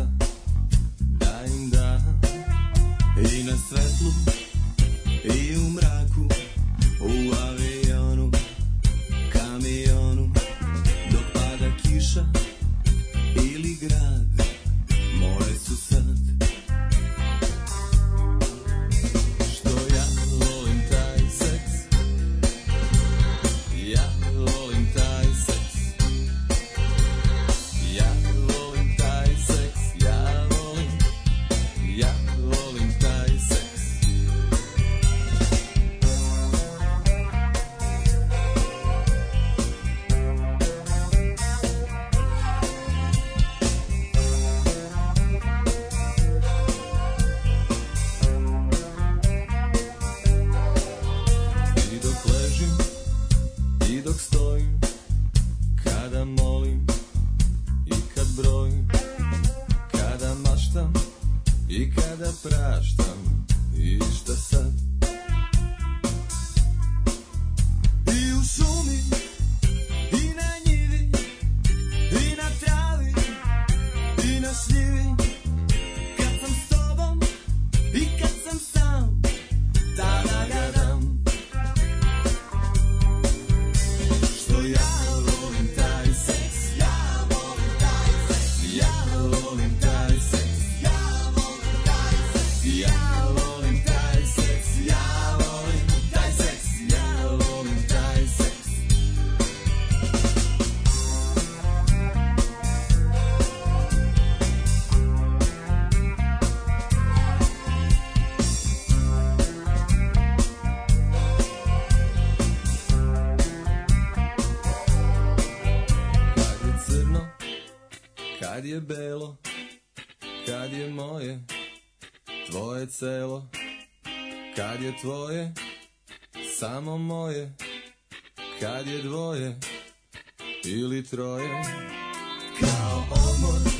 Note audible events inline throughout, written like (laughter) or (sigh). Costa. tvoje, samo moje, kad je dvoje ili troje, kao omor.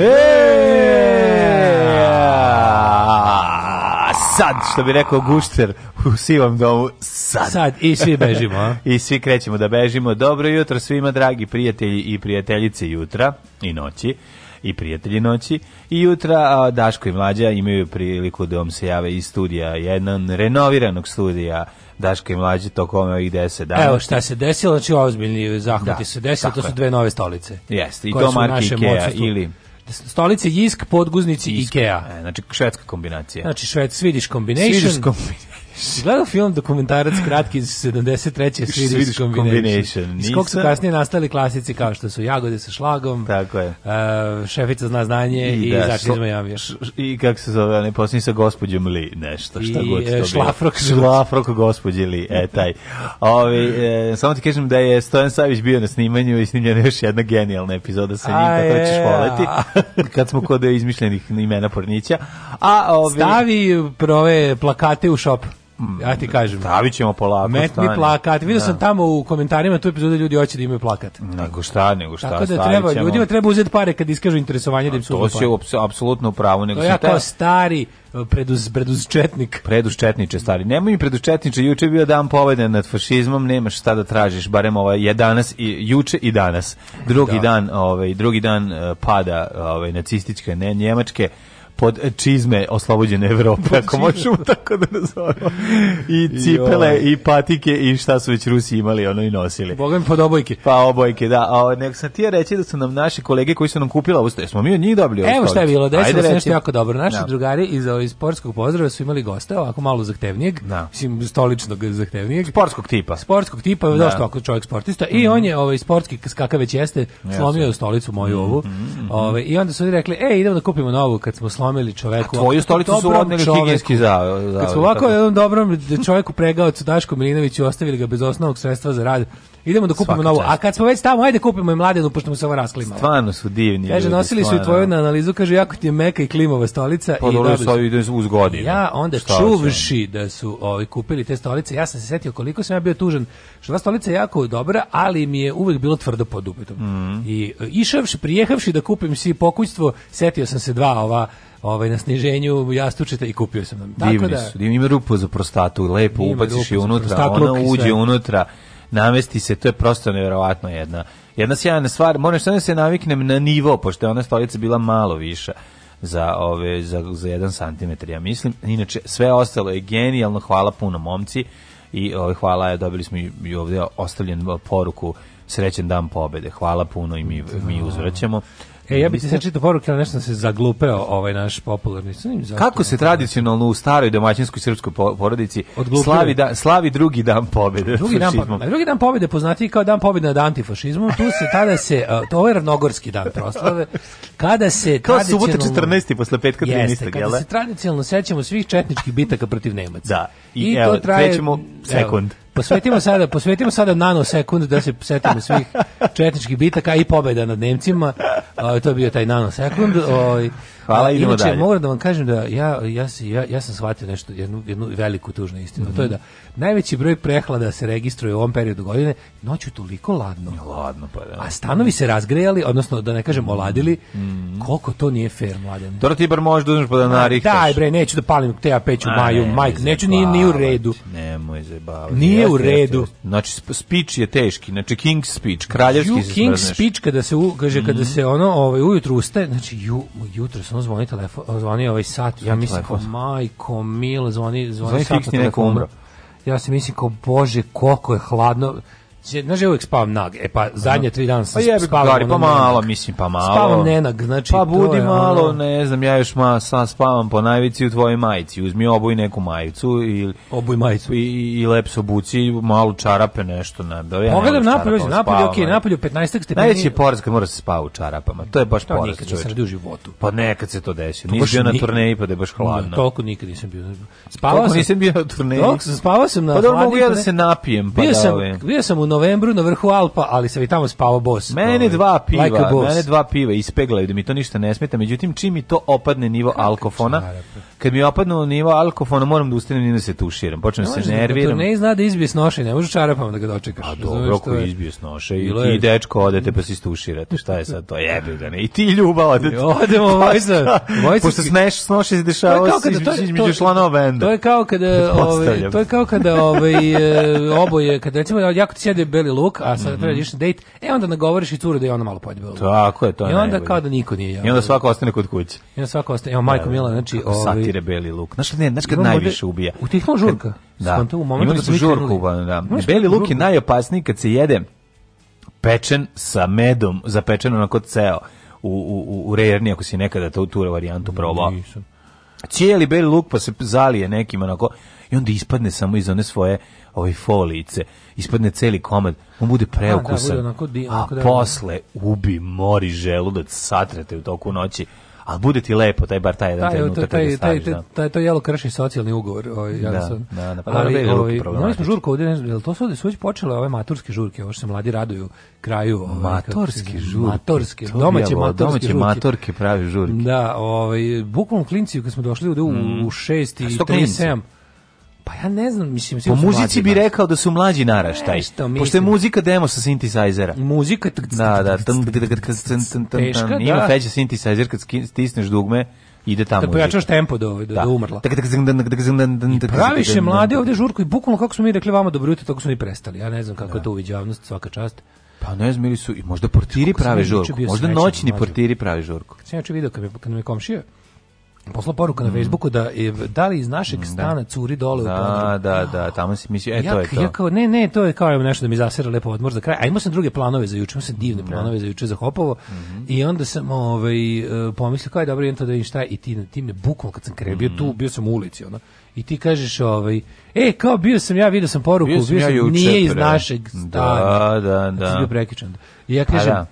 E, sad, što bi rekao Gušter u sivom domu, sad. Sad, i svi bežimo. (laughs) I svi krećemo da bežimo. Dobro jutro svima, dragi prijatelji i prijateljice jutra i noći i prijatelji noći. I jutra Daško i Mlađa imaju priliku da vam se jave iz studija, jedan renoviranog studija Daško i Mlađe tokom ovih 10 dana. Evo šta se desilo, znači ozbiljni zahvati da, se desili, to su dve nove stolice. Jeste, i to marke Ikea ili stolice Jisk, podguznici Ikea. E, znači švedska kombinacija. Znači šved, Swedish combination. Swedish combination. Si gledao film dokumentarac kratki iz 73. Swedish Combination. Iz kog su kasnije nastali klasici kao što su Jagode sa šlagom, Tako je. Uh, Šefica zna znanje i, i da, Začin iz Majamija. I kako se zove, ne posljednji sa gospodjem Li, nešto, šta I, god e, to bilo. Šlafrok. Šlafrok gospođi Li, e taj. Ovi, e, samo ti kažem da je Stojan Savić bio na snimanju i snimljena još jedna genijalna epizoda sa njim, A, kako da ćeš e, voleti, kad smo kod izmišljenih imena Pornića. A, ovi, Stavi prove plakate u šop. Mm. ja ti kažem. Stavit ćemo polako. Metni stani. plakat. Vidio da. sam tamo u komentarima tu epizode ljudi hoće da imaju plakat. Nego šta, nego šta. Tako da treba, ćemo. ljudima treba uzeti pare kad iskažu interesovanje da im su To si apsolutno pravo. Nego to ja kao stari preduz, preduzčetnik. Preduzčetniče, stari. Nemoj mi preduzčetniče, juče je bio dan pobede nad fašizmom, nemaš šta da tražiš, barem ovaj, je danas, i, juče i danas. Drugi da. dan, ovaj, drugi dan e, pada ovaj, nacističke, ne, njemačke pod čizme oslobođene Evrope, ako možemo tako da nazovemo. I cipele, i patike, i šta su već Rusi imali, ono i nosili. Bogom pod obojke. Pa obojke, da. A nek sam ti reći da su nam naši kolege koji su nam kupila, ovo, smo mi od njih dobili Evo šta je bilo, desilo se nešto jako dobro. Naši no. Da. drugari iz, iz sportskog pozdrava su imali goste, ovako malo zahtevnijeg, no. Da. mislim, stoličnog zahtevnijeg. Sportskog tipa. Sportskog tipa, da. došto ako čovjek sportista. Mm I mhm. on je ovaj, sportski, kakav već jeste, slomio yes. stolicu moju ovu. Mm mhm, mhm, Ove, ovaj, I onda su oni rekli, e, idemo da kupimo novu, kad smo slomili omeli čoveku. A tvoju stolicu su odneli higijenski zavod. Kad smo ovako jednom dobrom čoveku pregaocu Daško Milinoviću ostavili ga bez osnovnog sredstva za rad, idemo da kupimo novu. A kad smo već tamo, ajde kupimo i mladenu, pošto mu se ova rasklima. Stvarno su divni. Kaže, nosili stvarno. su i tvoju na analizu, kaže, jako ti je meka i klimova stolica. Pa dobro su ovi uz godine. Ja onda Šta čuvši da su ovi ovaj, kupili te stolice, ja sam se setio koliko sam ja bio tužan, što ta stolica je jako dobra, ali mi je uvek bilo tvrdo pod upetom. Mm -hmm. I e, išavši, prijehavši da kupim si pokućstvo, setio sam se dva ova ovaj, na sniženju jastučeta i kupio sam nam. Tako divni da- su, divni, ima rupu za prostatu, lepo ubaciš je unutra, prostat, ona uđe unutra, namesti se, to je prosto nevjerovatno jedna. Jedna sjajna stvar, moram što ne da se naviknem na nivo, pošto je ona stolica bila malo viša za ove za za 1 cm ja mislim inače sve ostalo je genijalno hvala puno momci i ove, ovaj, hvala je dobili smo i, i ovdje ostavljen poruku srećen dan pobede hvala puno i mi mi uzvraćamo E, ja bih ti sad čitao poruke, ali nešto sam se zaglupeo ovaj naš popularni. Kako se tradicionalno u staroj domaćinskoj srpskoj porodici slavi, da, slavi drugi dan pobjede? Drugi dan, pobjede, pa- drugi dan pobjede poznati kao dan pobjede nad antifašizmom. Tu se tada se, e, to je ovaj ravnogorski dan proslave, kada se kao subota 14. posle petka 13. Jeste, kada se da? tradicionalno sećamo svih četničkih bitaka protiv Nemaca. Da, i, I evo, to traje, trećemo sekund. Evo, Posvetimo sada, posvetimo sada nanosekund da se setimo svih četničkih bitaka i pobeda nad Nemcima. O, to je bio taj nanosekund. O, ovaj. Hvala, idemo inače, dalje. moram da vam kažem da ja, ja, se ja, ja sam shvatio nešto, jednu, jednu veliku tužnu istinu. Mm -hmm. To je da Najveći broj prehlada se registruje u ovom periodu godine, noću toliko ladno. Ladno, pa da. A stanovi se razgrejali, odnosno da ne kažem mm, oladili, mm. koliko to nije fair, mladen. Dobro ti bar možeš da uzmeš pa da narihtaš. Daj bre, neću da palim te ja peću maju, majk, neću ni, ni u redu. Nemoj zajebavati. Nije ja u redu. Znači, speech je teški, znači King speech, kraljevski you se King zbrneš. speech kada se, u, kaže, mm. kada se ono ovaj, ujutru ustaje, znači ju, jutro sam zvoni telefon, zvoni ovaj sat, ja mislim, majko, mil, zvoni, zvoni, zvoni sat, fiksni neko umro ja se mislim kao bože koliko je hladno znaš, ja uvijek spavam nag. E pa zadnje tri dana pa sam pa jebi, spavam. Gari, pa malo, mislim, pa malo. Spavam nenag, znači. Pa budi je, malo, ne znam, ja još ma, sam spavam po najvici u tvojoj majici. Uzmi obuj neku majicu i... Obuj majicu. I, i lep se obuci, malo čarape, nešto. Ne, da, ja Pogledam napolju, napolju, okej, okay, napolju 15 stepeni. Najveći je poraz kad mora da se spava u čarapama. To je baš to poraz. nikad nisam radio u životu. Pa nekad se to desi. Nisi bio na turneji, pa da je baš hladno. Toliko nikad nisam bio. Spavao sam. nisam bio na turneji. Spavao sam na Pa da mogu ja da se napijem. pa da Bio sam u novembru na vrhu Alpa, ali se i tamo spavao bos. Mene ovaj, dva piva, like mene dva piva ispeglaju da mi to ništa ne smeta, međutim čim mi to opadne nivo Kako alkofona, kad mi opadne nivo alkofona moram da ustanem i da se tuširam, počnem ne se da- da nerviram. Ne zna da izbije snoše, ne može čarapama da ga dočekaš. A pa dobro, ako izbije snoše i, i dečko odete pa se istuširate, šta je sad to, jebi da ne, i ti ljuba odete. Odemo, pa Vojsa. Vojsa. Pošto sneš, snoše se dešava između članova benda. To je kao kada, ovaj, to je kao kada ovaj, e, oboje, kada recimo jako ti pojede da. beli luk, a sad mm -hmm. treba da date, e onda nagovoriš i curu da je ona malo pojede beli luk. Tako je, to I onda najbolje. kao da niko nije. Jel, I onda ovaj. svako ostane kod kuće. I onda svako ostane. Evo, Majko da, da, Mila, znači... Kako ovaj, satire beli luk. Znaš kad, ne, znaš kad najviše ovde, ubija? U tehno žurka. Da. Skonto, u momentu da smo žurku, da. Beli luk je najopasniji kad se jede pečen sa medom, zapečen onako ceo u, u, u rejerni, ako si nekada tu, tu varijantu probao. Nisam. Cijeli beli luk pa se zalije nekim onako i onda ispadne samo iz one svoje ovaj folice, ispadne celi komad, on bude preukusan, a, da, bude onako onako a da- posle ubi, mori želudac, satrete u toku noći, ali bude ti lepo taj bar taj jedan taj, trenutak taj, taj, staviš, taj, da. taj, taj, to jelo krši socijalni ugovor ovaj, ja da, sam, da, da, pa ali, da ovaj, imali smo žurku ovdje, ne, to su ovdje su već počele ove maturske žurke, ovo što se mladi raduju kraju ovaj, matorske žurke matorske, domaće javo, matorske domaće žurke. matorke pravi žurke da, ovaj, bukvalno klinciju kad smo došli ovdje u, mm. u šest i 37 Pa ja ne znam, mislim... Po muzici bi rekao da su mlađi naraštaj. Pošto je muzika demo sa sintesajzera. Muzika... Da, da. tam Ima da. feđa sintesajzer kad stisneš dugme ide tamo. Da pojačaš tempo do, do, da. do umrla. I praviš je mlade ovde žurku i bukvalno kako smo mi rekli vama dobro jutro, tako smo i prestali. Ja ne znam kako da. je to da. uviđavnost, svaka čast. Pa ne znam, ili su i možda portiri prave žurku. Možda noćni portiri prave žurku. Kad sam ja video kad, kad me komšija, poslao poruku na mm. Facebooku da je, da li iz našeg mm, da. stana curi dole da, u podrum. Da, da, tamo si mislio, e, ja, to je to. Ja kao, ne, ne, to je kao nešto da mi zasira lepo odmor za kraj. A imao sam druge planove za juče, imao sam divne da. planove za juče za Hopovo mm -hmm. i onda sam ovaj, e, pomislio kao je dobro, idem to da vidim šta je i ti, ti me bukvalno kad sam krebio mm -hmm. tu, mhm. bio sam u ulici, ono, i ti kažeš ovaj, e, kao bio sam ja, vidio sam poruku, bio sam, bio sam ja juče, nije iz našeg da, stana. Da, da, da. Ja bio prekičan. I ja kažem, pa, da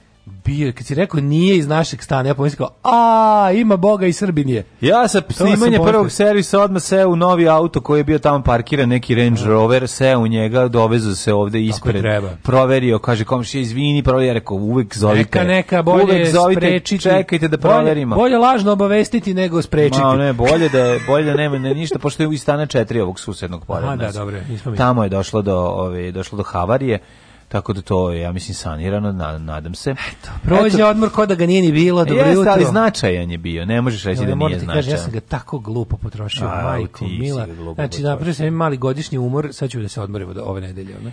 bio, kad si rekao nije iz našeg stana, ja pomislio a ima Boga i Srbinije. Ja sa snimanje prvog servisa odmah se u novi auto koji je bio tamo parkiran, neki Range da. Rover, se u njega, dovezu se ovde ispred, proverio, kaže komšija, izvini, proverio, ja rekao, uvek zovite. Neka, neka, bolje uvek zovite, sprečiti. Čekajte da proverimo. Bolje, bolje lažno obavestiti nego sprečiti. Ma, ne, bolje da, bolje da nema ne, ništa, pošto je iz stana četiri ovog susednog pored nas. Da, dobro, Tamo je došlo do, ove, došlo do havarije Tako da to je, ja mislim, sanirano, na, nadam se. Eto, prođe Eto, odmor ko da ga nije ni bilo, dobro jest, jutro. ali značajan je bio, ne možeš reći da ja, da nije značajan. Kaži, ja sam ga tako glupo potrošio, A, majko, mila. Znači, napravio sam mali godišnji umor, sad ću da se odmorimo do ove nedelje. Ne?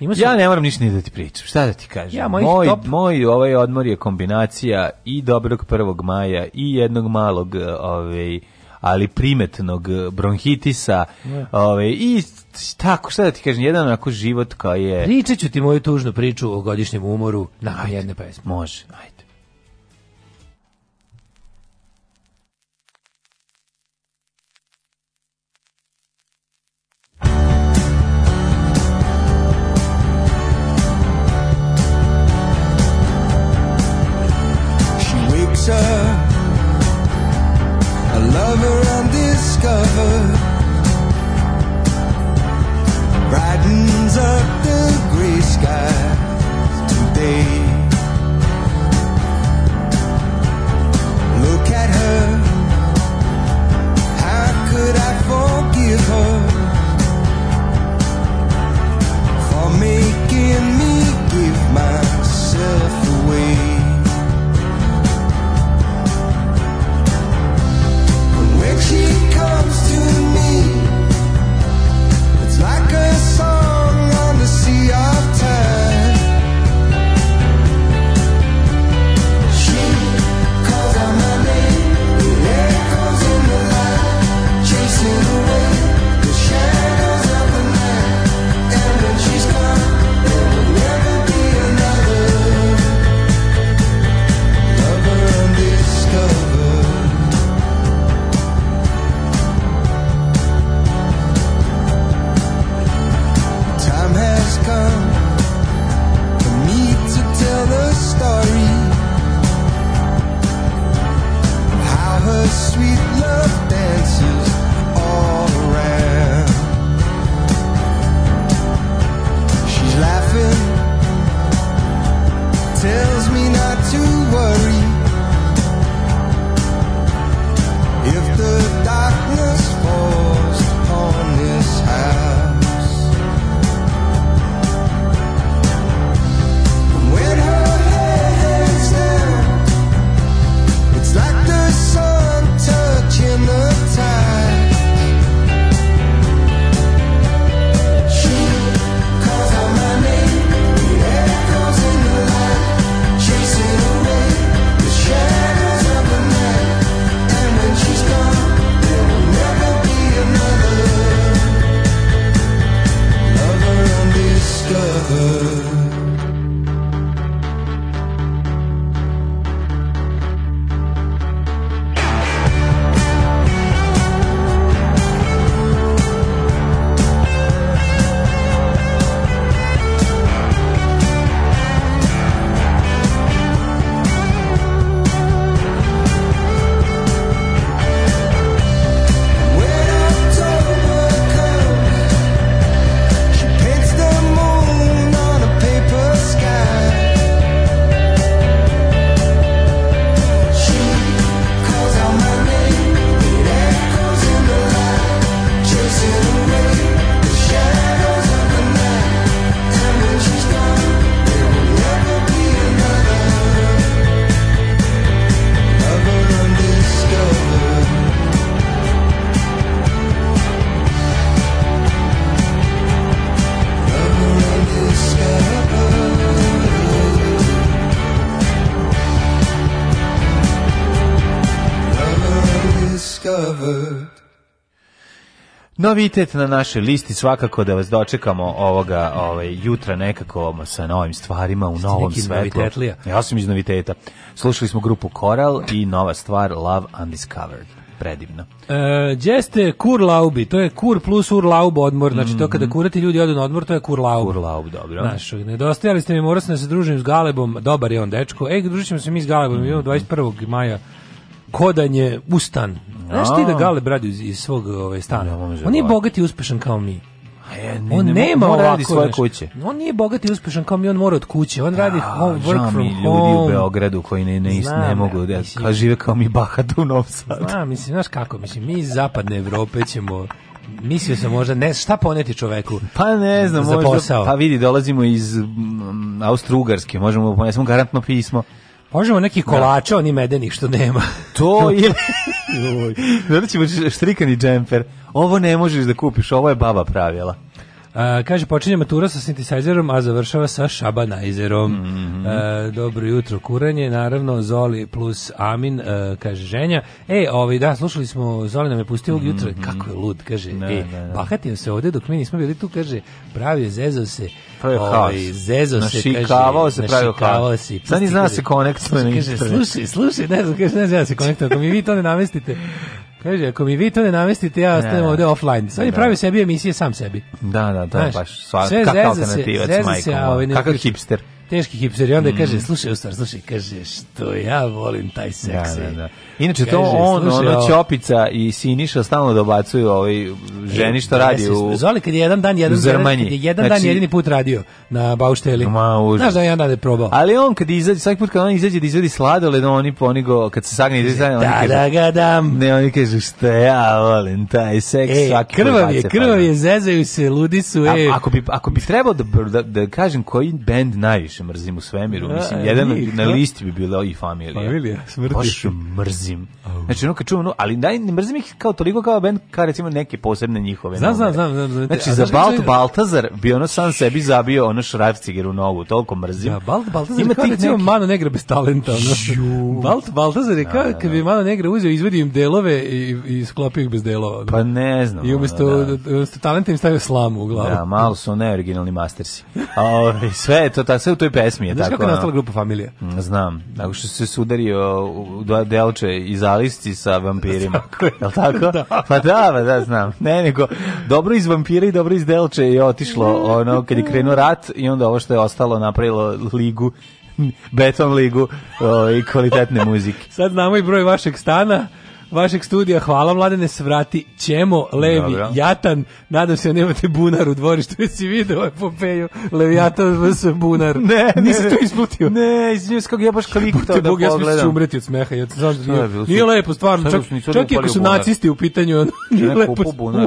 Ima ja ne moram ništa ni da ti pričam. Šta da ti kažem? Ja, moj, top... moj ovaj odmor je kombinacija i dobrog 1. maja i jednog malog ovaj ali primetnog bronhitisa, yeah. ovaj i tako šta da ti kažem, jedan onako život koji je Pričat ću ti moju tužnu priču o godišnjem umoru nakon jedne pesme. Može. Ajde. picture lover and discover brightens up the gray sky today. Look at her. How could I forgive her? Novitet na našoj listi svakako da vas dočekamo ovoga ovaj jutra nekako sa novim stvarima u novom svetlu. Ja sam iz noviteta. Slušali smo grupu Coral i nova stvar Love Undiscovered predivno. E, Jeste kur laubi, to je kur plus ur laub odmor, znači to kada mhm. kurati ljudi odu na odmor, to je kur laub. Kur laub, dobro. Znaš, nedostajali ste mi, morao sam da se družim s Galebom, dobar je on dečko. Ej, družićemo se mi s Galebom, mm -hmm. 21. maja kodanje u stan. Znaš ti da Gale bradi iz, iz svog ovaj, stana? Ne, on nije bogat i uspešan kao mi. E, ne, on ne, nema mora ovako, svoje znaš, kuće. On nije bogat i uspešan kao mi, on mora od kuće. On da, radi ja, home, work from ljudi home. u Beogradu koji ne, ne, Znam, ne mogu, da mislim, žive kao mi bahat u Novom Sadu. Znam, mislim, znaš kako, mislim, mi iz zapadne Evrope ćemo mislio sam možda ne šta poneti čoveku. Pa ne znam, možda, posao. pa vidi dolazimo iz mm, Austrougarske, možemo ponesemo pa garantno pismo. Možemo neki da. kolača, oni medenih što nema. (laughs) To je... Zato ćemo štrikani džemper. Ovo ne možeš da kupiš, ovo je baba pravila kaže, počinje matura sa sintesajzerom, a završava sa šabanajzerom. Mm -hmm. a, dobro jutro, kuranje, naravno, Zoli plus Amin, a, kaže ženja. E, ovaj, da, slušali smo, Zoli nam je pustio ovog mm -hmm. jutra, mhm. kako je lud, kaže, da, e, da, da. bahatio se ovde dok mi nismo bili tu, kaže, pravio, zezao se, ovaj, zezo se, našikavao se, pravio haos. Si, Sad ni zna da se konektuje na Kaže, slušaj, slušaj, ne znam, kaže, ne znam, da se konektuje, mi vi to ne namestite, Kaže, ako mi vi to ne namestite, ja ostanem ovde offline. Sad je da. pravio sebi emisije sam sebi. Da, da, to je baš. Sva, sve kakav alternativac, majko. Ovaj, kakav hipster teški hipster i onda mm. kaže slušaj ustar slušaj kaže što ja volim taj da, seks da, da, da. inače kaže, to on slušaj, ono ćopica i siniša stalno dobacuju ovaj ženi što e, radi u zvali kad je jedan dan jedan Zrmanji. je jedan znači, dan jedini put radio na Baušteli ma užas. znaš da jedan dan je probao ali on kad izađe svaki put kad on izađe da izvedi sladoled oni po oni go kad se sagne izađe da, oni kaže da ga dam ne oni kažu što ja volim taj seks e, svaki krvav je krvav je zezaju se ludi su e. A, ako bi ako bi trebao da, da, da kažem koji bend najviše najviše mrzim u svemiru. Da, Mislim, e, jedan njih, na listi bi bila i familija. Familija, pa smrti. Baš mrzim. Oh. Znači, ono kad čujem, no, ali daj, ne mrzim ih kao toliko kao band, kao recimo neke posebne njihove. Znam, znam, znam, znam, Znači, za Balt Baltazar bi ono sam sebi zabio ono Šrajfciger u nogu, toliko mrzim. Da, Balt Baltazar Ima kao recimo neki... Mano Negra bez talenta. Ono. Balt Baltazar je da, kao da, da, kad bi Mano Negra uzeo, izvedio im delove i, i sklopio ih bez delova. Pa ne znam. I umesto, da. umesto talenta im stavio slamu u glavu. Da, malo su ne originalni mastersi. A, ovaj, sve je to, ta, sve u toj pesmi. Je Znaš tako, kako je nastala grupa Familija? Mm, znam. Tako što se sudario u da, delče iz Alisci sa vampirima. (laughs) je. l' tako? (laughs) da. Pa da, pa da, znam. Ne, nego, dobro iz vampira i dobro iz delče je otišlo ono, kad je krenuo rat i onda ovo što je ostalo napravilo ligu beton ligu o, ovaj, i kvalitetne muzike. Sad znamo i broj vašeg stana vašeg studija. Hvala Mladene, svrati ćemo Levi Dobre. Jatan. Nadam se da nemate bunar u dvorištu. Jesi video epopeju Levi Jatan vs. bunar? Ne, ne, Nisi to isputio. Ne, iz njeskog je baš klik to da Bog, pogledam. Ja sam da ću umreti od smeha. Ja znam da nije, bilo, nije lepo, stvarno. Čak, bilo, čak i ako su nacisti u pitanju, ono, nije ne, lepo.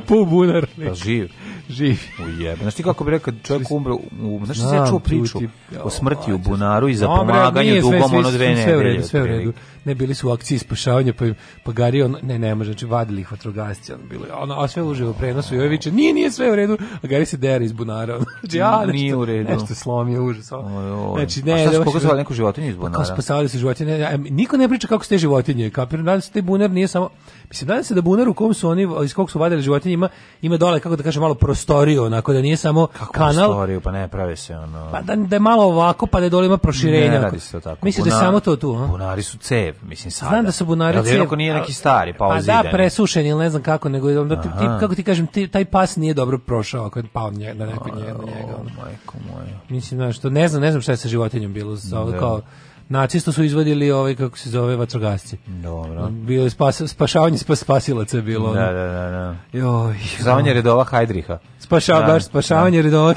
Upao bunar. Da, živ živ. Ujebe. Znaš ti kako bi rekao, čovjek umro, u, znaš ti se ja čuo priču o smrti u bunaru i za pomaganje dugom ono dve nedelje. Sve u redu, sve u redu ne bili su u akciji spašavanja, pa, pa gari on, ne, ne može, znači vadili ih vatrogasci, on bilo, ono, a sve uživo prenosu i viče, nije, nije sve u redu, a gari se dera iz bunara, znači, ja, nešto, nije u redu. nešto slomio, užas, ono. znači, ne, da šta su pokazali neku životinju iz pa bunara? Kao spasavali se životinje, niko ne priča kako ste životinje, kapir, nadam se, da te bunar nije samo, mislim, da se da bunar u kom su oni, iz kog su vadili životinje, ima, ima dole, kako da kažem, malo prostoriju, onako da nije samo kako kanal. Prostoriju, pa ne prave se, ono. Pa da, da je malo ovako, pa da je dole ima proširenja. Ne radi se tako. Mislim da je samo to tu, a? Bunari su cev mislim sada. Znam da su bunarice. Ali ako nije neki stari, pa Pa da, presušen ili ne znam kako, nego onda ti, kako ti kažem, ti, taj pas nije dobro prošao ako je pao nje, na neko nje, na njega. Ono. Majko moja. Mislim, znaš, to ne znam, ne znam šta je sa životinjom bilo, Sa, da. kao nacisto su izvadili ovaj kako se zove vatrogasci. Dobro. Bilo je spas, spašavanje spas, spasilaca je bilo. Da, da, da, da. Joj. Spasavanje redova Hajdriha. Spašao da, baš spašavanje da. redova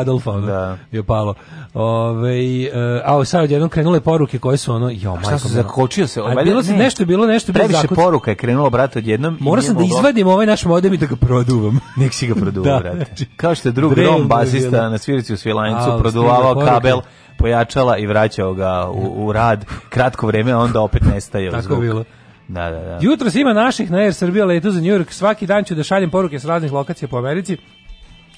Adolfa. Ono, da. Je palo. Ovaj uh, a sad jednom krenule poruke koje su ono jo majko. Šta se zakočio se? Ovaj bilo se ne, nešto bilo nešto bilo zakočio. poruka je krenulo brate odjednom. Morao sam da izvadim ovaj naš modem i da ga produvam. (laughs) Nek si ga produva, da, brate. Znači, Kao što je drug Drom bazista na svirici u Svilajncu produvao kabel pojačala i vraćao ga u, u rad kratko vreme, onda opet nestaje. Tako bilo. Da, da, da. Jutro ima naših na Air Srbija letu za New York. Svaki dan ću da šaljem poruke s raznih lokacija po Americi.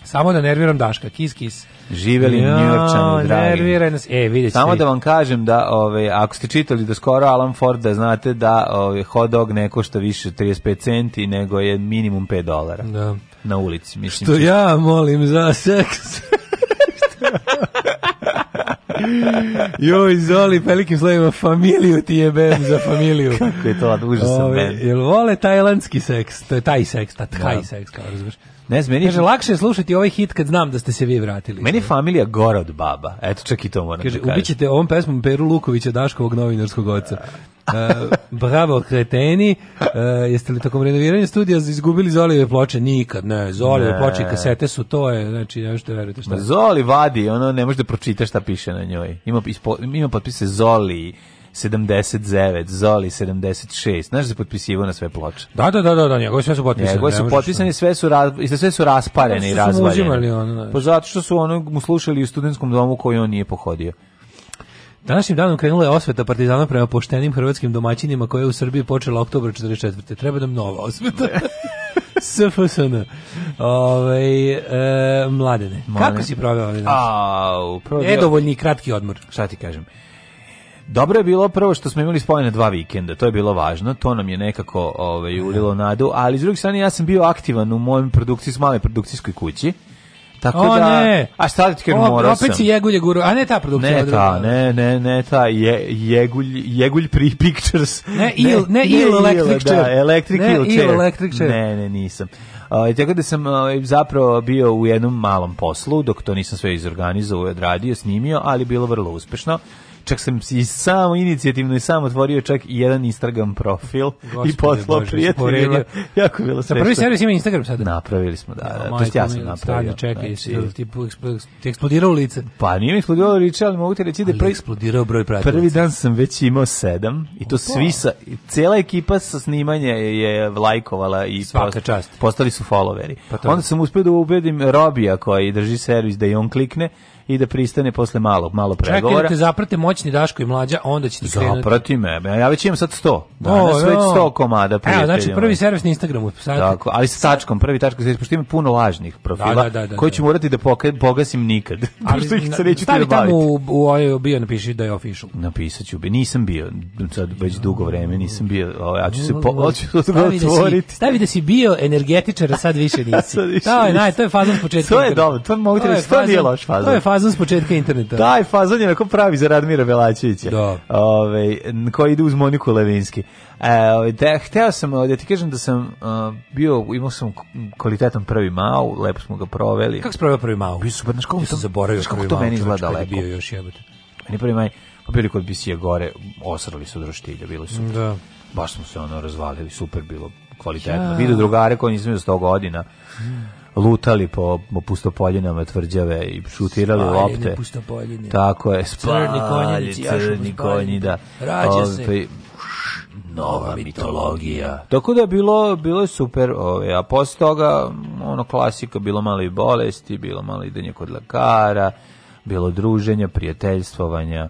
Samo da nerviram Daška, kis kis. Živeli ja, New Yorkčani, dragi. Nerviraj nas. E, vidjet Samo da vam kažem da, ove, ako ste čitali do da skoro Alan Ford, da znate da ove, hot dog ne košta više 35 centi, nego je minimum 5 dolara. Da. Na ulici, mislim. Što čisto. ja molim za seks. (laughs) Joj, Zoli, velikim slovima, familiju ti je jebem za familiju. Kako je to, užasno meni. Jel vole tajlandski seks? To je taj seks, ta taj da. seks, kao razumiješ. Ne znam, meni Kaže, lakše slušati ovaj hit kad znam da ste se vi vratili. Meni je familija gora od baba. Eto, čak i to moram Kaže, da kažem. ubićete ovom pesmom Peru Lukovića, Daškovog novinarskog oca. E, bravo kreteni. E, jeste li tokom renoviranja studija izgubili Zolijeve ploče? Nikad, ne. Zolijeve ploče i kasete su to je, znači ne možete verujete šta. Zoli vadi, ono ne možete da pročitati šta piše na njoj. Ima ispo, ima potpise Zoli. 79, Zoli 76. Znaš da se potpisivao na sve ploče. Da, da, da, da, da, njegove sve su potpisane. Njegove su potpisane, sve su, raz, sve su rasparene i razvaljene. Pa zato što su ono mu slušali u studenskom domu koji on nije pohodio. Današnjim danom krenula je osveta partizana prema poštenim hrvatskim domaćinima koja je u Srbiji počela oktobra 44. Treba nam nova osveta. SFSN. (laughs) Ove, ovaj, e, mladene, Mladine. kako si proveo ovaj dan? Nedovoljni kratki odmor. Šta ti kažem? Dobro je bilo prvo što smo imali spojene dva vikenda, to je bilo važno, to nam je nekako ovaj, ulilo nadu, ali s druge strane ja sam bio aktivan u mojoj produkciji, s male produkcijskoj kući. Tako o, da, ne. a šta ti kažem, morao sam. Opet si jegulje guru, a ne ta produkcija. Ne ta, ne, ne, ne ta, je, jegulj, jegulj pri pictures. Ne, il, ne, ne il, il electric chair. Da, electric ne, il chair. electric chair. Ne, ne, nisam. Uh, tako da sam uh, zapravo bio u jednom malom poslu, dok to nisam sve izorganizovao, odradio, snimio, ali bilo vrlo uspešno čak sam i samo inicijativno i sam otvorio čak i jedan Instagram profil Gospode i poslao prijateljima. Jako bilo sve. Prvi servis ima Instagram sada. Napravili smo, da. da to ja sam napravio. čekaj, znači. jesi, da, ti eksplodirao lice? Pa nije mi eksplodirao lice, ali mogu ti reći da prvi... eksplodirao broj pratilaca. Prvi dan sam već imao sedam i to pa. svi sa... Cijela ekipa sa snimanja je lajkovala i Svaka čast. postali su followeri. Pa Onda sam uspio da ubedim Robija koji drži servis da i on klikne i da pristane posle malo, malo pregovora. Čekaj da te zaprate moćni Daško i mlađa, onda ćete krenuti. Zaprati me, ja već imam sad 100. Da, Danas o, da, već 100 da. komada prijatelja. Evo, znači prvi servis na Instagramu. Sad. Tako, ali sa tačkom, prvi tačka, sad, pošto ima puno lažnih profila, da, da, da, koji ću morati da pogasim nikad. (laughs) Ali, što ih se neću ti da baviti. u, u, u ovaj bio napiši da je official. Napisat ću, nisam bio, sad već dugo vreme nisam bio, ovaj, ja ću se po, hoću otvoriti. Stavi da si bio energetičar, a sad više (laughs) nisi. sad više to je, naj, to je fazon s početka. To je dobro, to mogu ti reći, to nije loš fazon. To je fazon fazon s početka interneta. Taj da, fazon je onako pravi za Radmira Belačevića. Da. Ove, koji ide uz Moniku Levinski. E, da, hteo sam, da ti kažem da sam uh, bio, imao sam kvalitetan prvi mau, lepo smo ga proveli. Kako si proveo prvi mau? Bio super, znaš kako sam zaboravio prvi mau. to meni izgleda lepo. bio još jebote. Meni prvi maj, pa bili kod Bisije gore, osrali su droštilja, bili su. Da. Baš smo se ono razvalili, super bilo, kvalitetno. Ja. Vidu drugare koji nisam 100 godina. Mm lutali po, po pustopoljinama tvrđave i šutirali spaljeni lopte. Pustopoljine. Tako je, spaljeni konji, crni da. konji, da. Rađa ovaj, se nova mitologija. Tako da je bilo, bilo je super, ove, ovaj, a posle toga, ono klasika, bilo malo i bolesti, bilo malo idenje kod lakara, bilo druženja, prijateljstvovanja,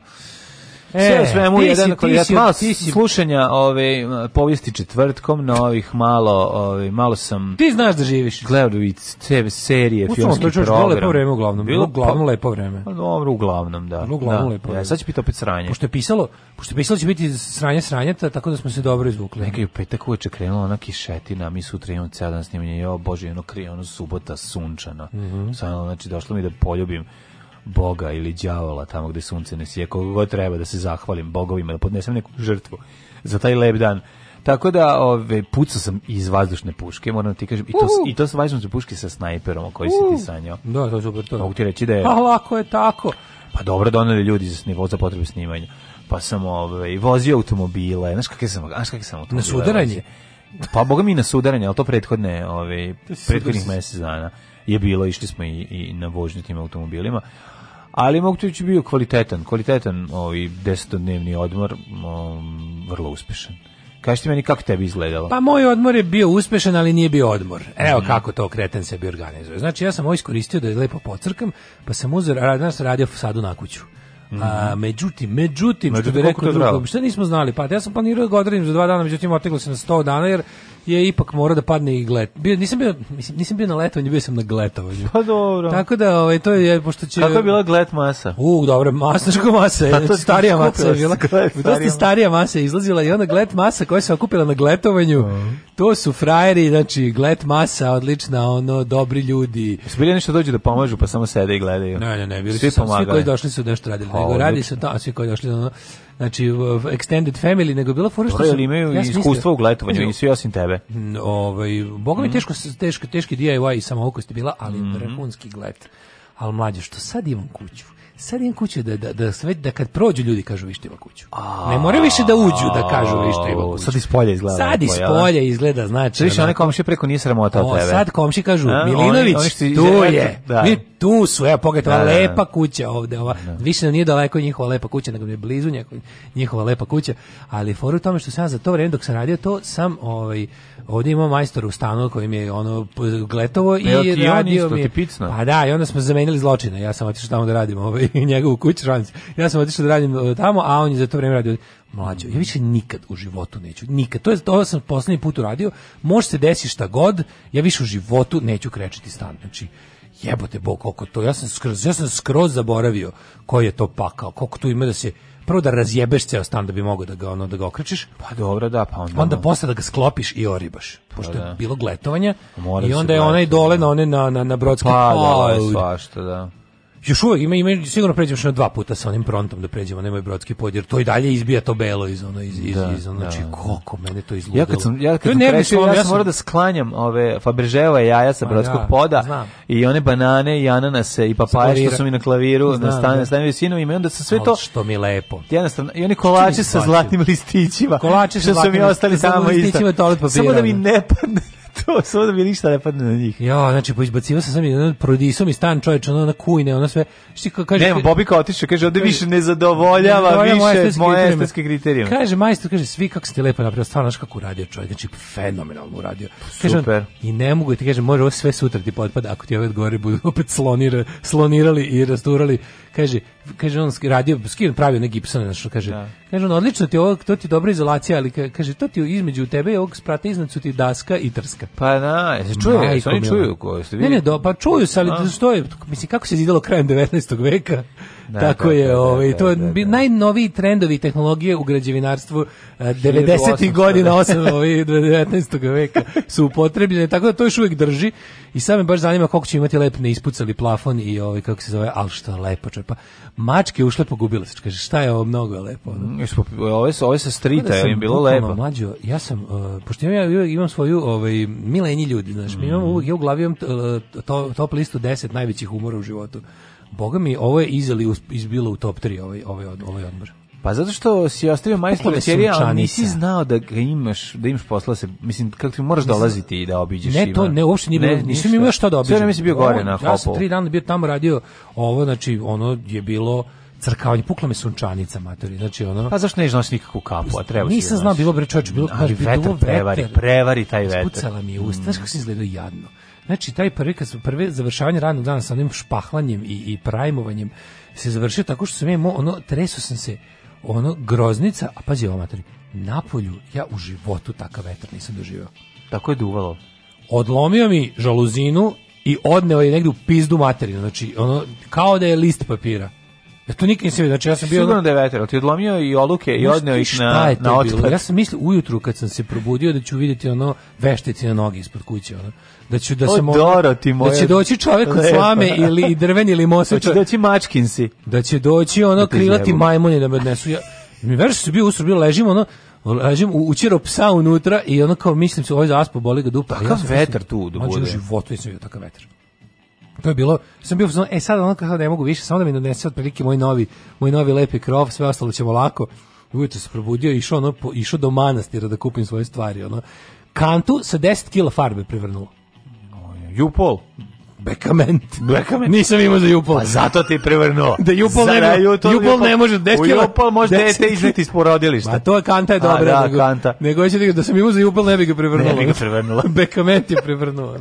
E, sve u svemu jedan kvalitet malo ti si, slušanja ove povijesti četvrtkom novih malo ove malo sam Ti znaš da živiš. Gledao i TV serije, filmski program. Bilo lepo vreme uglavnom. Bilo pa- uglavnom lepo vreme. Pa dobro, uglavnom da. Bilo uglavnom da. lepo. Vreme. Ja, sad će biti opet sranje. Pošto je pisalo, pošto je pisalo da će biti sranje sranjeta, tako da smo se dobro izvukli. Neka je petak uveče krenulo ona kišetina, mi sutra imamo ceo dan snimanje. Jo, bože, ono krije, mhm. ono subota sunčana. Mm -hmm. Sad znači došlo mi da poljubim boga ili đavola tamo gde sunce ne sije, koga god treba da se zahvalim bogovima, da podnesem neku žrtvu za taj lep dan. Tako da ove pucao sam iz vazdušne puške, moram da ti kažem, i to i to sa vazdušne puške sa snajperom o kojoj si ti sanjao. Da, to je super to. Mogu ti reći da je. Pa lako je tako. Pa dobro doneli ljudi za nivo za potrebe snimanja. Pa sam ovaj vozio automobile, znaš kakve sam, znaš kakve sam automobile. Na sudaranje. Pa boga mi na sudaranje, al to prethodne, ove prethodnih mjesec dana je bilo, išli smo i, i na vožnju tim automobilima, ali Mokčević je bio kvalitetan, kvalitetan ovaj desetodnevni odmor, vrlo uspešan. Kažite meni kako tebi izgledalo? Pa moj odmor je bio uspešan, ali nije bio odmor. Evo mm. kako to kreten bi organizuje. Znači ja sam ovo iskoristio da je lepo pocrkam, pa sam uzor, danas radio sadu na kuću. Mm -hmm. A, međutim, međutim, međutim, što bi rekao drugo, što nismo znali, pa ja sam planirao da odradim za dva dana, međutim, oteglo se na 100 dana, jer je ipak mora da padne i glet. Bio, nisam, bio, mislim, nisam bio na letovanju, bio sam na gletovanju. Pa dobro. Tako da, ovaj, to je, pošto će... Kako je bila glet masa? U, dobro, masnačko masa, je, pa starija masa je bila. je starija masa je izlazila i onda glet masa koja se okupila na gletovanju, uh to su frajeri, znači, glet masa, odlična, ono, dobri ljudi. Su bili nešto dođu da pomažu, pa samo sede i gledaju. Ne, ne, ne, bili svi, su, svi koji došli su nešto radili, nego pa, radi se, da, svi koji došli, ono, znači extended family, nego je bila fora što su, imaju ja iskustvo u gletovanju, i sve osim tebe. Mm, ovaj, bogami mi mm. teško, teško, teški DIY i samoukost je bila, ali mm -hmm. vrhunski glet. Al mlađe, što sad imam kuću? sad imam kuću da, da, da, sve, da kad prođu ljudi kažu viš treba kuću. Ne mora više da uđu da kažu viš treba kuću. Sad iz polja izgleda. Sad iz polja izgleda, znači. Više da one komšije preko nije sramota od tebe. Sad komši kažu, Milinović, tu je. Da. Tu su, evo, pogledajte, ova da, lepa kuća ovde. Ova. Više nam nije daleko njihova lepa kuća, nego mi je blizu njihova lepa kuća. Ali foru u tome što sam za to vreme dok sam radio to, sam ovaj, ovdje imao majstor u stanu koji mi je ono gletovo pa i radio mi je... Pa da, i onda smo zamenili zločine. Ja sam otišao tamo da radim ovaj, u (laughs) njegovu kuću šalim Ja sam otišao da radim e, tamo, a on je za to vreme radio mlađo. Ja više nikad u životu neću. Nikad. To je to sam poslednji put uradio. Može se desi šta god, ja više u životu neću krečiti stan. Znači, jebote bog koliko to. Ja sam skroz, ja sam skroz zaboravio koji je to pakao. Koliko tu ima da se prvo da razjebeš ceo stan da bi mogao da ga ono da ga okrečiš. Pa dobro, da, pa onda. Onda posle da ga sklopiš i oribaš. Pošto da, je da. bilo gletovanja Moram i da onda je onaj dole na one na na na brodski pa, da, svašta, da još uvek ima, ima sigurno pređemo još dva puta sa onim prontom da pređemo nemoj brodski pod jer to i dalje izbija to belo iz ono iz iz, da, iz ono da. znači koliko mene to izludilo ja kad sam ja kad sam prešao, ja sam, ja sam morao da sklanjam ove fabergeova jaja sa brodskog ja, poda znam. i one banane i ananase i papaje što su mi na klaviru znam, na da. stane stavio sinovi i onda se sve to što mi lepo jednostavno i oni kolači sa zlatnim listićima kolači sa zlatnim listićima samo da mi ne padne (laughs) to samo da mi ništa ne padne na njih. Ja, znači, poizbacivo sam sam jedan prodisom i stan čovječ, ono na kujne, ono sve. Šti, znači, ka, kaže, Nema, Bobi kao otišao, kaže, ovde više ne zadovoljava, ne više majstorske moje estetske kriterijume. Kaže, majstor, kaže, svi kako ste lepo napravili, stvarno, znaš kako uradio čovjek, znači, fenomenalno uradio. Pa kaže, Super. On, I ne mogu ti, kaže, može ovo sve sutra ti potpada, ako ti ove odgovore budu (laughs) opet slonira, slonirali i rasturali. Kaže, kaže, on radio, skin pravio na gipsane, znači, kaže, da Kaže on, odlično ti ovo, to ti dobra izolacija, ali kaže, to ti između tebe i ovog sprata iznad su ti daska i trska. Pa na, se čuje, se oni čuju koji ste Ne, ne, do, pa čuju se, ali A. Da. što je, mislim, kako se zidalo krajem 19. veka, da, tako da, je, da, da ovaj, da, to je najnoviji trendovi tehnologije u građevinarstvu 90. Eh, godina 8. 19. Ovaj, veka su upotrebljene, tako da to još uvijek drži I sad me baš zanima koliko će imati lep neispucali plafon i ovaj kako se zove, al što lepo čepa. Mačke ušle pogubile se. Kaže šta je ovo mnogo lepo. Mm, ove su ove sa strita, je bilo lepo. Mlađo, ja sam uh, pošto ja imam svoju ovaj milenji ljudi, znači mm. imam uvek ja u glavi imam e, to, top listu 10 najvećih umora u životu. Boga mi, ovo je izali iz bilo u top 3 ovaj ovaj ovaj odbor. Pa zato što si ostavio majstore serija, ali nisi znao da ga imaš, da imaš posla se, mislim, kako ti moraš dolaziti i da obiđeš Ne, to da- ne, uopšte nije bilo, nisi mi imao šta da obiđeš. Sve vreme si bio gore na hopu. Ja sam tri dana bio tamo radio ovo, znači, ono je bilo crkavanje, pukla me sunčanica, matori. Znači, ono... Pa zašto ne nosi nikakvu kapu, a treba Nisam znao, bilo bre čovječ, bilo ali vetar, bilo prevari, vetar. prevari taj vetar. Spucala mi je usta, znaš kako se izgledao jadno. Znači, taj prvi, kad su prve završavanje radnog dana sa onim špahlanjem i, i prajmovanjem, se završio tako što sam imao, ono, tresu sam se, ono groznica, a pazi ovo materi, polju ja u životu takav vetar nisam doživio. Tako je duvalo. Odlomio mi žaluzinu i odneo je negde u pizdu materinu, znači ono, kao da je list papira. Ja to nikad nisam vidio. Znači ja sam bio Sigurno da je vetar, ti odlomio i oluke i odneo ih na na otpad. Ja sam mislio ujutru kad sam se probudio da ću videti ono veštice na noge ispod kuće, ono da ću da se moja... da će doći čovjek od slame ili i drven ili mosa da će doći mačkinsi da će doći ono da krilati majmuni da me odnesu ja mi verš se bio usrbio ležimo ono ležim u učero psa unutra i ono kao mislim se ovaj zaspo boli ga dupa takav ja vetar tu da u životu nisam vidio takav vetar To je bilo, sam bio, e sad ono kako ne mogu više, samo da mi donese otprilike moj novi, moj novi lepi krov, sve ostalo ćemo lako. Ujutro se probudio, išao, ono, po, išao do manastira da kupim svoje stvari, ono. Kantu sa 10 kila farbe prevrnulo. Jupol. Bekament. Bekament. Nisam imao za Jupol. Pa zato ti prevrnuo. Da Jupol ne, Jupol, Jupol ne može 10 kila. U Jupol može dete izveti iz porodilišta. Ma to je kanta je dobra. A, da, nego, kanta. Nego će da, da sam imao za Jupol ne bi ga prevrnuo. Ne bi ga prevrnula. (laughs) Bekament je prevrnuo. (laughs)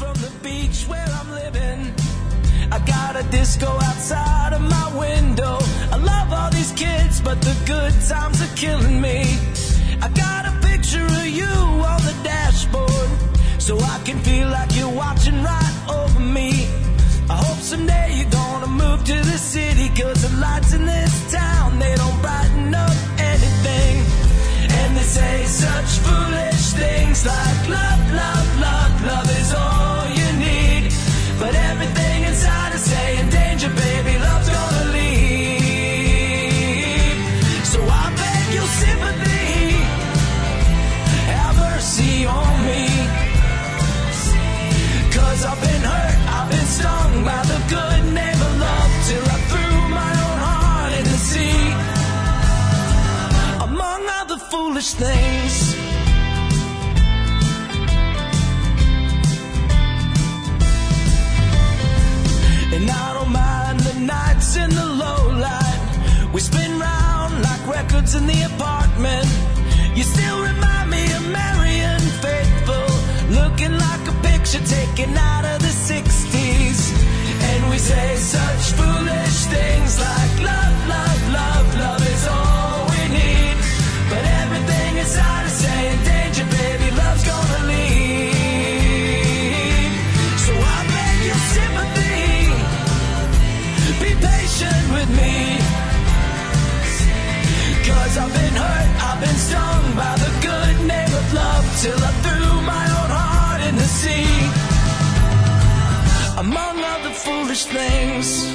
from the beach where I'm living. I got a disco outside of my window. I love all these kids, but the good times are killing me. I got a picture of you on the dashboard, so I can feel like you're watching right over me. I hope someday you're gonna move to the city, cause the lights in this town, they don't brighten up anything. And they say such foolish things like love, love, love, love is foolish things. And I don't mind the nights in the low light. We spin round like records in the apartment. You still remind me of Marion Faithful, looking like a picture taken out of the 60s. And we say such foolish things like love. things.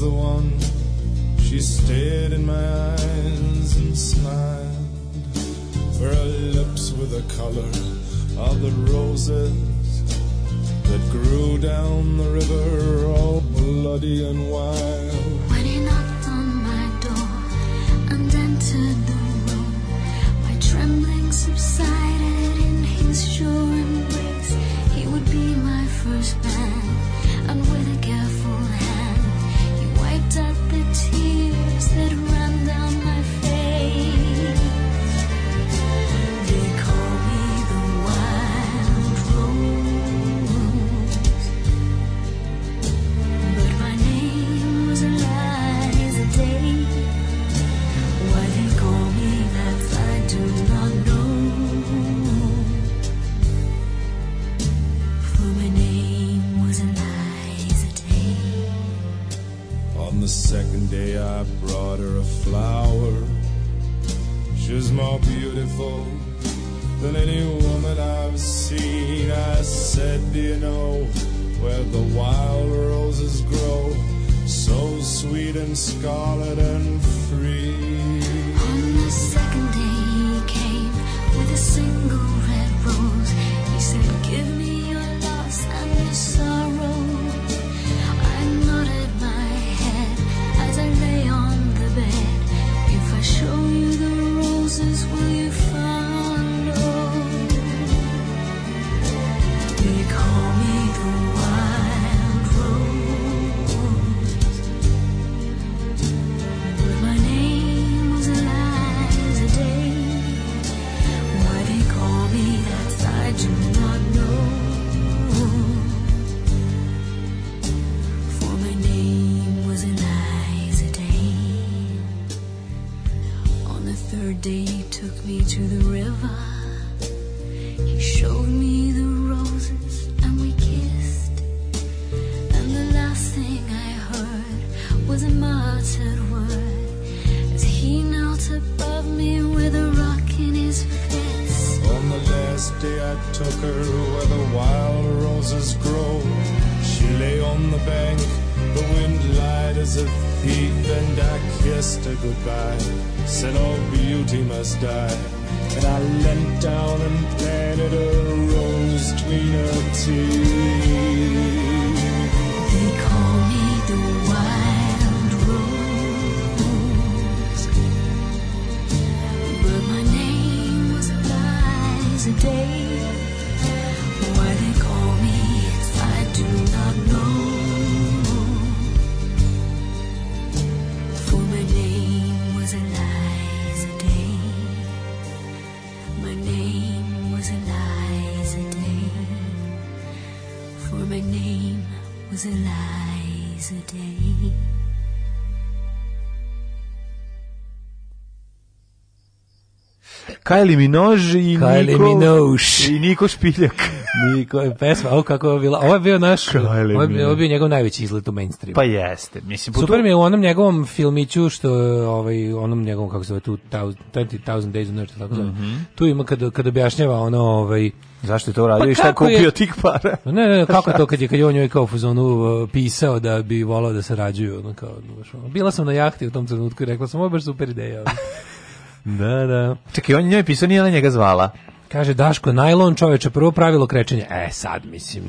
the one Kylie Minogue i Kylie Niko, i Niko Špiljak. (laughs) Niko je pesma, ovo kako je bila, ovo je bio naš, Kylie ovo je, ovo bio njegov najveći izlet u mainstreamu. Pa jeste. Mislim, Super mi je u onom njegovom filmiću, što ovaj, onom njegovom, kako se zove, 2000 Days of Nerd, tako zove. Mm -hmm. Tu ima, kada, kada objašnjava ono, ovaj, Zašto je to radio pa i šta je kupio je, para? Pa ne, ne, (laughs) kako to kad je, kad je on joj kao fuzonu uh, pisao da bi volao da sarađuju, ono kao, ono, bila sam na jahti u tom trenutku i rekla sam, ovo je baš super ideja. (laughs) Da, da. Čekaj, on njoj je pisao, nije ona njega zvala. Kaže Daško najlon čoveče prvo pravilo krećenja. E sad mislim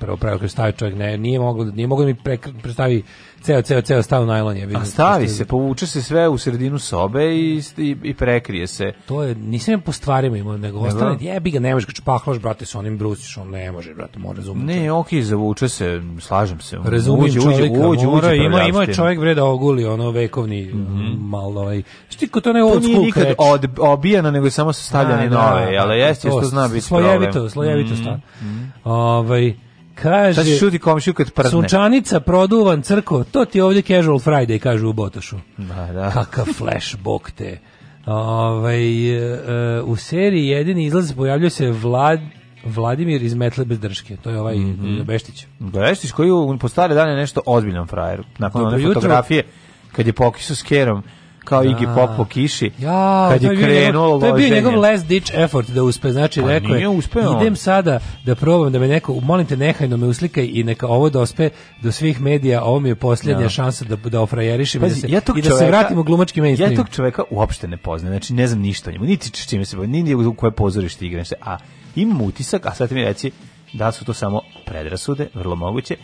prvo pravilo krećenja čovjek ne nije mogao nije mogao da mi pre, predstavi ceo, ceo, ceo stav najlon je. A stavi se, povuče se sve u sredinu sobe i, i, i prekrije se. To je, nisam ja po stvarima imao, nego ne, da? ostane, jebi ga, ne možeš ga čpahlaš, brate, s onim brusiš, on ne može, brate, mora razumjeti. Ne, okej, okay, zavuče se, slažem se. Razumim uđe, čovjeka, uđe, uđe, mora, ima, ima čovjek bre da oguli, ono, vekovni, mm -hmm. malo, ovaj, šti ko to ne old school nikad od, obijena nego samo su stavljane da, da, nove, ali jeste, što zna biti problem. Slojevito, slojevito mm -hmm. stvar. Mm -hmm. Ovaj, Kaže, Šta će čuti komšiju kad prdne? Sunčanica, produvan, crko, to ti ovdje casual Friday, kaže u Botošu. Da, da. Kakav flash, bok te. Ovaj, e, u seriji jedini izlaz pojavljuje se Vlad, Vladimir iz Metle bez drške, to je ovaj mm -hmm. Beštić. Beštić koji u, po stare dane nešto ozbiljan frajer. Nakon pa, one fotografije, kad je pokisao s kerom, kao Iggy da. Pop po kiši. Ja, kad je krenuo To je bio njegov last ditch effort da uspe, znači pa rekao je, idem sada da probam da me neko, molim te nehajno da me uslikaj i neka ovo dospe do svih medija, ovo mi je posljednja ja. Da. šansa da, da ofrajerišem Pazi, i da se, ja i da se vratim u glumački mainstream. Ja tog čoveka uopšte ne poznam, znači ne znam ništa o njemu, niti čime se bavim, niti u koje pozorište igram se, a imam utisak, a sad mi reci da su to samo predrasude, vrlo moguće,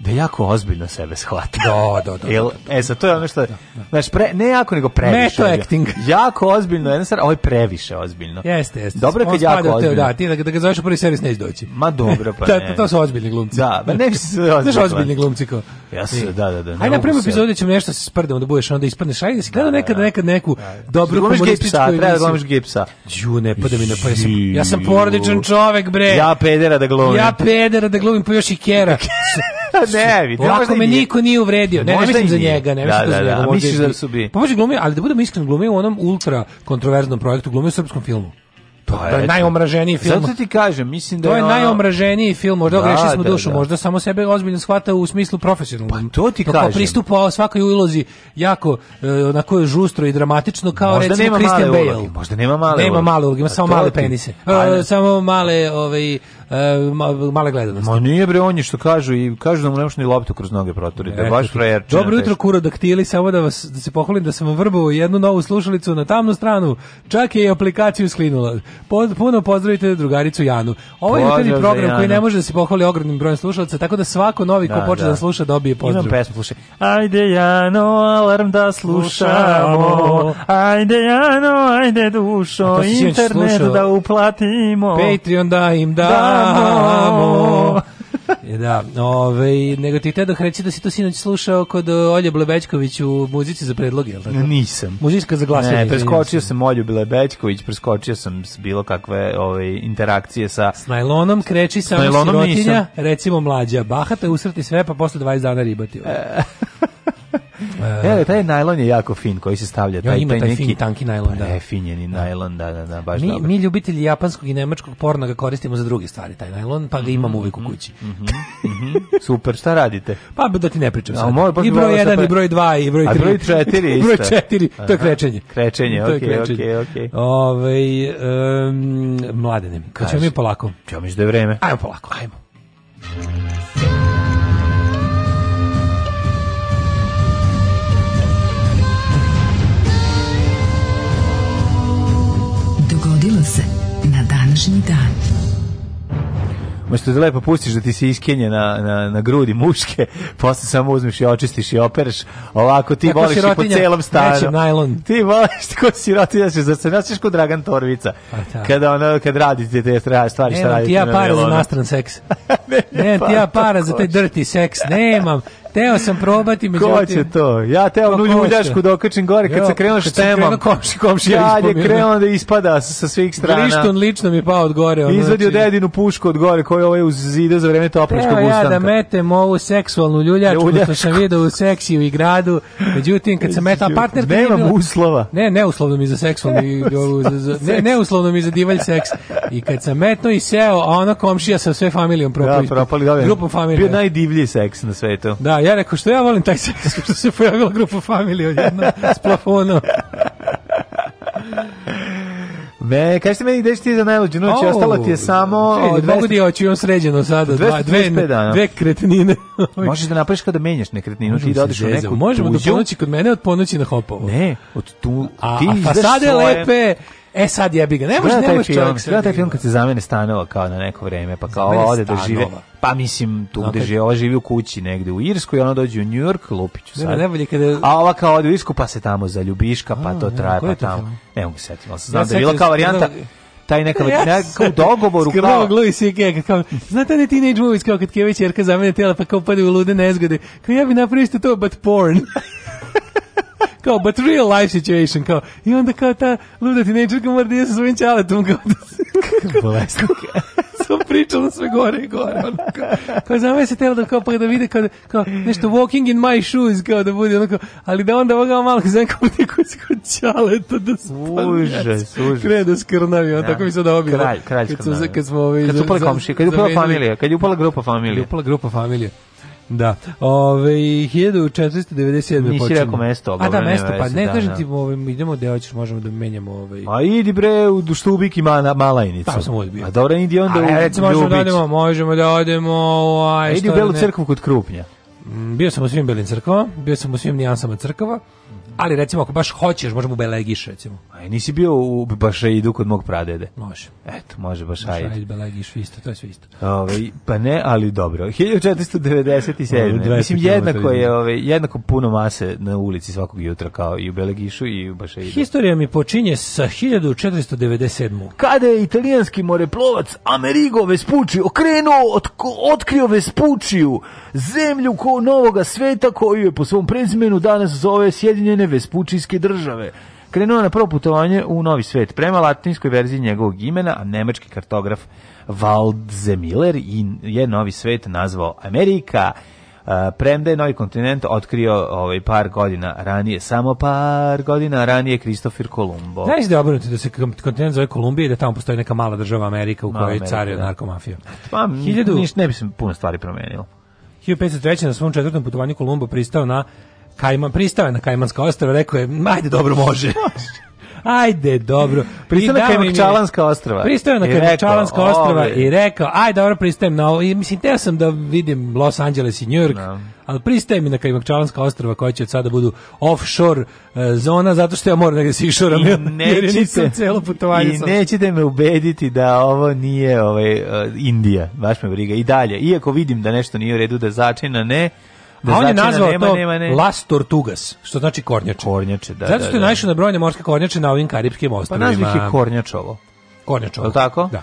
da jako ozbiljno sebe shvata. Da, da, da. da Jel, da, da. e, sad to je ono što da, da. Znaš, pre, ne jako, nego previše. Meta acting. (laughs) Jako ozbiljno, jedna stvar, ovo je previše ozbiljno. Jeste, jeste. Dobro je kad jako ozbiljno. Da, ti da, da ga zoveš u prvi servis neće doći. Ma dobro, pa (laughs) ne. to, to su ozbiljni glumci. Da, pa ne bi se ozbiljni. (laughs) Znaš, ozbiljni glumci kao. Ja se, da, da, da. Ajde, na prvom epizodu ćemo nešto se sprdemo, da budeš, onda ispadneš. Ajde, si gledao nekad, nekad neku dobru komunističku emisiju. Treba da glumiš gipsa. Ju, ne, pa da mi ne, pa ja sam, ja sam porodičan čovek, bre. Ja pedera da glumim. Ja pedera da glumim, pa još i kera. (laughs) ne, znači, vidi. Ovako me niko nije uvredio. Ne, ne mislim za njega, ne da, mislim da, za da, njega. Misliš da su bi. Pa može glumio, ali da budemo iskreni, glumio u onom ultra kontroverznom projektu, glumio u srpskom filmu. Pa, je najomraženiji film. Zato ti kažem, mislim da je... To je ono... najomraženiji film, možda da, grešili smo da, dušu, da. možda samo sebe ozbiljno shvata u smislu profesionalnom. Pa to ti to kažem. pristupa svakoj ulozi jako e, onako žustro i dramatično kao možda recimo Christian Bale. Ulogi, možda nema male Nema male ulogi, ima pa samo male ti... penise. E, samo male, ovaj, Uh, male gledanosti. Ma nije bre on što kažu i kažu da mu nemaš ni loptu kroz noge proturiti. E, baš prejerčeno. Dobro jutro kurodaktili, samo da vas da se pohvalim da sam vrbao jednu novu slušalicu na tamnu stranu. Čak je i aplikaciju sklinula puno pozdravite drugaricu Janu. Ovo je jutarnji program koji ne može da se pohvali ogromnim brojem slušalaca, tako da svako novi da, ko počne da. da. sluša dobije pozdrav. Imam pesmu, slušaj. Ajde Jano, alarm da slušamo. Ajde Jano, ajde dušo, internet da uplatimo. Patreon da im damo. damo. E, da, ovaj nego ti te da reći da si to sinoć slušao kod e, Olje Blebećković u muzici za predloge, jel tako? Nisam. Muzička za glasanje. Ne, preskočio sam Olju Blebećković, preskočio sam bilo kakve ove interakcije sa S najlonom kreći samo sirotinja, nisam. recimo mlađa bahata usrati sve pa posle 20 dana ribati. E. (laughs) E, taj najlon je jako fin koji se stavlja. Taj, ja, ima taj, taj neki, fin, tanki najlon, pa, da. Prefinjeni da. najlon, da, da, da, baš mi, dobro. Mi ljubitelji japanskog i nemačkog porna ga koristimo za druge stvari, taj najlon, pa ga imamo uvijek u mhm, kući. Mm -hmm. Super, šta radite? Pa da ti ne pričam sad. Moj, I broj 1, pa- i broj 2, (laughs) i broj 3. A broj 4 broj 4, to je krečenje. Krečenje, okej, okej, okej. Ovaj um, mladenim, kad ćemo mi polako? Ja mi što je vreme. Ajmo polako, ajmo. rodila se na današnji dan. Možete da lepo pustiš da ti se iskenje na, na, na grudi muške, (laughs) posle samo uzmeš i očistiš i opereš. Ovako ti Tako voliš i po celom stanu. najlon. (laughs) Ti voliš ko sirotinja, se zastanjačiš kod Dragan Torvica. Pa da. Kada ono, kad radite te stvari, ne, šta radite ti ja para za nastran seks. (laughs) ne, ne, ti ja pa para za taj dirty seks, nemam. Teo sam probati, međutim... Ko će to? Ja teo onu ljuljašku da okačim gore, kad se krenuo štemom. komši, komši, ja je krenuo da ispada sa, sa svih strana. Glištun lično mi pao od gore. Ono, Izvadio znači... dedinu pušku od gore, koju ovaj uz zide za vreme topličkog ustanka. Teo ja da metem ovu seksualnu ljuljačku, što sam vidio u seksiju i gradu, međutim, kad sam metao partner... Nemam uslova. Ne, uslovno mi za seksualni... (laughs) Ne, uslovno mi za divalj seks. I kad sam metno i seo, a ona komšija sa sve familijom da, propali. Da, propali, da, grupom familije. Bio najdivlji seks na svetu. Da, ja rekao što ja volim taj seks, (laughs) što se pojavila grupa familije odjedno s plafonom. Me, kažete meni gde ti za najluđu noć, oh, ostalo ti je samo... Čekaj, 200... mogu ti oći on sređeno sada, dva, dve, dve kretnine. (laughs) Možeš da napraviš kada menjaš nekretninu, ti da odeš u neku Možemo tuđu. do ponoći kod mene, od ponoći na hopovo. Ne, od tu... A, ti a fasade svoje... lepe, E sad jebi ga, ne može, ne može čovjek Gleda taj film kad se zamene stanova kao na neko vrijeme, pa kao ova ode da žive, pa mislim tu no, gde žive, ova živi u kući negde u Irskoj, ona dođe u New York, lupiću sad. Ne, ne, kada... A ova kao ode u Irsku, pa se tamo zaljubiška, pa to traje, pa tamo. Ne mogu setiti, ali sam da je bila kao varijanta taj neka ja, neka u dogovoru kao Louis CK kao znate ne teenage movies kao kad Kević jerka zamene tela pa kao pade u lude nezgode kao ja bi napravio to but porn kao, but real life situation, kao, i onda kao ta luda tinejdžerka mora da ide sa svojim ćaletom, kao da se... Sam (laughs) pričala sve gore i gore. Ono, kao, kao znam se tela da kao, pa da vide kao, kao nešto walking in my shoes, kao da bude onako, ali da onda ovoga malo znam kao neko kod ćaleta da spadne. Užas, užas. Krene da skrnavi, on ja. Da. tako mi se da obila. Kralj, kralj skrnavi. Kad, su, kad smo... Ovaj, kad upala komšija, kad upala familija, kad upala grupa familije. Kad upala grupa familije. Da. Ove 1497. Nisi počinje. rekao mesto, A da mesto, pa ne da, kažem da. ti, ovaj idemo da hoćeš možemo da menjamo ovaj. A idi bre u Štubik i Mana Malajnicu. Pa sam odbio. A dobro idi onda u e, recimo možemo da odemo, možemo da odemo, aj ovaj, Idi u da Belu crkvu kod Krupnja. Mm, bio sam u svim belim crkvama, bio sam u svim nijansama crkava, ali recimo ako baš hoćeš možemo u Belegiš recimo. E, nisi bio u Bašaidu kod mog pradede? Može. Eto, može Bašaid. Bašaid, Belagiš, isto, to je sve isto. Ove, ovaj, pa ne, ali dobro. 1497. (laughs) Mislim, jednako je, ove, ovaj, jednako puno mase na ulici svakog jutra, kao i u Belegišu i u Bašaidu. Historija mi počinje sa 1497. Kada je italijanski moreplovac Amerigo Vespucci okrenuo, otko, otkrio Vespuciju, zemlju ko novoga sveta koju je po svom prezimenu danas zove Sjedinjene Vespučijske države krenuo na prvo putovanje u Novi svet prema latinskoj verziji njegovog imena, a nemački kartograf Waldzeemiller je Novi svet nazvao Amerika. premda je novi kontinent otkrio ovaj par godina ranije, samo par godina ranije Kristofer Kolumbo. Znaš da obrnuti da se kontinent zove Kolumbija i da tamo postoji neka mala država Amerika u kojoj Amerika, cario da. narkomafija. Pa, Hiljadu... ništa, ne bi se puno stvari promenilo. 1503. na svom četvrtom putovanju Kolumbo pristao na Kajman pristao je na Kajmanska ostrava, rekao je, ajde dobro može. ajde, dobro. Pristao na Kajmakčalanska ostrava. Pristao na Kajmakčalanska ostrava i rekao, ajde, dobro, pristajem na ovo. I, mislim, teo sam da vidim Los Angeles i New York, no. Da. ali pristajem mi na Kajmakčalanska ostrava koja će od sada da budu offshore uh, zona, zato što ja moram negdje da se išoram, (laughs) jer nisam celo putovanje. I nećete me ubediti da ovo nije ovaj, uh, Indija, baš me briga, i dalje. Iako vidim da nešto nije u redu, da začina, ne, da A on je znači da nazvao nema, to nema, ne. Las Tortugas, što znači kornjače. Kornjače, da. Zato da, što je da, da. na brojne morske kornjače na ovim karibskim ostrvima. Pa nazvih je kornjačovo. Kornjačovo. Je tako? Da.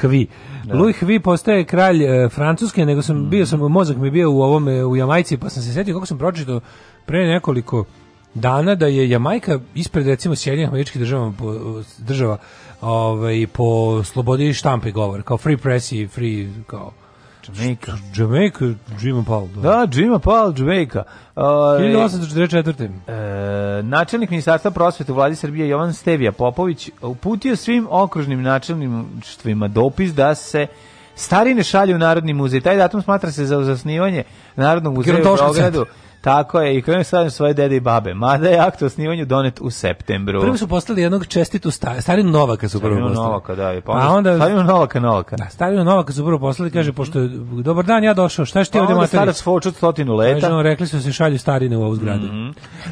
Hvi. Da. Louis Hvi postaje kralj e, Francuske, nego sam mm. bio sam mozak mi bio u ovom e, u Jamajci, pa sam se setio kako sam pročitao pre nekoliko dana da je Jamajka ispred recimo Sjedinjenih američkih država država ovaj po slobodi štampe govor, kao free press i free kao Jamaica. Jamaica, Jim Paul. Da, da Jim Paul, Jamaica. Uh, 1844. Uh, načelnik ministarstva prosvete u vladi Srbije Jovan Stevija Popović uputio svim okružnim načelnictvima dopis da se starine šalje u Narodni muzej. Taj datum smatra se za zasnivanje Narodnog muzeja u Beogradu. Tako je, i krenuo slavim svoje dede i babe. Mada je akt o snivanju donet u septembru. Prvo su postali jednog čestitu sta, starinu Novaka su prvo postali. Novaka, da. Pa onda, A onda, starinu Novaka, Novaka. Da, starinu Novaka su prvo postali, kaže, mhm. pošto je, dobar dan, ja došao, šta što ti pa ovde materi? Onda starac stotinu leta. Kaže, on, rekli su se šalju starine u ovu zgradu. Mm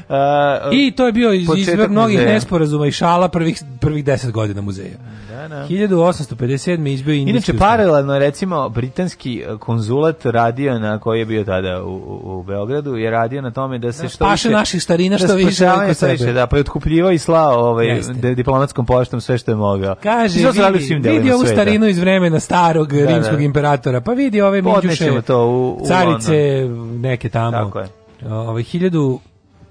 -hmm. uh, I to je bio iz, izver mnogih muzeja. nesporazuma i šala prvih, prvih deset godina muzeja. Da, da. 1857. izbio Inače, paralelno, recimo, britanski e, konzulat radio na koji je bio tada u, u, Beogradu je radio na tome da se da, što paše više... naših starina što da više. Da, što da, pa je otkupljivao i slao ovaj, diplomatskom poštom sve što je mogao. Kaže, vidi, vidi ovu starinu iz vremena starog da, da, rimskog imperatora, pa vidi ove miđuše, to u, u carice, neke tamo. Tako je. Ove, ovaj, 1000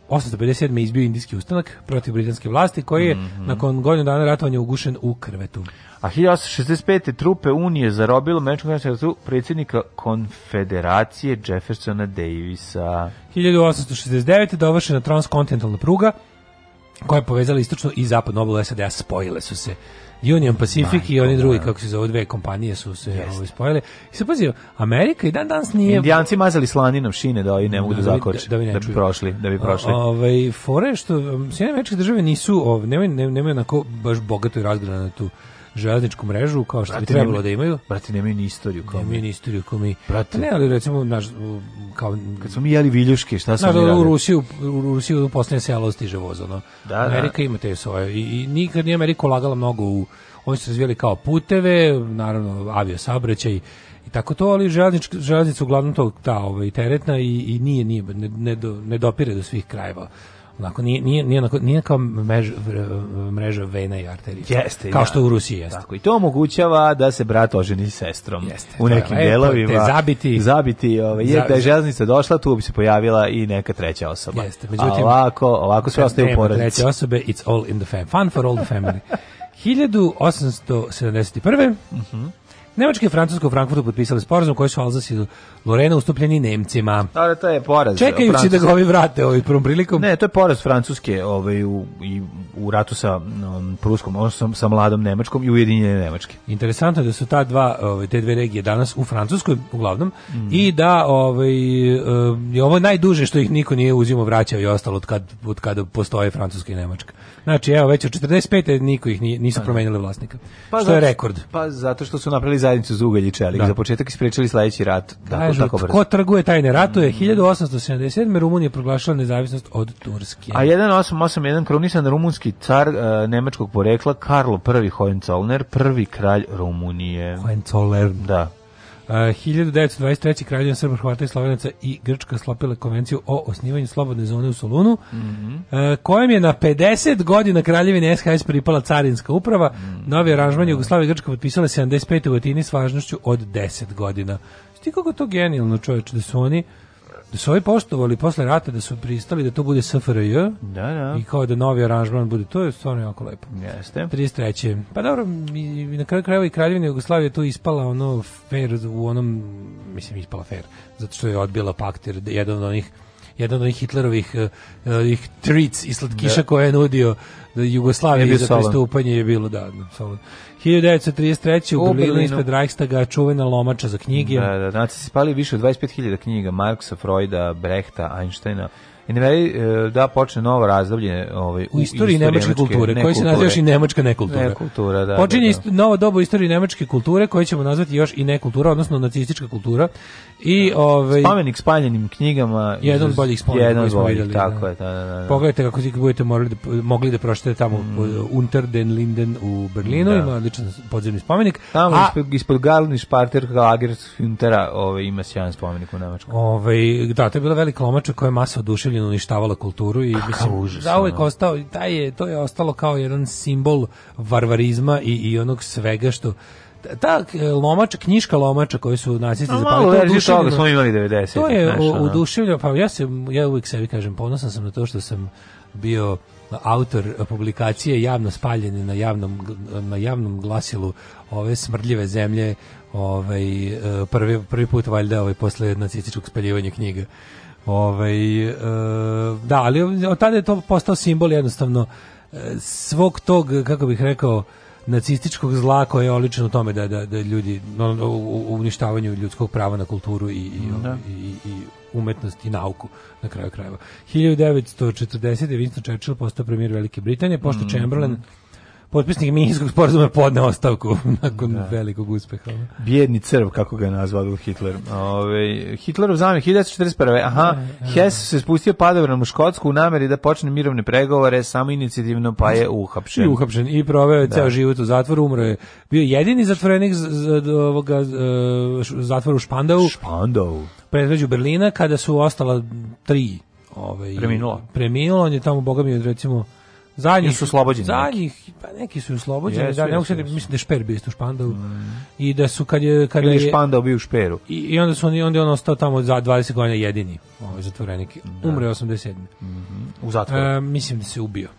857. izbio indijski ustanak protiv britanske vlasti, koji je mm -hmm. nakon godinu dana ratovanja ugušen u krvetu. A 1865. trupe Unije zarobilo američkog predsjednika konfederacije Jeffersona Davisa. 1869. dovršena transkontinentalna pruga koja je povezala istočnu i zapadnu obalu SAD-a, spojile su se Union Pacific Majko, i oni drugi, kako se zove, dve kompanije su se ovo ovaj, ispojile. I se pazio, Amerika i dan danas nije... Indijanci mazali slaninom šine da ovi ne da, mogu da, da zakoče, da, da, da, bi prošli. Da bi prošli. Ove, ovaj, fore što um, Sjedinjene američke države nisu, ov, nemaju, nemaju, nemaju onako baš bogato i razgranatu tu železničku mrežu kao što brate, bi trebalo nema, da imaju. Brate, nemaju ni istoriju kao nemaju mi. ni istoriju kao mi. Brate. Pa ne, ali recimo, naš, kao... Kad smo mi jeli viljuške, šta smo mi radili? U Rusiju, u Rusiju u poslednje selo stiže voz, ono. Da, da. Amerika da. ima te svoje. I, I nikad nije Amerika ulagala mnogo u... Oni su razvijeli kao puteve, naravno avio saobraćaj, i tako to, ali železnica uglavnom to ta ovaj, teretna i, i nije, nije ne, ne, do, ne dopire do svih krajeva Onako, nije, nije, nije, onako, nije kao mreža, mreža vena i arterija. Jeste. Kao da. što u Rusiji jeste. Tako, i to omogućava da se brat oženi s sestrom. Jeste. U nekim je, delovima. Te zabiti. Zabiti. Ovaj, je da je železnica došla, tu bi se pojavila i neka treća osoba. Jeste. Međutim, A ovako, ovako sve ostaje u porodici. Treće osobe, it's all in the family. Fun for all the family. 1871. Uh -huh. Nemačka i Francuska u Frankfurtu potpisali sporazum koji su Alzas i Lorena ustupljeni Nemcima. Da, da to je poraz. Eh, Čekajući Francuske. da ga ovi vrate ovaj prvom prilikom. Ne, to je poraz Francuske ovaj, u, i, u ratu sa um, Pruskom, odnosno sa mladom Nemačkom i ujedinjene Nemačke. Interesantno je da su ta dva, ovaj, te dve regije danas u Francuskoj uglavnom mm. i da ovaj, eh, je ovo najduže što ih niko nije uzimo vraćao i ostalo od kad, od kad postoje Francuska i Nemačka. Znači, evo, već od 45. niko ih nije, nisu promenili vlasnika. Pa što zato, je rekord. Pa zato što su napravili zajednicu za ugalj i čelik. Da. Za početak ispričali sledeći rat. Tako, Kažu, tako brzo. Ko trguje tajne je 1877. Rumunija proglašala nezavisnost od Turske. A 1881 krunisan rumunski car uh, nemačkog porekla Karlo I Hohenzollern, prvi kralj Rumunije. Hohenzollern. Da. Uh, 1923. kraljevina Srba, Hrvata i Slovenaca i Grčka sklopila konvenciju o osnivanju slobodne zone u Solunu, mm -hmm. uh, kojem je na 50 godina kraljevine SHS pripala carinska uprava. Mm -hmm. Novi aranžman mm -hmm. Jugoslavije i Grčka potpisala 75. u Atini s važnošću od 10 godina. Sti kako to genijalno čoveč da su oni da su ovi poštovali posle rata da su pristali da to bude SFRJ da, da. i kao da novi aranžman bude to je stvarno jako lepo. Jeste. 33. Pa dobro, mi na kraju krajeva i Kraljevina Jugoslavija tu ispala ono fair u onom mislim ispala fair zato što je odbila pakt jer jedan od onih jedan od onih Hitlerovih eh, eh, ih treats i slatkiša da. koje je nudio da Jugoslaviji za pristupanje je bilo da, da 1933. u, u Berlinu, Berlinu. ispred Reichstaga čuvena lomača za knjige. Da, da, znači se spali više od 25.000 knjiga Marksa, Freuda, Brehta, Einsteina, i na eh, da počne novo razdoblje ovaj, u, istoriji nemačke kulture, ne koji se naziva još i nemačka nekultura. Nekultura, da. Počinje da, da. novo doba u istoriji nemačke kulture, koje ćemo nazvati još i nekultura, odnosno nacistička kultura. I, da. ovaj, Spomenik spaljenim knjigama. Jedan od boljih spomenika koji smo boljih, vidjeli. Da. Tako da. je, da, da, da. Pogledajte kako budete morali da, mogli da prošete tamo mm. Unter den Linden u Berlinu, da. ima odličan podzemni spomenik. Tamo a, ispod, ispod Galni Šparter Lager Untera ovaj, ima sjajan spomenik u Nemačku. Ovaj, da, to je bila velika lomača koja je masa oduševljena Vojvodina uništavala kulturu i mislim zauvek da. ostao taj je to je ostalo kao jedan simbol varvarizma i i onog svega što ta e, lomača, knjiška lomača koju su nacisti no, zapalili, to, toga smo imali 90. To je uduševljeno, pa ja, se, ja uvijek sebi kažem, ponosan sam na to što sam bio autor publikacije javno spaljene na javnom, na javnom glasilu ove smrdljive zemlje ovaj, e, prvi, prvi put valjda ovaj, posle nacističkog spaljivanja knjiga. Ovaj, e, da, ali od tada je to postao simbol jednostavno e, svog tog, kako bih rekao, nacističkog zla koje je oličeno u tome da, da, da ljudi no, u uništavanju ljudskog prava na kulturu i, i, da. i, i umetnost i nauku na kraju krajeva. 1940. Winston Churchill postao premijer Velike Britanije, pošto mm -hmm. Chamberlain potpisnik minijskog sporazuma je podneo ostavku (laughs) nakon da. velikog uspeha. Bjedni crv, kako ga je nazvao Hitler. Ove, Hitlerov zamjer 1941. Aha, da, Hess da, da. se spustio padobranom u Škotsku u nameri da počne mirovne pregovore, samo inicijativno pa je uhapšen. I uhapšen i proveo je da. ceo život u zatvoru, umro je. Bio jedini zatvorenik ovoga, e, zatvoru u Špandau. Špandau. Predveđu Berlina, kada su ostala tri ovaj, preminula. Preminula, on je tamo, boga mi, recimo, Za su oslobođeni. Za pa neki su oslobođeni, da, yes, ne mogu da mislim da je Šper bio isto u Špandau. Mm. I da su kad je kad je Špandau bio u Šperu. I, i onda su oni onda je on ostao tamo za 20 godina jedini, ovaj zatvorenik. Da. Umre 87. Mm U zatvoru. E, mislim da se ubio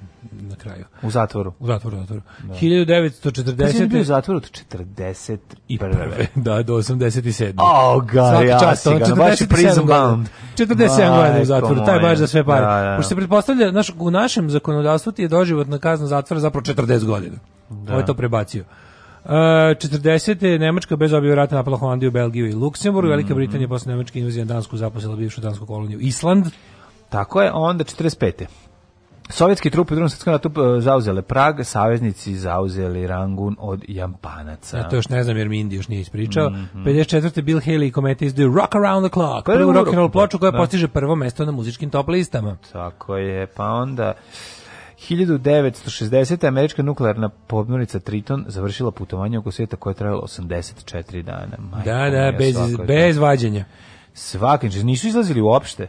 kraju. U zatvoru. U zatvoru, u zatvoru. Da. 1940. Pa u zatvoru od 40 i prve. (laughs) da, do 87. Oh, ga, ja čast, si ga, baš prison bound. 47 godina u zatvoru, taj baš za sve pare. Da, da. Pošto se pretpostavlja, naš, u našem zakonodavstvu ti je doživotna kazna zatvora zapravo 40 godina. Da. Ovo je to prebacio. Uh, e, 40. Nemačka bez objave rata napala Holandiju, Belgiju i Luksemburg. Mm Velika Britanija posle nemačke invazije na Dansku zaposila bivšu dansku koloniju Island. Tako je, onda 45. Sovjetski trupe u drugom svjetskom ratu e, zauzele Prag, saveznici zauzeli Rangun od Jampanaca. Ja to još ne znam jer mi Indi još nije ispričao. Mm -hmm. 54. Bill Haley i komete izdaju Rock Around the Clock, prvu rock ploču koja da. postiže prvo mesto na muzičkim top listama. Tako je, pa onda... 1960. američka nuklearna podmornica Triton završila putovanje oko svijeta koje je trajalo 84 dana. Majko da, da, bez, bez vađenja. Svakim, znači, nisu izlazili uopšte.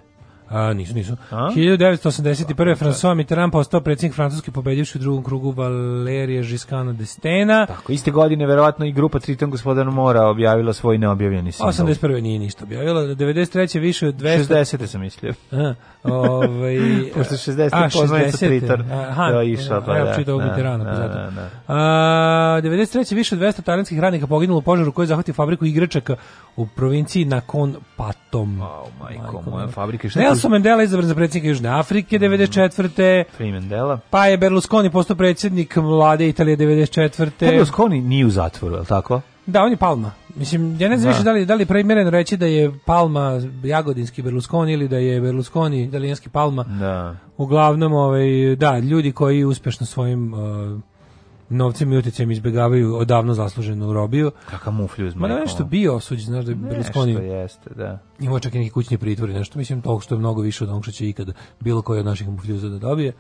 A, nisu, nisu. A? 1981. Da. François Mitterrand postao predsjednik Francuske pobedivši u drugom krugu Valerije Žiskana Stena. Tako, iste godine verovatno i grupa Triton gospodan Mora objavila svoj neobjavljeni singl. 81. nije ništa objavila. 93. više od 200... 60. sam mislio. A, ovaj, (laughs) Pošto 60. A, 60. Triton. Aha, pa da, išla, da da, pa, ja, da, čitao da, Mitterranda, da, Da, da. A, 93. više od 200 talijanskih radnika poginulo u požaru koji je zahvatio fabriku igračaka u provinciji nakon Patom. Oh, majko, majko moja fabrika. Šta Nelson Mandela izabran za predsjednika Južne Afrike 94. Mhm. Free Mandela. Pa je Berlusconi postao predsjednik mlade Italije 94. Pa Berlusconi nije u zatvoru, je tako? Da, on je Palma. Mislim, ja ne znam da. više da li, da li primjereno reći da je Palma jagodinski Berlusconi ili da je Berlusconi italijanski Palma. Da. Uglavnom, ovaj, da, ljudi koji uspješno svojim... Uh, novcem i utjecajem izbjegavaju odavno zasluženu robiju. Kakav muflju iz Mada nešto bio osuđen, znaš da je Berlusconi... Nešto jeste, da. Imao čak i neki kućni pritvori, nešto. Mislim, toliko što je mnogo više od onog što će ikad bilo koji od naših mufljuza da dobije.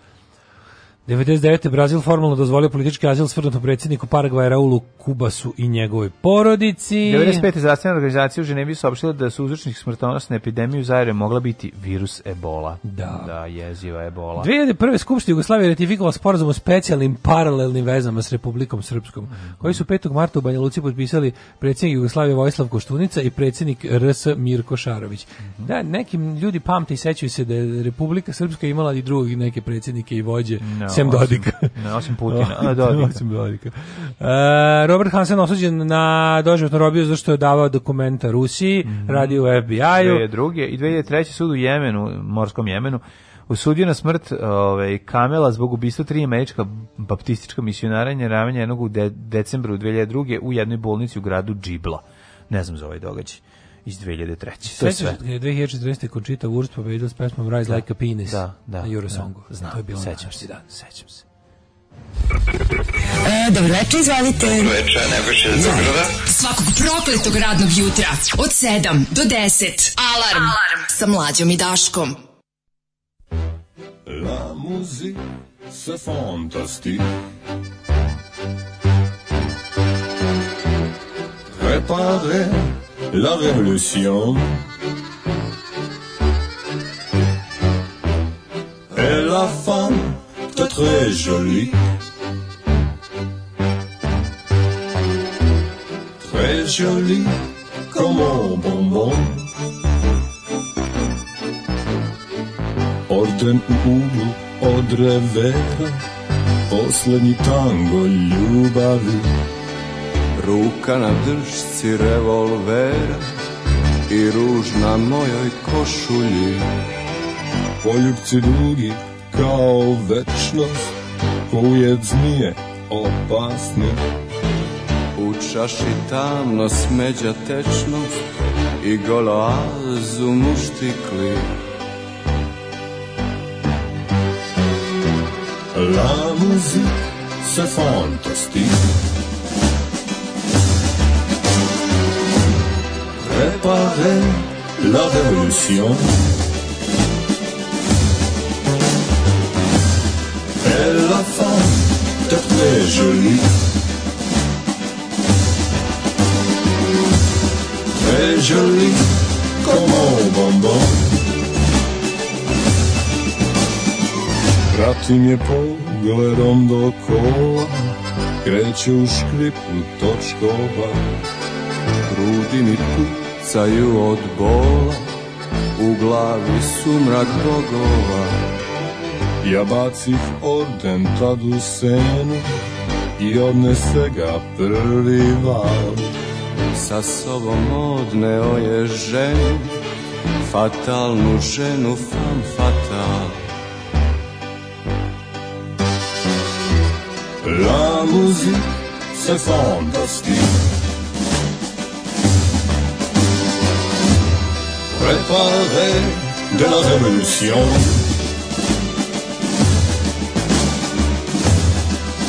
99. Brazil formalno dozvolio politički azil svrnutom predsjedniku Paragvaja Raulu Kubasu i njegovoj porodici. 95. zdravstvena organizacija u Ženevi saopštila da su uzročnih smrtonosne epidemije u zajedno mogla biti virus ebola. Da. Da, jeziva ebola. 2001. Skupština Jugoslavije ratifikovala sporazum o specijalnim paralelnim vezama s Republikom Srpskom, mhm. koji su 5. marta u Banja Luci potpisali predsjednik Jugoslavije Vojislav Koštunica i predsjednik RS Mirko Šarović. Mhm. Da, nekim ljudi pamte i sećaju se da je Republika Srpska imala i drugih neke predsjednike i vođe no da. Sem Dodik. Ne, osim Putina. A, (laughs) Dodika. osim e, Robert Hansen osuđen na doživotnu robio zašto je davao dokumenta Rusiji, mm -hmm. radio u FBI-u. druge i 2003. sud u Jemenu, morskom Jemenu, osudio na smrt ovaj, Kamela zbog ubistva tri američka baptistička misionaranja ravanja jednog u de, decembru 2002. u jednoj bolnici u gradu Džibla. Ne znam za ovaj događaj iz 2003. To sve. Kada je 2014. Končita Wurst pobedila s pesmom Rise da, Like a Penis da, da, na Eurosongu. Da, znam, to je bilo sećam se. Da, Sećam se. E, dobro večer, izvalite. Dobro večer, Nebojša iz Zagrada. Svakog prokletog radnog jutra od 7 do 10. Alarm, Alarm. sa mlađom i Daškom. La musique, c'est fantastique. Préparez la révolution. Et la femme de très jolie. Très jolie comme un bonbon. Orden ou de verre tango ljubavi. Ruka na držci revolvera I ruž na mojoj košulji Poljubci dugi kao večnost Kujed zmije opasni U čaši tamno smeđa tečnost I golazu muštikli La musique se fantastille préparer la révolution. Et la femme de très jolie. Très jolie comme un bonbon. Pratim je pogledom dookola, kreće u škripu točkova, grudi mi tu pucaju od bola U glavi su mrak bogova Ja bacih orden tad u senu I odnese ga prvi val Sa sobom odneo je ženu Fatalnu ženu, fan fatal La musique, c'est fantastique Préparé de la révolution.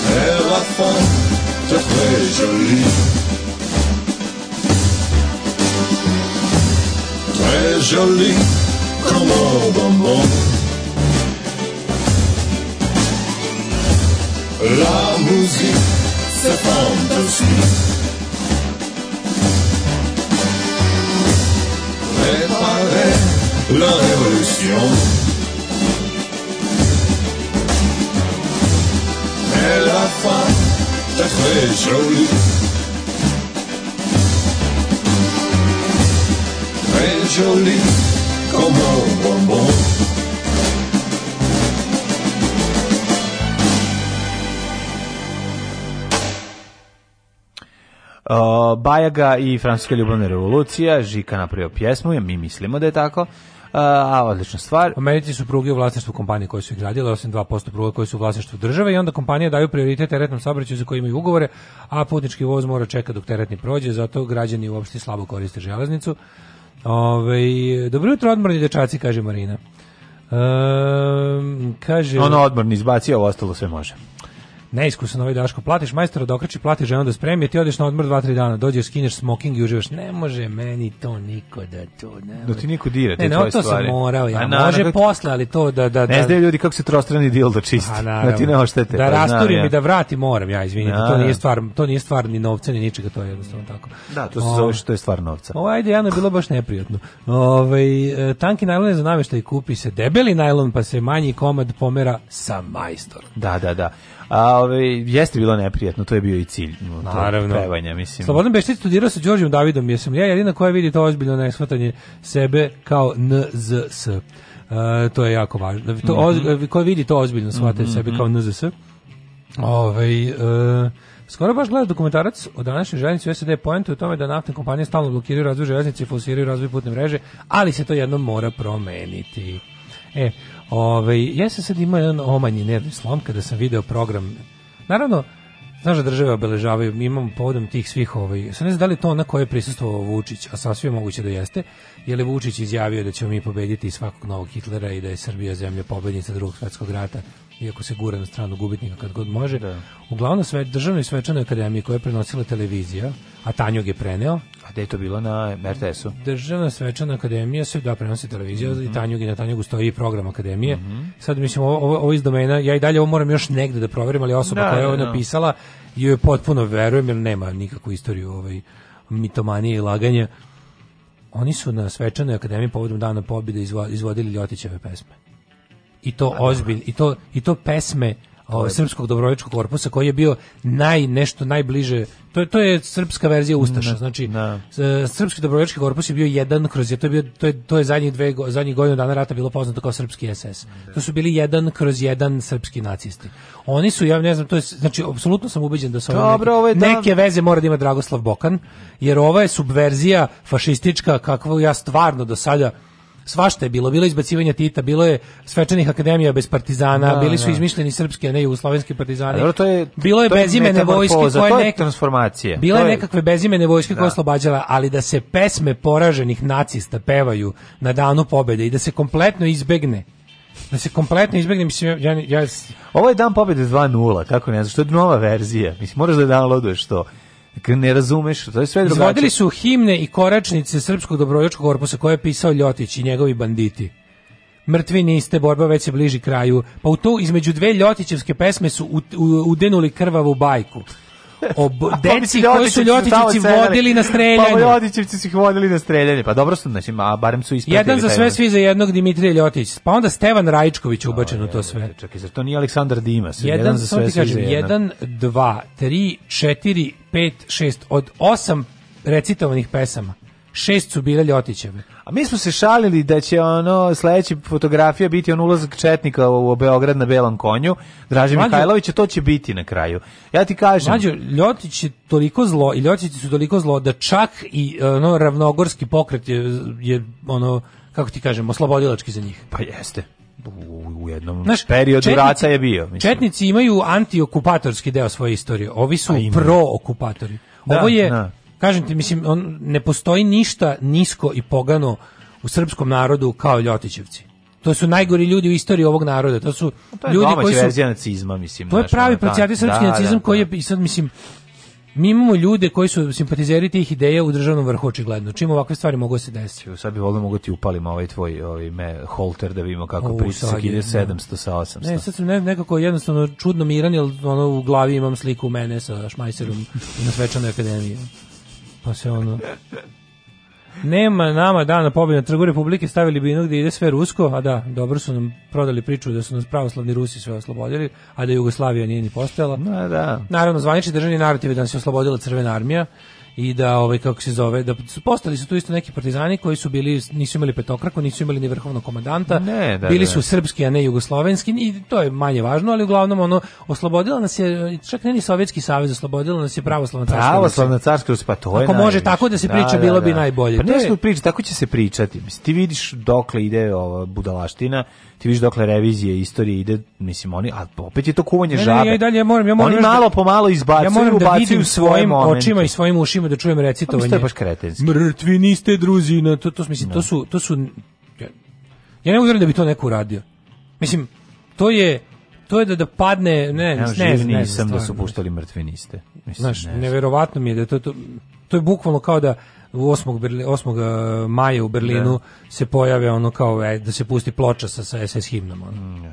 Et la fin très jolie. Très jolie comme un bonbon. La musique, c'est fantastique. la révolution. Elle la fin très jolie. Très jolie comme un bonbon. Uh, Bajaga i Francuska ljubavna revolucija, Žika napravio pjesmu, ja mi mislimo da je tako. a odlična stvar. U su pruge u vlasništvu kompanije koje su ih gradile, osim 2% pruga koje su u vlasništvu države i onda kompanije daju prioritet teretnom saobraćaju za koje imaju ugovore, a putnički voz mora čekati dok teretni prođe, zato građani uopšte slabo koriste železnicu. Ove, dobro jutro odmorni dečaci, kaže Marina. Um, kaže... Ono odmorni izbaci, ovo ostalo sve može neiskusan ovaj Daško, platiš majstora da okreći, platiš ženu da spremi, ti odeš na odmor 2-3 dana, dođeš, skinješ smoking i uživaš. Ne može meni to niko da to... Ne da ti niko dire te ne, tvoje to stvari. sam morao, ja. na, može na, da- posle, ali to da... da, da ne znaju ljudi kako se trostrani dil da čisti. A, pa, da ti ne oštete. Da pa, rasturim ja. i da vratim moram, ja izvinite. To, da, da. nije stvar, to nije stvar ni novca, ni ničega, to je jednostavno tako. Da, to se o, ovaj, zove što je stvar novca. Ovo, ajde, Jano, je bilo baš neprijatno. Ove, ovaj, tanki najlon je za namještaj, kupi se debeli najlon, pa se manji komad pomera sa majstor. Da, da, da. A ove, jeste bilo neprijatno, to je bio i cilj. Naravno. Pevanja, mislim. Slobodan Beštić studirao sa Đorđem Davidom, jesam ja jedina koja vidi to ozbiljno nesvatanje sebe kao NZS. Uh, e, to je jako važno. To, mm -hmm. ko vidi to ozbiljno shvate mm -hmm. sebe mhm, kao mhm. NZS. Ovaj uh, e, Skoro baš gledaš dokumentarac o današnjoj željeznici u SAD pojentu u tome da naftne kompanije stalno blokiraju razvoj željeznice i fosiraju razvoj putne mreže, ali se to jednom mora promeniti. E, Ove, ovaj, ja sam sad imao jedan omanji nervni slom kada sam video program. Naravno, znaš da države obeležavaju, mi imamo povodom tih svih ovaj, sad ne znam da li to ona koja je prisustvovao Vučić, a sasvim moguće da jeste, jer je Vučić izjavio da ćemo mi pobediti svakog novog Hitlera i da je Srbija zemlja pobednica drugog svetskog rata iako se gura na stranu gubitnika kad god može. Da. Uglavnom sve državnoj svečanoj akademiji koja je prenosila televizija, a Tanjog je preneo. A gde je to bilo na RTS-u? Državna svečana akademija se da prenosi televizija mm -hmm. i Tanjog i na Tanjogu stoji i program akademije. Mm -hmm. Sad mislim ovo, ovo iz domena, ja i dalje ovo moram još negde da proverim, ali osoba da, koja je da, ovo da, napisala joj potpuno verujem jer nema nikakvu istoriju ovaj mitomanije i laganja. Oni su na svečanoj akademiji povodom dana pobjede izvodili Ljotićeve pesme i to pa da. ozbilj i to i to pesme ovaj srpskog dobrovoljačkog korpusa koji je bio naj nešto najbliže to je to je srpska verzija ustaša znači ne. Da. srpski dobrovoljački korpus je bio jedan kroz je to je bio to je to je zadnjih dve zadnjih godina dana rata bilo poznato kao srpski SS to su bili jedan kroz jedan srpski nacisti oni su ja ne znam to je znači apsolutno sam ubeđen da su Dobro, ovaj neke, neke veze mora da ima Dragoslav Bokan jer ova je subverzija fašistička kakvu ja stvarno do sada svašta je bilo, bilo je izbacivanje Tita, bilo je svečanih akademija bez partizana, da, bili su da. izmišljeni srpski, a ne jugoslovenski partizani. Da, to je, bilo je to bezimene vojske koje je nek... transformacije. Bila je nekakve bezimene vojske koje da. oslobađala, ali da se pesme poraženih nacista pevaju na danu pobede i da se kompletno izbegne da se kompletno izbegne, mislim, ja, ja... Ovo je dan pobjede 2.0, kako ne znam, što je nova verzija, mislim, moraš da downloaduješ to. Dakle, ne razumeš, to je sve drugačije. Izvodili su himne i koračnice Srpskog dobrovoljačkog korpusa koje je pisao Ljotić i njegovi banditi. Mrtvi niste, borba već je bliži kraju. Pa u to između dve Ljotićevske pesme su udenuli krvavu bajku ob, (laughs) pa deci da koji su Ljotićevci vodili na streljanje. Pa Ljotićevci su ih vodili na streljanje, pa dobro su, znači, a barem su ispratili. Jedan za sve, svi za jednog Dimitrije Ljotić, pa onda Stevan Rajčković pa ubačen u to sve. Čekaj, zar to nije Aleksandar Dimas? Jedan, jedan za sve, svi za za jedan. 1, 2, 3, 4, 5, 6, od osam recitovanih pesama šest su bile Ljotićeve. A mi smo se šalili da će ono sledeća fotografija biti on ulazak Četnika u Beograd na belom konju. Draže Mlađo, Mihajlović, to će biti na kraju. Ja ti kažem. Mađo, Ljotić je toliko zlo i Ljotići su toliko zlo da čak i ono ravnogorski pokret je, je ono kako ti kažemo, oslobodilački za njih. Pa jeste. U, jednom Znaš, periodu četnici, rata je bio. Mislim. Četnici imaju antiokupatorski deo svoje istorije. Ovi su pa prookupatori. Da, Ovo je... Da kažem ti, mislim, on, ne postoji ništa nisko i pogano u srpskom narodu kao Ljotićevci. To su najgori ljudi u istoriji ovog naroda. To su to je ljudi koji su nacizma, mislim. To je pravi da, procjati da, srpski da, nacizam da, koji je i sad mislim Mi imamo ljude koji su simpatizeri tih ideja u državnom vrhu očigledno. Čim ovakve stvari mogu da se desiti? Sad bi volio mogu ti upalim ovaj tvoj ovaj me, holter da vidimo kako se kide 700 sa 800. Ne, sad sam ne, nekako jednostavno čudno miran, jer ono, u glavi imam sliku mene sa šmajserom na svečanoj akademiji. Pa se ono... Nema nama dana pobjede na trgu Republike, stavili bi inog gdje da ide sve rusko, a da, dobro su nam prodali priču da su nas pravoslavni Rusi sve oslobodili, a da Jugoslavija nije ni postojala. Na, da. Naravno, zvanični državni narativ je da nas je oslobodila Crvena armija, i da ovaj kako se zove da su postali su tu isto neki partizani koji su bili nisu imali petokraku, nisu imali ni vrhovnog komandanta. Ne, da, da bili da, da. su srpski, a ne jugoslovenski i to je manje važno, ali uglavnom ono oslobodila nas je čak ne ni Sovjetski savez oslobodila nas je pravoslavna carska. Pravoslavna carska pa to je. Ako može tako da se priča da, bilo da, bi najbolje. Pa ne je... priča, tako će se pričati. Ti vidiš dokle ide ova budalaština ti vidiš dokle revizije istorije ide, mislim oni, a opet je to kuvanje ne, žabe. Ne, ja i dalje moram, ja moram oni da- malo po malo izbacuju, ja moram da vidim svojim momente. očima i svojim ušima da čujem recitovanje. Pa baš kretenski. Mrtvi niste druzi, na to to mislim, no. to da. su to su ja, ja ne vjerujem da bi to neko uradio. Mislim, to je to je da da padne, ne, ja, ne, ne, nisam da su puštali mrtve niste. Mislim, Znaš, ne, neverovatno mi je da to, to to je bukvalno kao da 8. Berli, 8. E, maja u Berlinu da. se pojave ono kao e, da se pusti ploča sa, sa SS himnom. Ono. Mm, ja.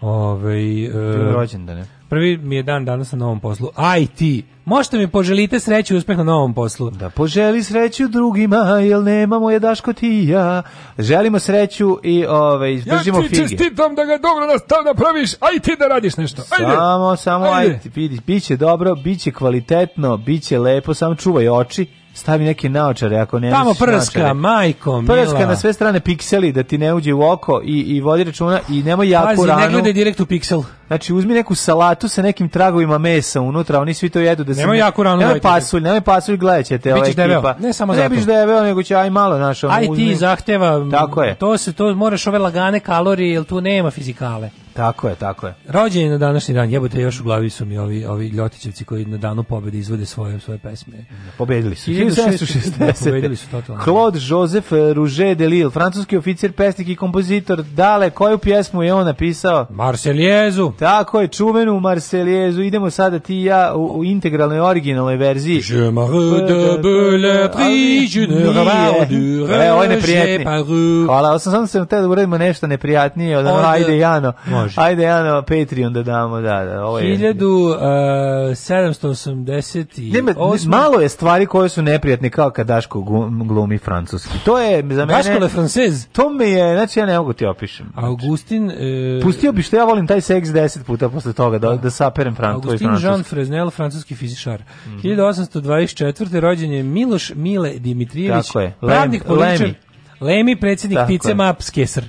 Ove, ovaj, e, rođendan, ne? Prvi mi je dan danas na novom poslu. Aj ti, možete mi poželite sreću i uspeh na novom poslu. Da poželi sreću drugima, jel nemamo je Daško ti ja. Želimo sreću i ove, ovaj, izdržimo ja fige. Ja ti čestitam da ga dobro nastav napraviš, da aj ti da radiš nešto. Ajde. Samo, samo, ajde. aj ti, biće dobro, biće kvalitetno, biće lepo, samo čuvaj oči stavi neke naočare ako ne tamo prska naočare. majko prska na sve strane pikseli da ti ne uđe u oko i i vodi računa i nemoj jako rano ranu ne gledaj direkt u piksel znači uzmi neku salatu sa nekim tragovima mesa unutra oni svi to jedu da se nemoj jako rano nemoj pasulj nemoj pasulj gledaćete ova ekipa debel. ne samo zato ne biš debel nego će aj malo našo aj ti zahteva tako je to se to moraš ove lagane kalorije jer tu nema fizikale Tako je, tako je. Rođen je na današnji dan, jebote, još u glavi su mi ovi, ovi Ljotićevci koji na danu pobede izvode svoje, svoje pesme. Pobedili su. 1760. Pobedili su totalno. Claude Joseph eh, Rouget de Lille, francuski oficir, pesnik i kompozitor. Dale, koju pjesmu je on napisao? Marseljezu. Tako je, čuvenu Marseljezu. Idemo sada ti i ja u, u integralnoj, originalnoj verziji. Je m'arrête de la (laughs) prise, je ne revendurai, je Hvala, sam sam se htio da uradimo nešto neprijatnije od ono, ajde, Jano može. Ajde, ja na Patreon da damo, da, da. Ovo je... 1780 e, Nema, malo je stvari koje su neprijatne kao kad Daško glumi francuski. To je za mene... Daško le francez? To mi je, znači ja ne mogu da ti opišem. Znači. Augustin... E... Pustio bi što ja volim taj seks 10 puta posle toga da, da saperem francuski. Augustin Jean Fresnel, francuski fizičar. Mm -hmm. 1824. rođen je Miloš Mile Dimitrijević, Tako je. Lemi, pravnik Lemi. Lemi, predsjednik Tako Pice Maps, Kesar.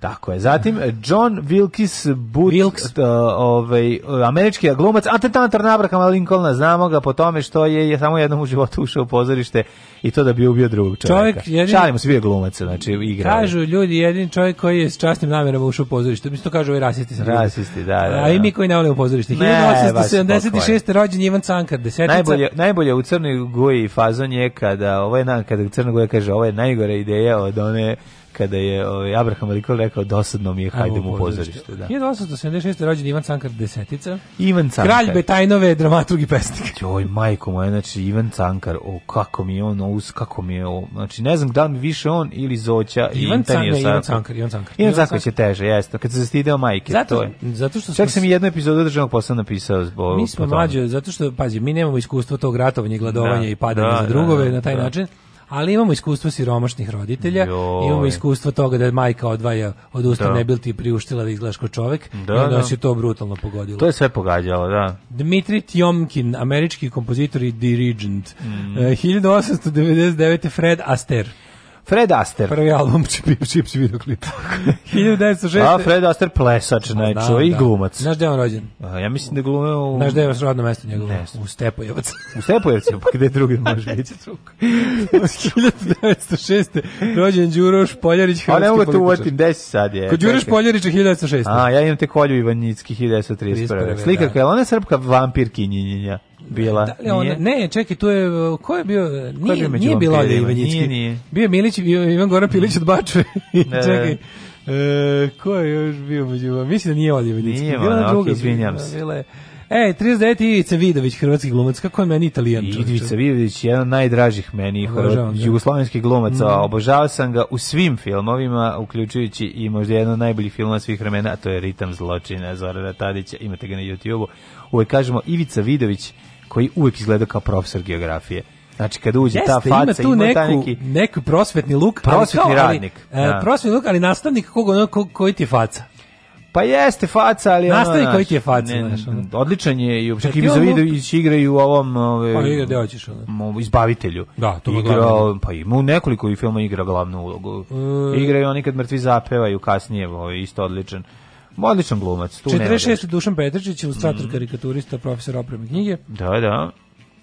Tako je. Zatim eh, John Wilkes Booth, Wilkes. Uh, ovaj američki glumac, atentator na Abrahama Lincolna, znamo ga po tome što je, je samo jednom u životu ušao u pozorište i to da bi ubio drugog čovjeka. Čovjek jedin, Šalimo se, bio glumac, znači igra. Kažu ljudi, jedin čovjek koji je s časnim namjerama ušao u pozorište. Mislim to kažu ovi rasisti. Sam rasisti, da, da, da. A i da. mi koji ne volimo pozorište. 1876. rođen Ivan Cankar, desetica. Najbolje, najbolje u Crnoj Goji fazon je kada, ovaj, na, kada Crna Goja kaže, ovo je najgore ideja od one kada je ovaj Abraham Lincoln rekao dosadno mi je hajde mu pozorište da 1876 rođen Ivan Cankar desetica Ivan Cankar kralj Betajnove dramaturg i pesnik (laughs) joj majko moja znači Ivan Cankar o kako mi je on uz kako mi je o, znači ne znam da mi više on ili Zoća i Ivan Cankar Ivan Cankar Ivan Cankar Ivan Cankar će teže jeste kad se stideo majke zato, to je zato što čak sam i jednu epizodu državnog posla napisao zbog mi smo mlađi zato što pazi mi nemamo iskustva tog ratovanja gladovanja da, i padanja da, za da, drugove da, na taj da. način ali imamo iskustvo siromašnih roditelja, Joj. imamo iskustvo toga da je majka odvaja od usta da. ne bil ti priuštila da izgledaš kao čovek, da, i onda da. se to brutalno pogodilo. To je sve pogađalo, da. Dmitri Tjomkin, američki kompozitor i dirigent. Mm. Uh, eh, 1899. Fred Astaire. Fred Aster. Prvi album Chips Chips videoklip. 1906. A Fred Aster plesač, pa najčuo da, i da. glumac. Znaš gde on rođen? A, ja mislim da glumio u... Znaš gde je rodno mesto njegovo? Ne. U Stepojevac. u Stepojevcu, pa gde drugi može (laughs) biti? 1906. Rođen Đuro Špoljarić, pa hrvatski da političar. A ne mogu te uvotim, gde si sad je? Kod Đuro Špoljarić je 1906. A, ja imam te kolju Ivanjicki 1931. Slikarka, je ona srpka vampir kinjinjenja? bila. Da ona, ne, čekaj, tu je ko je bio? Nije, ko je bio nije bila Olja Ivanjicki. Nije, nije. Bio Milić, bio Ivan Goran Pilić od Bačve. Da, (laughs) čekaj. Da. E, ko je još bio među vama? Mislim da nije Olja Ivanjicki. Nije, bila ona, druga, ok, izvinjam se. Bila je, E, 39 Ivica Vidović, hrvatski glumac, kako je meni italijan čovječ? Ivica Vidović je jedan od najdražih meni jugoslovenskih glumaca, mm. obožavao sam ga u svim filmovima, uključujući i možda jedan od najboljih filmova svih vremena, a to je Ritam zločina Zorana Tadića, imate ga na YouTube-u. Uvek kažemo Ivica Vidović koji uvek izgleda kao profesor geografije. Znači kad uđe Jeste, ta faca ima tu ima neku, ta neki neki prosvetni luk, prosvetni kao, radnik. Ali, e, ja. Da. prosvetni luk, ali nastavnik kog ono ko, koji ti je faca. Pa jeste faca, ali nastavi ono, koji ti je faca, ne, znaš. Ono. Odličan je i uopšte i za video igra u ovom ove, pa igra gde hoćeš ono. Izbavitelju. Da, to je igrao, pa ima u nekoliko i filma igra glavnu ulogu. E... Igraju oni kad mrtvi zapevaju kasnije, ovaj isto odličan. Odličan glumac, tu 46. Dušan Petričić, ilustrator, mm. karikaturista, profesor opreme knjige. Da, da.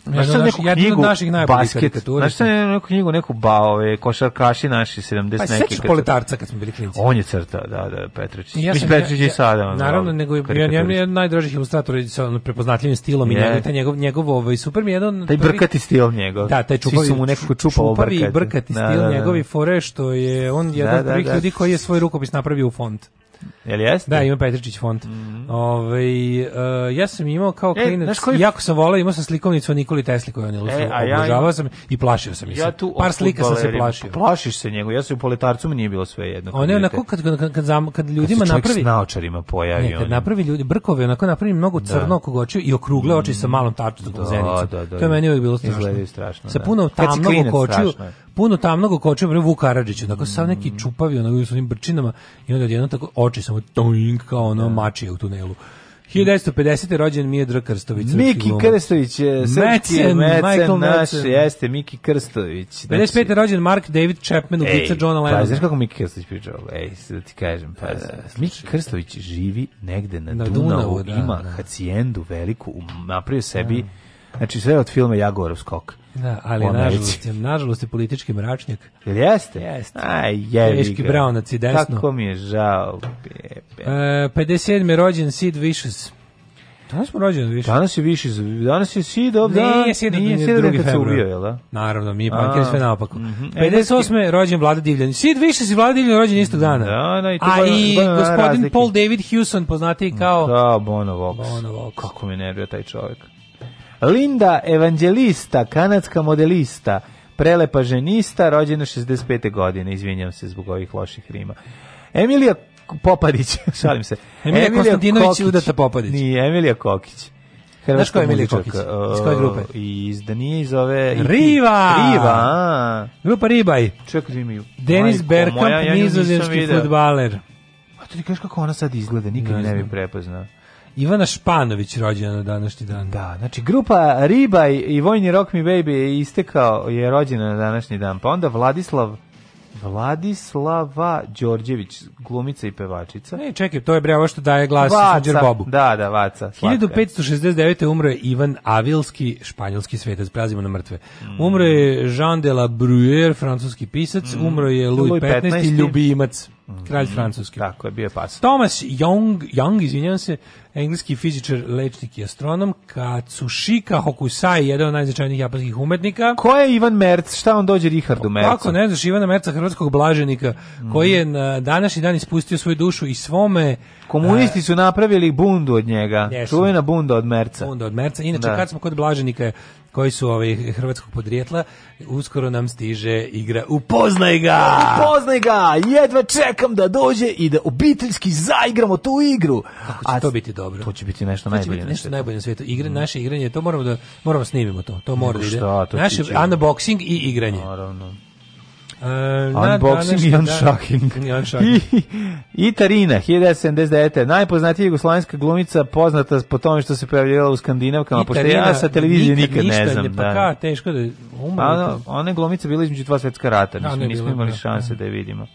Znaš sam neku naši, knjigu, naših basket, znaš sam neku knjigu, neku ba, košarkaši naši, 70 pa, neki. Pa poletarca kad smo bili klinici. On je crta, da, da, Petrović. Ja Mislim, Petrić ja, i sada. Ono, naravno, bravo, nego je, ja, ja, najdražih ilustratora sa ono, prepoznatljivim stilom yeah. i njegov, taj njegov, njegov ovaj, super mi je jedan... Taj brkati stil njegov. Da, taj čupavi, Svi su mu nekako čupavo čupavi brkati. Da, stil da, da, da. njegovi fore, što je on da, jedan da, da, od prvih ljudi koji je svoj rukopis napravio u fond. Jel jeste? Da, ima Petričić font. Mm -hmm. Ove, ovaj, uh, ja sam imao kao e, klinac, koji... jako sam volao, imao sam slikovnicu o Nikoli Tesli koju on e, obožavao ja sam i plašio sam ja tu Par slika sam se plašio. Plašiš se njega, ja sam u poletarcu, mi nije bilo sve jedno. On je onako kad, kad, kad, kad ljudima kad se napravi... s naočarima pojavi. Ne, kad napravi ljudi, brkove, onako napravi mnogo da. crnokog očiju i okrugle oči sa malom tačnom da, zenicom. Da, da, to je meni uvijek bilo strašno. strašno sa da. puno tamnog očiju, puno tamnog očiju, Vuk Karadžić, onako sam neki mm. čupavi, onako s onim brčinama i onda jedno tako oči samo toing kao ono da. mačije u tunelu. 1950. rođen Mije Drkrstović. Miki Krstović, srpski mecen, mecen naš, Mecen. jeste Miki Krstović. 55. Znači, rođen Mark David Chapman, ubica Johna Lennona. Pa, znaš kako Miki Krstović pričao? Ej, da ti kažem, pa, e, Miki Krstović živi negde na, na Dunavu, Dunavu da, ima da. hacijendu veliku, napravio sebi... Da Znači sve od filma Jagorov skok. Da, ali nažalost, nažalost je politički mračnjak. Ili jeste? Jeste. Aj, jevi Teški braunac i desno. Kako mi je žao. Pepe. E, 57. je rođen Sid Vicious. Danas mu rođen više. Danas je više, danas je Sid of dan. Nije Sid, nije Sid drugi februar. Ubio, jel da? Naravno, mi pankiri sve naopako. Mm -hmm. 58. je rođen Vlada Divljan. Sid više si Vlada Divljan rođen istog dana. Da, da, i to A i gospodin razliki. Paul David Hewson, poznati kao... Da, Bono Vox. Bono Vox. Kako me nervio taj čovjek. Linda Evangelista, kanadska modelista, prelepa ženista, rođena 65. godine, izvinjam se zbog ovih loših rima. Emilija Popadić, (laughs) šalim se. Emilija, Emilija Konstantinović i Udata Popadić. Nije, Emilija Kokić. Hrvatska Znaš Emilija Kokić? Iz koje grupe? Iz, da nije iz ove... Riva! Riva, a. Grupa Ribaj. Čekaj, imaju. Denis Berkamp, Bergkamp, ja nizozemski futbaler. A to ti kažeš kako ona sad izgleda, nikad ne, ne bi prepoznao. Ivana Španović rođena na današnji dan. Da, znači grupa Riba i Vojni Rock Me Baby je istekao, je rođena na današnji dan. Pa onda Vladislav Vladislava Đorđević, glumica i pevačica. Ne, čekaj, to je bre ovo što daje glas Srđer Bobu. Da, da, Vaca. Slatka. 1569. umro je Ivan Avilski, španjolski svetac, prazimo na mrtve. Mm. Umro je Jean de la Bruyère, francuski pisac, mm. umro je Louis, Louis 15. 15. ljubimac kralj francuski. Tako je, bio je pas. Thomas Young, Young izvinjavam se, engleski fizičar, lečnik i astronom, Katsushika Hokusai, jedan od najznačajnijih japanskih umetnika. Ko je Ivan Merc? Šta on dođe Richardu Mercu? Kako ne znaš, Ivana Merca, hrvatskog blaženika, koji je na današnji dan ispustio svoju dušu i svome... Komunisti su napravili bundu od njega. Čuvena bunda od Merca. Bunda od Merca. Inače, da. kad smo kod blaženika, koji su ovaj hrvatskog podrijetla, uskoro nam stiže igra Upoznaj ga! Upoznaj ga! Jedva čekam da dođe i da obiteljski zaigramo tu igru. Kako će A, to biti dobro? To će biti nešto to će Biti nešto na najbolje na svijetu. Igre, mm. Naše igranje, to moramo da moramo da snimimo to. To mora da ide. Naše unboxing i igranje. Naravno. E, Unboxing Jan Unshocking. (laughs) I, I Tarina, 1979. Najpoznatija jugoslovenska glumica, poznata po tome što se pojavljivala u Skandinavkama, pošto ja sa televizije nikad, nikad ne znam. Ne, pa da. ka, teško da umre. Ona, ona glumica bila između dva svetska rata, nismo, nismo imali šanse da. da je vidimo.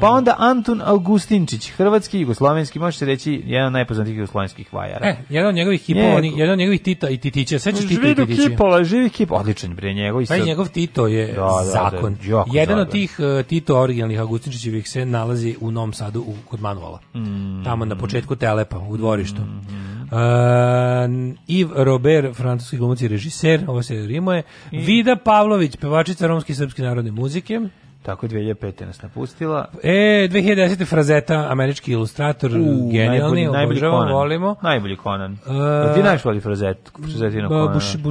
Pa onda Antun Augustinčić, hrvatski i jugoslovenski, možete reći jedan od najpoznatijih jugoslovenskih vajara. E, jedan od njegovih hipova, jedan od njegovih Tita i Titića, sećaš Tita i Titića? Kipova, živi Kip, odličan bre njegov. Pa njegov Tito je da, da, da zakon. Da, jedan zagrad. od tih uh, Tito originalnih Augustinčićevih se nalazi u Novom Sadu u, kod Manuala. Mm. Tamo na početku Telepa, u dvorištu. Mm. Uh, mm. Iv e, Robert, francuski glumac i režiser, ovo se Rimo je. I... Vida Pavlović, pevačica romske i srpske narodne muzike. Tako je 2005. nas napustila. E, 2010. Frazeta, američki ilustrator, U, genijalni, obožavamo, volimo. Najbolji Conan. Uh, ti najviše voli Frazetu, Frazetino Conan. Buš, bušim,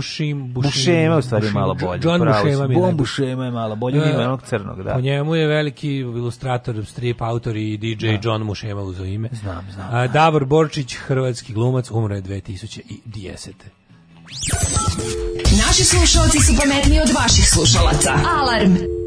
bušim, Bušema u stvari bušim, malo bolje. John Bušema mi je. Bon Bušema je malo bolje, uh, ima onog crnog, da. Po njemu je veliki ilustrator, strip, autor i DJ da. John Bušema uzo ime. Znam, znam. Uh, Davor Borčić, hrvatski glumac, umro je 2010. Naši slušalci su pametniji od vaših slušalaca. Alarm!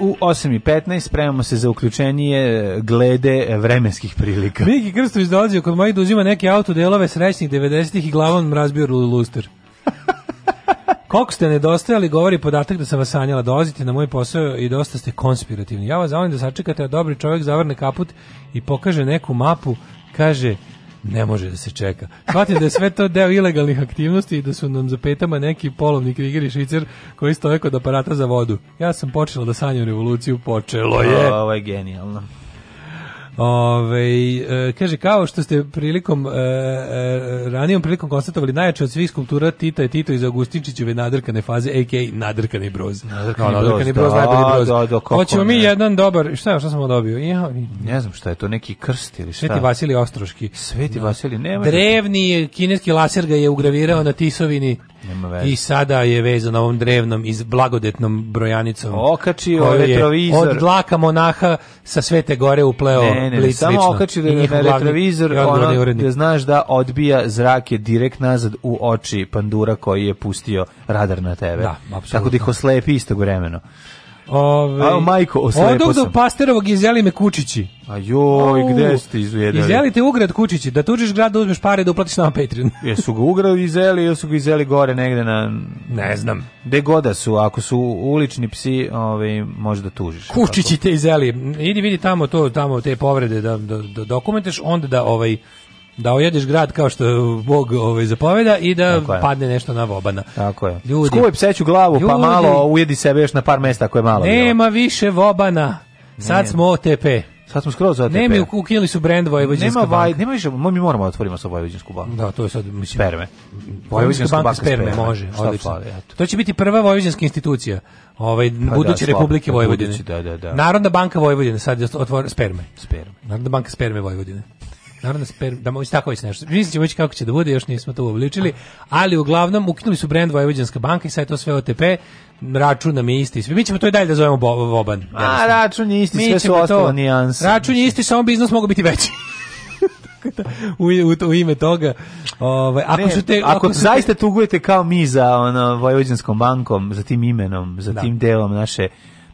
u 8.15 spremamo se za uključenje glede vremenskih prilika. Miki Krstović dolazi kod mojih da uzima neke autodelove srećnih 90-ih i glavom razbio luster. (laughs) Koliko ste nedostajali, govori podatak da sam vas sanjala, dolazite na moj posao i dosta ste konspirativni. Ja vas zamolim da sačekate, a da dobri čovjek zavrne kaput i pokaže neku mapu, kaže ne može da se čeka. Hvatim da je sve to deo ilegalnih aktivnosti i da su nam za petama neki polovni kriger i švicer koji stoje kod aparata za vodu. Ja sam počela da sanjam revoluciju, počelo je. Ovo je genijalno. Ove, e, kaže, kao što ste prilikom, e, e, ranijom prilikom konstatovali, najjače od svih skulptura Tita je Tito iz Augustinčićeve nadrkane faze, a.k.a. nadrkane broz. Nadrkane, no, da, nadrkane broz, broz da, najbolji broz. Da, da, Hoćemo mi jedan dobar, šta, šta smo dobio? Ja, ne znam šta je to, neki krst ili šta? Sveti Vasilij Ostroški. Sveti no. Da. Vasilij, nema. Drevni kineski laser ga je ugravirao na Tisovini i sada je vezan ovom drevnom iz blagodetnom brojanicom. Okačio retrovizor. Ovaj od dlaka monaha sa Svete Gore upleo ne, ne, ne, samo okačio da retrovizor, ono da znaš da odbija zrake direkt nazad u oči pandura koji je pustio radar na tebe. Da, apsolutno. Tako da ih oslepi istovremeno. Ove, A, majko, oslepo Odog do Pasterovog izjeli me kučići. A joj, gde ste izvedali? Izjeli te ugrad kučići, da tužiš grad, da uzmeš pare, da uplatiš nama Patreon. (laughs) jesu ga ugrad izjeli ili su ga izjeli gore negde na... Ne znam. Gde goda da su, ako su ulični psi, ovaj, možda tužiš. Kučići te izjeli. Idi vidi tamo to, tamo te povrede da, da, da dokumenteš, onda da ovaj da ojediš grad kao što Bog ovaj zapoveda i da padne nešto na vobana. Tako je. Ljudi, Skuvaj pseću glavu, pa ljudi, pa malo ujedi sebe još na par mesta koje malo. Nema bilo. više vobana. Sad smo OTP. Sad smo skroz OTP. Nema ukinuli su brend Vojvođanska nema vaj, Nema više, mi moramo da otvorimo sa Vojvođansku banku. Da, to je sad mislim sperme. Vojvođanska banka sperme, sperme može, odlično. to će biti prva vojvođanska institucija. Ovaj pa da, buduće da, Republike Vojvodine. Budući, da, da, da. Narodna banka Vojvodine sad otvor sperme. Sperme. Narodna banka sperme Vojvodine. Naravno, sper, da možete tako već nešto. Mislim ćemo već kako će da bude, još nismo to uobličili, ali uglavnom ukinuli su brend Vojvođanska banka i sad je to sve OTP, račun nam je isti. Mi ćemo to i dalje da zovemo bo, Voban. A, račun je isti, Mi sve su ostalo nijanse. Račun je isti, samo biznos mogu biti veći. (laughs) Da, u, u, u, ime toga. Ovaj ako ne, te ako, ako su zaista tugujete kao mi za ono Vojvođanskom bankom, za tim imenom, za da. tim delom naše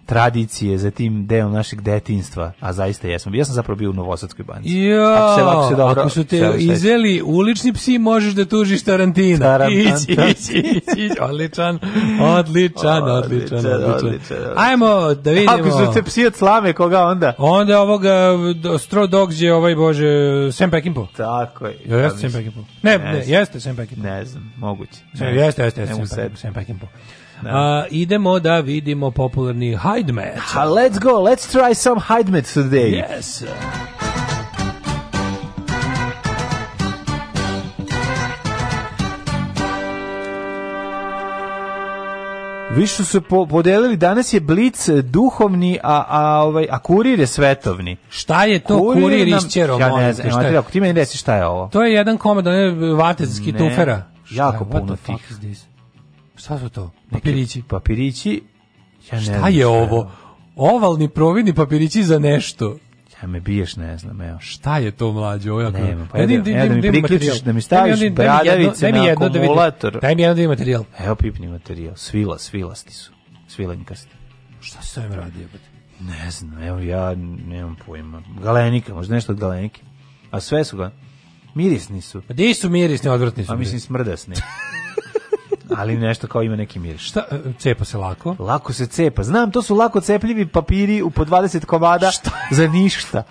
tradicije, za tim delom našeg detinjstva, a zaista jesmo. Ja sam zapravo bio u Novosadskoj banci. Jo, ako, se, ako, se dobro, ako su te izeli ulični psi, možeš da tužiš Tarantina. Ići, ići, ići, odličan, odličan, odličan, odličan. Ajmo da vidimo. Ako su te psi od slame, koga onda? Onda ovoga Stro Dogs je ovaj, bože, Sam Peckinpah. Tako je. Jo, jeste pa Sam Peckinpah. Ne, ne, jeste Sam Peckinpah. Ne znam, moguće. Jeste, jeste, jeste Sam Peckinpah. Da. Uh, idemo da vidimo popularni hide match. Ha, let's go, let's try some hide match today. Yes. Vi što su po, podelili, danas je blic duhovni, a, a, ovaj, a kurir je svetovni. Šta je to kurir, kurir nam, isćero? Ja ne znam, te, ako ti meni reci šta je ovo. To je jedan komad, on je vatezki ne, tufera. Šta, jako puno tih. Šta su to? Papirići. Papirići. Ja ne šta znam, je ovo? Ovalni providni papirići za nešto. Ja me biješ, ne znam, evo. Šta je to mlađe? Ovo jako... Nema, pa jedno, da mi priključiš, da mi staviš bradavice na akumulator. Daj mi jedno da mi materijal. Evo pipni materijal, svila, svilasti su, svilenkasti. Šta se ovim radi, jebate? Ne znam, evo ja nemam pojma. Galenika, možda nešto od galenike. A sve su ga, mirisni su. Pa di su mirisni, odvratni su? A pa mislim smrdasni. (laughs) ali nešto kao ima neki mir. Šta, e, cepa se lako? Lako se cepa. Znam, to su lako cepljivi papiri u po 20 komada šta? za ništa.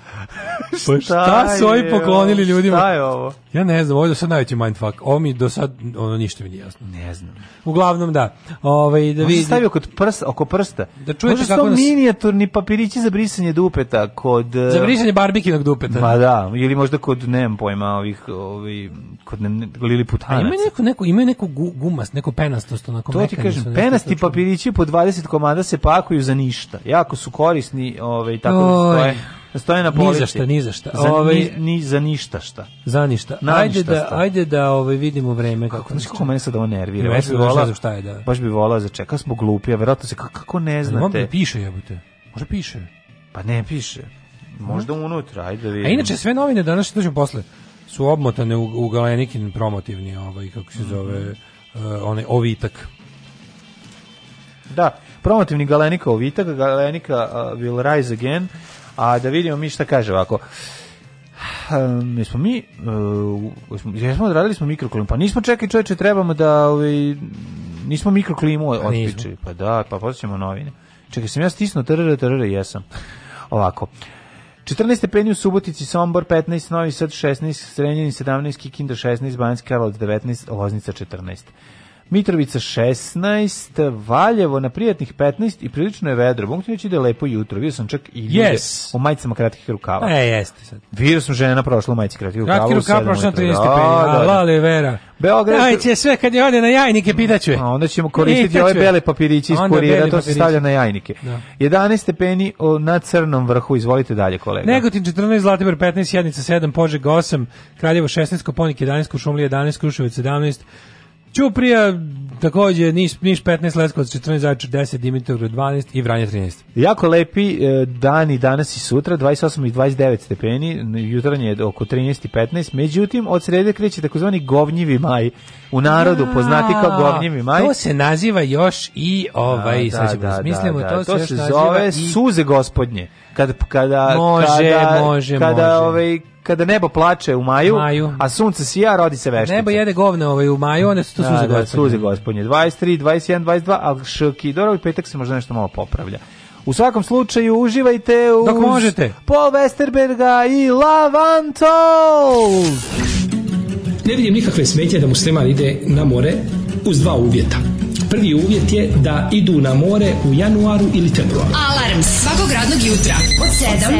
pa šta, šta su ovi poklonili ovo, ljudima? Šta je ovo? Ja ne znam, ovo je do sad najveći mindfuck. Ovo mi do sad, ono, ništa mi nije jasno. Ne znam. Uglavnom, da. Ove, ovaj, da vidi... stavio kod prsta, oko prsta. Da čujete Možda kako nas... minijaturni papirići za brisanje dupeta kod... E, za brisanje barbikinog dupeta. Ma da, ili možda kod, nemam pojma, ovih, ovih kod ne, liliputanaca. Ima neko, neko, ima neku gumas, neku neko penastost, onako To ti kažem, penasti znači, papirići po 20 komada se pakuju za ništa. Jako su korisni, ovaj tako da Oj. da stoje. Stoje na polici. Ni za šta, ni za šta. Za, ove, ovaj- ni, ni, za ništa šta. Za ništa. Na ajde, ništa da, šta. ajde da ovaj vidimo vreme. Kako, znači, kako mene sad ovo nervira? Ne, baš bi volao, šta je, da. Baš bi volao, začekao smo glupi, a verovatno se kako ne znate. Možda da piše, jebote. Može piše. Pa ne piše. Možda hm? unutra, ajde da vidim. A inače, sve novine danas, što posle, su obmotane u, u Galenikin promotivni, ovaj, kako se mhm. zove... Mm -hmm Uh, onaj ovitak. Da, promotivni Galenika ovitak, Galenika uh, will rise again, a da vidimo mi šta kaže ovako. Um, jesmo mi uh, jesmo odradili smo mikroklimu pa nismo čekali čoveče trebamo da ovaj, nismo mikroklimu pa otpičili pa da pa posjećamo novine čekaj sam ja stisnuo trr trr jesam ovako 14 stepeni u Subotici, Sombor 15, Novi Sad 16, Srenjanin 17, Kikinda 16, Banjska Karlovac 19, Loznica 14. Mitrovica 16, Valjevo na prijatnih 15 i prilično je vedro. Mogu ti reći da je lepo jutro. Vidio sam čak i ljude yes. u majicama kratkih rukava. E, jeste sad. Vidio sam žena prošla u majici kratkih rukava. Kratkih rukava prošla na 13 da, stepeni. Da, da. La li vera. Beograd. Aj, će sve kad je ode na jajnike pitaću. A onda ćemo koristiti ove bele papiriće iz kurira, to se stavlja na jajnike. Da. 11 stepeni na crnom vrhu. Izvolite dalje, kolega. Negotin 14, Zlatibor 15, Jednica 7, Požeg 8, Kraljevo 16, Koponik 11, Kušumlija 11, Kruševac 17, Ćuprija takođe Niš, Niš 15, Leskovac 14, Zaječar 10, Dimitrovgrad 12 i Vranje 13. Jako lepi e, dani danas i sutra, 28 i 29 stepeni, jutarnje je oko 13 i 15, međutim od srede kreće takozvani govnjivi maj, u narodu ja, poznati kao govnjivi maj. To se naziva još i ovaj, da, sad ćemo da, mislimo, da, da, to, to se, se zove i... suze gospodnje. Kad, kada, može, kada, može, kada, može. Ovaj, kada nebo plače u maju, maju. a sunce sija, rodi se veštica. Nebo jede govne ovaj u maju, one su tu da, suze da, gospodine. Suze gospodine. 23, 21, 22, ali Škidorov petak se možda nešto malo popravlja. U svakom slučaju uživajte u Dok možete. Paul Westerberga i Lavantol. Ne vidim nikakve smetje da musliman ide na more uz dva uvjeta. Prvi uvjet je da idu na more u januaru ili februaru. Alarm svakog radnog jutra od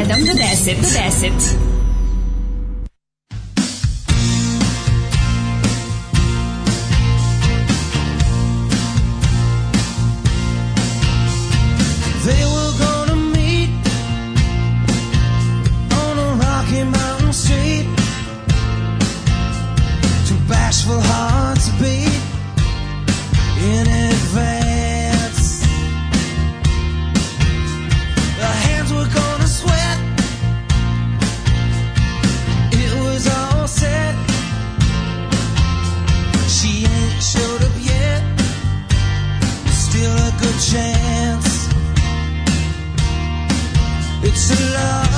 7, od 7 do 10. Do 10. chance. It's a love.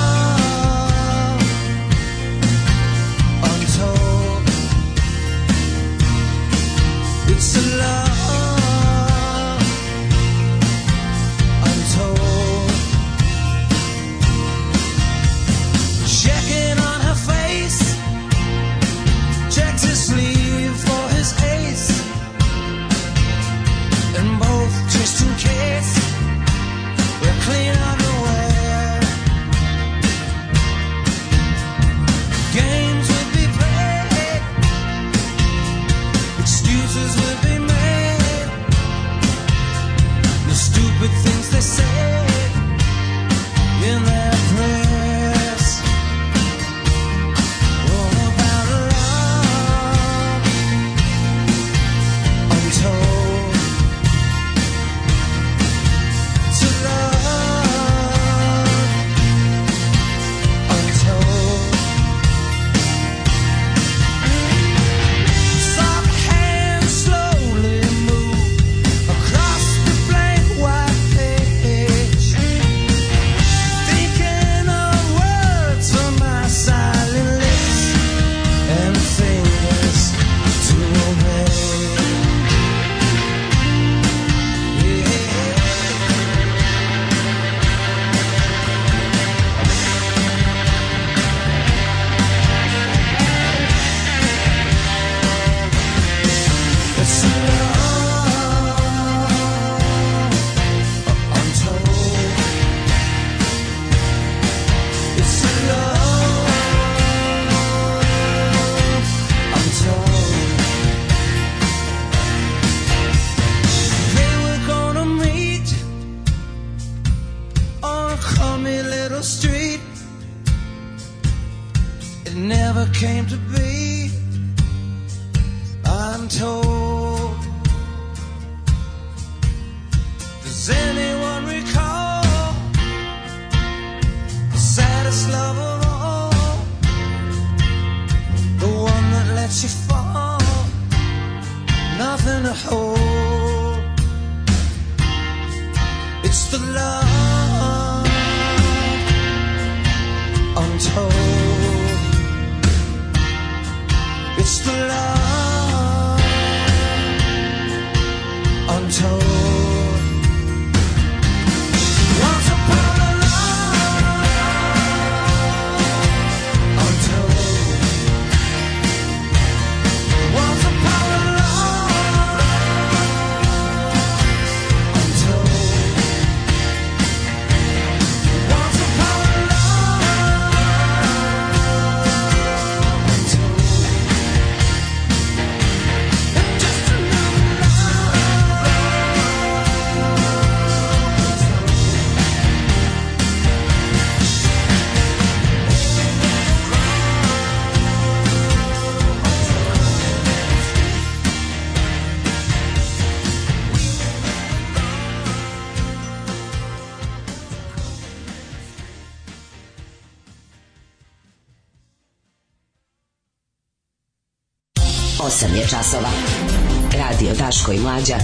Daško i Mlađa.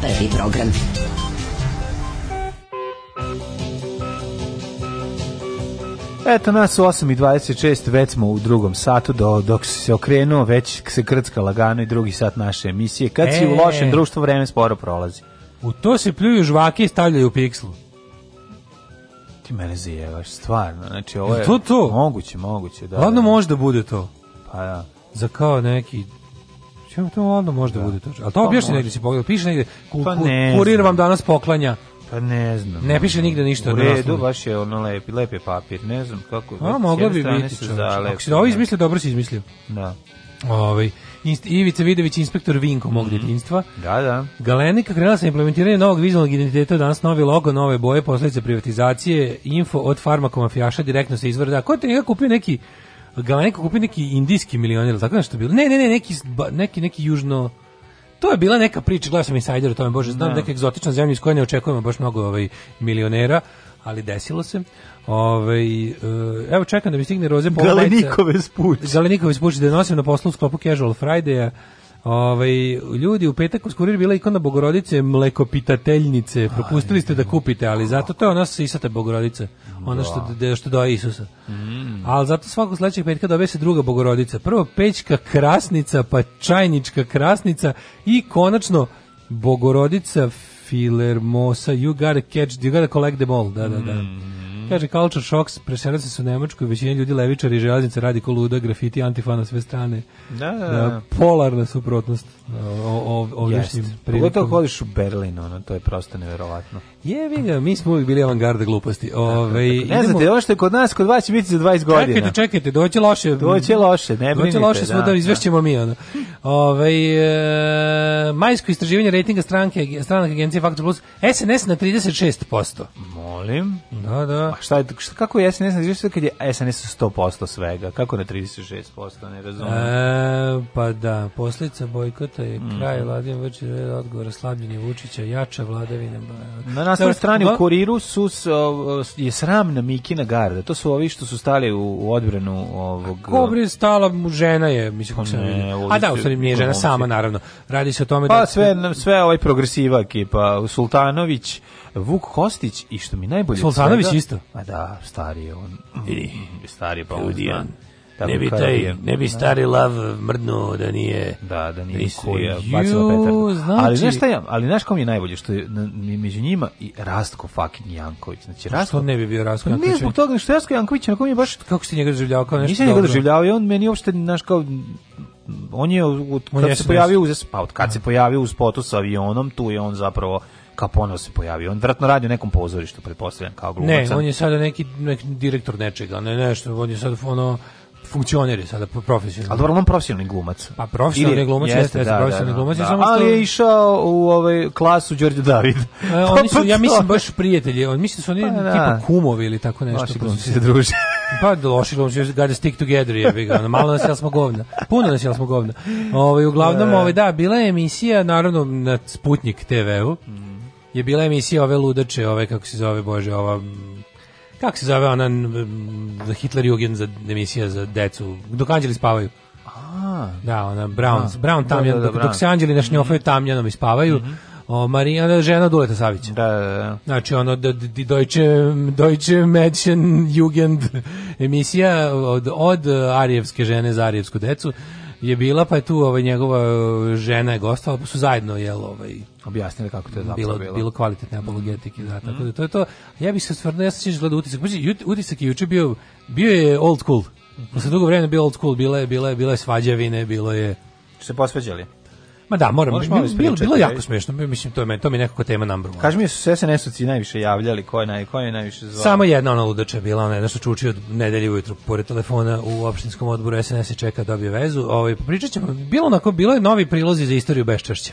Prvi program. Eto nas u 8.26, već smo u drugom satu, do, dok se okrenuo, već se krcka lagano i drugi sat naše emisije. Kad e. si u e. lošem društvu, vreme sporo prolazi. U to se pljuju žvake i stavljaju u pikslu. Ti mene zajevaš, stvarno. Znači, ovo je, je to to? moguće, moguće. Da, Ladno da. može da bude to. Pa ja. Da. Za kao neki Čemu to onda može da, da bude to? A to objašnjeno pa negdje si pogledao, piše negdje, ku, pa ne kurir vam danas poklanja. Pa ne znam. Ne piše nigde ništa. U redu, baš je ono lepi, lepi papir, ne znam kako. A, moglo bi biti. Se Ako si da, ovo izmislio, dobro si izmislio. Da. Ovaj, Ivica Vidović, inspektor Vinko mog mm -hmm. Da, da. Galenika krenula sa implementiranjem novog vizualnog identiteta, danas novi logo, nove boje, posljedice privatizacije, info od farmakomafijaša, direktno se izvrda. Ko te njega kupio neki ga neko kupio neki indijski milioner, tako nešto bilo. Ne, ne, ne, neki, neki, neki južno... To je bila neka priča, gledao sam Insider o tome, bože, znam no. Da. neka egzotična zemlja iz koje ne očekujemo baš mnogo ovaj, milionera, ali desilo se. Ove, ovaj, eh, evo čekam da mi stigne roze pola Galenikove spuče. Galenikove spuče da nosim na poslu u sklopu Casual Friday-a. Ovaj ljudi u petak uz kurir bila ikona Bogorodice, mlekopitateljnice. Propustili ste da kupite, ali zato to je ona sisata Bogorodice. Ona što da što doje Isusa. Mm. Ali zato svakog sledećeg petka dobe se druga Bogorodica. Prvo pećka krasnica, pa čajnička krasnica i konačno Bogorodica Filermosa. You got to catch, you got to collect them all. Da, da, da. Mm. Mm. Kaže, culture shocks, se su u Nemačku većina ljudi levičari i radi ko luda, grafiti, antifana sve strane. Da, da, da. da. Polarna suprotnost o, o, ovdješnjim prilikom. Pogotovo hodiš u Berlin, ono, to je prosto neverovatno. Jevi ga, mi smo uvijek bili avangarda gluposti. Ove, tako, ovaj, tako. Ne znate, ovo što je kod nas, kod vas će biti za 20 godina. Čekajte, čekajte, doće loše. Doće loše, ne brinite. Doće loše smo da, da, da izvešćemo mi. Ono. Ove, ovaj, e, majsko istraživanje rejtinga stranke, stranak agencije Faktor Plus, SNS na 36%. Molim. Da, da. A šta je, šta, kako je SNS na 36% kad je SNS 100% svega? Kako na 36%? Ne razumijem. E, pa da, posljedica bojkota rata je mm. kraj Vladimir Vučić red odgovora slabljenje Vučića, jača vladavine. Na naslovnoj strani u kuriru su, je sramna Mikina garda. To su ovi što su stali u, u odbranu ovog... Kobri stala žena je, mislim, pa kako se ne... A da, u stvari nije žena sama, naravno. Radi se o tome pa, da... Pa sve, sve ovaj progresiva ekipa, Sultanović, Vuk Kostić i što mi najbolje... Sultanović svega, isto? A da, stari on. Vidi, stari pa on ne bi taj ne bi da. stari lav mrdnuo da nije da da nije koji bacila petardu znači, ali znaš znači- šta ja ali znaš kom je najbolje što je među njima i Rastko fucking Janković znači Rastko ne bi bio Rastko pa Janković ne zbog toga što Rastko Janković na kom je baš kako si njega doživljavao kao nešto nisam njega doživljavao i on meni uopšte naš kao on je od kad on se pojavio uz pa od kad se pojavio u spotu sa avionom tu je on zapravo kao se pojavio. On vjerojatno radi u nekom pozorištu, pretpostavljam, kao glumac. Ne, on je sada neki, neki direktor nečega, ne nešto, on je sad ono funkcioner je sada profesionalni. Ali dobro, on profesionalni glumac. Pa profesionalni glumac jeste, jeste, jeste da, profesionalni da, da. glumac. Da, samo što... Ali je išao u ovaj klasu Đorđe David. E, (laughs) pa oni su, pa ja mislim, baš prijatelji. On, mislim da su oni pa, da. tipa kumovi ili tako nešto. Loši pa glumci se druže. (laughs) pa loši glumci, gotta stick together je bi ga. Malo nas jel smo govna. Puno nas jel smo govna. Ovaj, uglavnom, da. ovaj, da, bila je emisija, naravno, na Sputnik TV-u. Mm. Je bila emisija ove ludače, ove, kako se zove, bože, ova kako se zove ona Hitler Jugend za emisija za decu, dok anđeli spavaju. A, da, ona Brown, a, Brown da, tamjan, da, da, da, dok, dok se anđeli našnjofaju mhm. tamjanom i spavaju. Mm -hmm. O, Marija, žena Duleta Savića. Da, da, da. Znači, ono, die Deutsche, Deutsche Mädchen Jugend emisija od, od Arijevske žene za Arijevsku decu je bila, pa je tu ovaj, njegova žena je gostala, pa su zajedno, jelo ovaj, objasnili kako to je zapravo bilo. Bilo, bilo kvalitetne apologetike, da, tako mhm. da to je to. Ja bih se stvarno, ja sam sviđa gledao utisak. Utisak je juče bio, bio je old cool. Mhm. Posle dugo vremena bio old cool, bila je, bila je, bila je svađavine, bilo je... Se posveđali? Ma da, moram, bilo, bilo, bilo da jako smešno, mislim, to, je, meni, to mi je nekako tema number one. Kaži mi, su se SNS-ovci najviše javljali, ko je, naj, ko je najviše zvao? Samo jedna ona ludača je bila, ona jedna što čuči od nedelje ujutru, pored telefona u opštinskom odboru SNS je čeka dobije vezu. Ovaj, pričat ćemo, bilo onako, bilo je novi prilozi za istoriju Beščašća.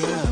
Yeah.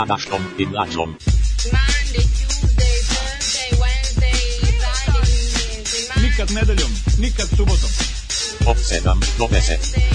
Kadaschon in Lachon. Nikad nedeljom, nikad subotom. Obsedam do 10.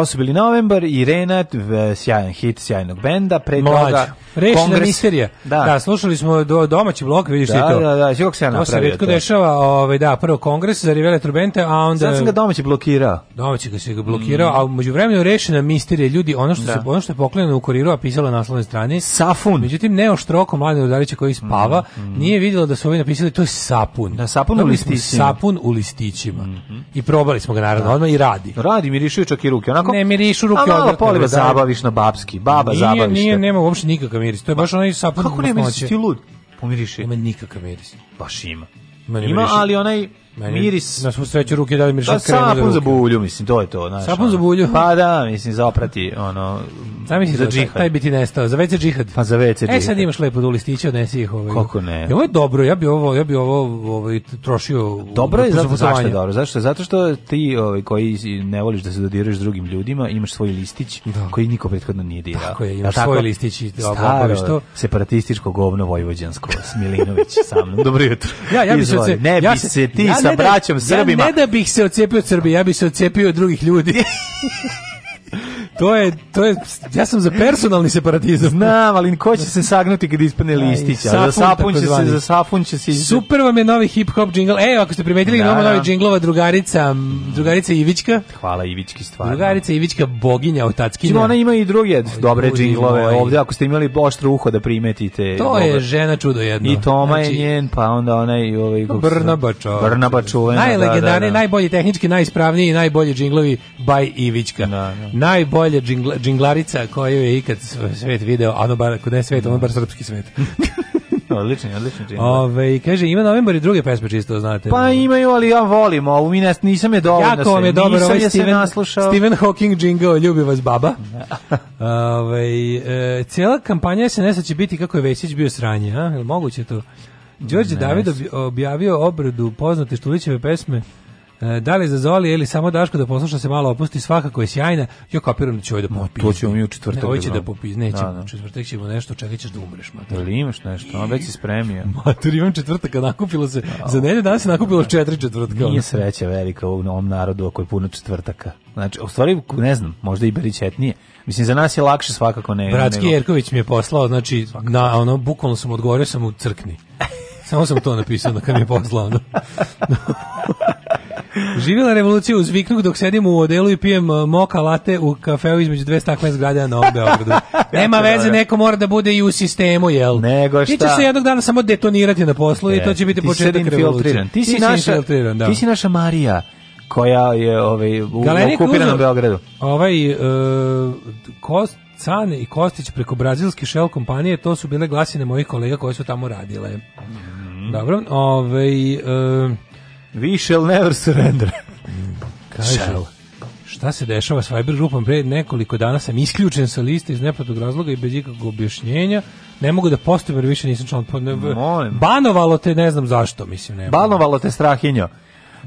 Kosovo ili novembar i Renat, sjajan hit sjajnog benda, pre toga Rešena kongres. misterija. Da. da, slušali smo do domaći blok, vidiš da, ti to. Da, da, kako se ja napravio. To se retko dešava, ovaj da, prvo kongres za Rivele Trubente, a onda Sad sam ga domaći blokirao. Domaći ga se ga blokirao, mm. a u međuvremenu rešena misterija ljudi, ono što da. se ono što je poklonjeno u kuriru, a pisalo na naslovnoj strani Sapun! Međutim Neo Štroko mladi udarić koji spava, mm. nije vidjelo da su ovi napisali to je sapun. Da, sapun Dobili u listićima. Sapun u listićima. -hmm. I probali smo ga naravno da. odmah i radi. Radi, mirišu čak i ruke, onako. Ne, mirišu ruke, a malo poliva da. zabaviš na babski, baba zabaviš. Nije, nije, nema uopšte nikakve miris. To je baš onaj sapun. Kako ne misliš Ti lud. Pomiriše. Ima nikakav miris. Baš ima. Ima, ali onaj Meni, miris. Na svu sreću ruke da miriš da, pa sapun za bulju, mislim, to je to. znači sapun ono. za bulju? Pa da, mislim, za oprati, ono, Zamisli za da to, džihad. Taj bi ti nestao, za WC džihad. Pa za WC džihad. E sad imaš lepo do da listića, odnesi ih. Ovaj. Kako ne? I e, ovo je dobro, ja bi ovo, ja bi ovo ovaj, trošio Dobro je, zato, zašto je dobro? Zašto? Zato što ti ovaj, koji ne voliš da se dodiruješ drugim ljudima, imaš svoj listić da. koji niko prethodno nije dirao. Tako je, imaš ja, svoj listić i da obaviš to. separatističko govno vojvođansko, Smilinović sa mnom. Dobro jutro. Ja, ja bi se, ne bi se ti sa da braćom da- Srbima. Ja ne da bih se ocijepio od Srbije, ja bih se ocijepio od drugih ljudi. (laughs) to je, to je, ja sam za personalni separatizam. Znam, ali ko će se sagnuti kad ispane listića? Za sapun će se, za sapun će se... Super vam je novi hip-hop džingl. E, ako ste primetili, da, imamo da. novi džinglova drugarica, drugarica Ivićka. Hvala Ivićki stvarno. Drugarica Ivićka, boginja otackinja. Čima ona ima i druge dobre džinglove ovdje, ako ste imali oštro uho da primetite. To dobre. je žena čudo jedno. I Toma znači, je njen, pa onda ona i Ovaj, Brnabačo. Brnabačo. Da, da, Najlegendarniji, da, da, najbolji tehnički, najispravniji, najbolji džinglovi by Ivićka. Da, da. Najbolji najbolje džingla, džinglarica koju je ikad svet video, ano bar, kod ne svet, ono bar srpski svet. (laughs) odlični, odlični džingl. Ove, kaže, ima novembar i druge pesme čisto, znate. Pa imaju, ali ja volim ovu, mi ne, nisam je dovoljno Jako vam je dobro, ovaj Steven, naslušao. Stephen Hawking džingao, ljubi vas baba. Da. (laughs) Ove, e, cijela kampanja SNS-a će biti kako je Vesić bio sranje, a? Je moguće to? Đorđe David objavio obredu poznate Štulićeve pesme E, da li za Zoli ili samo Daško da posluša se malo opusti, svakako je sjajna. Jo kapiram da će ovaj da popizne. No, to ćemo mi u četvrtak. Ne, će da, da popizne, neće. Da, da. U četvrtak ćemo nešto, čekaj ćeš da umreš, mater. Ili imaš nešto, on već si spremio. (laughs) Mater, imam četvrtaka, nakupilo se, za nedelju danas se nakupilo četiri četvrtka. Nije sreća velika u ovom narodu ako je puno četvrtaka. Znači, u stvari, ne znam, možda i beričetnije. Mislim, za nas je lakše svakako ne. Bratski nego... Jerković mi je poslao, znači, svakako. na, ono, bukvalno sam odgovorio, sam u crkni. (laughs) Samo sam to napisao na kad mi je poslao. (laughs) Živjela revolucija uz viknuk dok sedim u odelu i pijem e, moka late u kafeu između dve stakle zgrade na Novom Beogradu. (laughs) Nema veze, neko mora da bude i u sistemu, jel? Nego šta? Ti će se jednog dana samo detonirati na poslu e, i to će biti početak revolucije. Ti si, ti si naša, da. ti si naša Marija koja je ovaj, u okupiranom Beogradu. Ovaj, uh, e, kost, Cane i Kostić preko brazilske Shell kompanije, to su bile glasine mojih kolega koje su tamo radile. Mm Dobro, ovaj... Uh, We shall never surrender. Kaže, Šta se dešava s Viber grupom pre nekoliko dana sam isključen sa liste iz nepratog razloga i bez ikakvog objašnjenja. Ne mogu da postavim jer više nisam član. Ne, Molim. Banovalo te, ne znam zašto, mislim. Ne banovalo te strahinjo.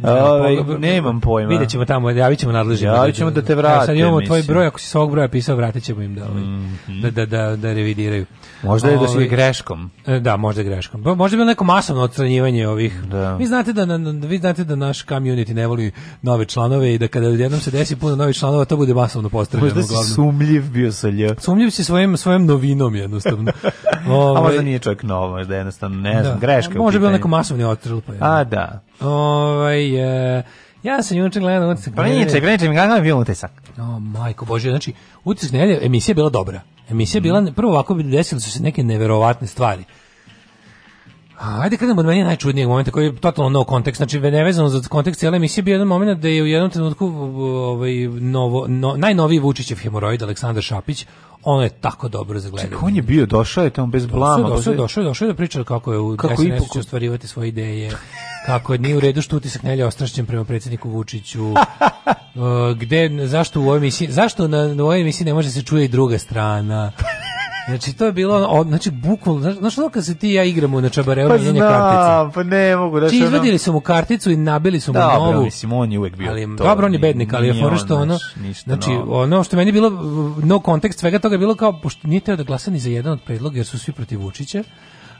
Ove, ovaj, nemam pojma. Vidjet ćemo tamo, javit ćemo nadležnje. Javit ćemo da te vrate. Ja, sad imamo mislim. tvoj broj, ako si s ovog broja pisao, vratit ćemo im da, mm -hmm. da, da, da, da revidiraju. Možda je da si ovaj, greškom. E, da, možda je greškom. Možda je bilo neko masovno odstranjivanje ovih. Da. Vi znate da vi znate da naš community ne voli nove članove i da kada jednom se desi puno novih članova to bude masovno postavljeno Možda si sumljiv bio sa lje. Sumljiv si svojim svojim novinom jednostavno. Ove, (laughs) A možda ovaj, nije čovjek nov, možda jednostavno ne znam, da. greška. Možda je bilo neko masovni odstrel pa A da. Ovaj e, Ja sam juče gledao utisak. Pričaj, pa pričaj mi kakav je bio utisak. O, majko bože, znači utisak nedelje, emisija je bila dobra. Emisija je bila prvo ovako bi desile su se neke neverovatne stvari A, ajde krenemo od meni najčudnijeg momenta koji je totalno no kontekst, znači nevezano za kontekst cijele emisije bio jedan moment da je u jednom trenutku ovaj, novo, no, najnoviji Vučićev hemoroid Aleksandar Šapić, on je tako dobro zagledao. Čekaj, on je bio, došao je tamo bez blama. Došao, došao, došao, došao da priča kako je u kako SNS će ostvarivati svoje ideje, kako je nije u redu što utisak Nelja ostrašćen prema predsjedniku Vučiću, (laughs) uh, gde, zašto u ovoj emisiji, zašto na, na ovoj emisiji ne može se čuje i druga strana, Znači to je bilo ono, znači bukvalno, znači ono kad se ti ja igramo na čabareu pa menjanje kartice. Pa ne mogu da. Či izvadili su mu karticu i nabili su mu da, novu. Dobro, mislim on je uvek bio. Ali to, dobro on je bednik, ali je fora što ono, znači, znači novo. ono što meni bilo no kontekst svega toga je bilo kao pošto nije teo da glasa ni za jedan od predloga jer su svi protiv Vučića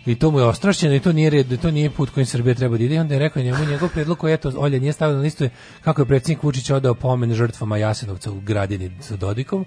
i to mu je ostrašćeno i to nije red, to nije put kojim Srbija treba da ide. I onda je rekao njemu njegov predlog koji je to Olja nije stavila na listu je kako je predsjednik Vučić odao pomen žrtvama Jasenovca u gradini sa Dodikom.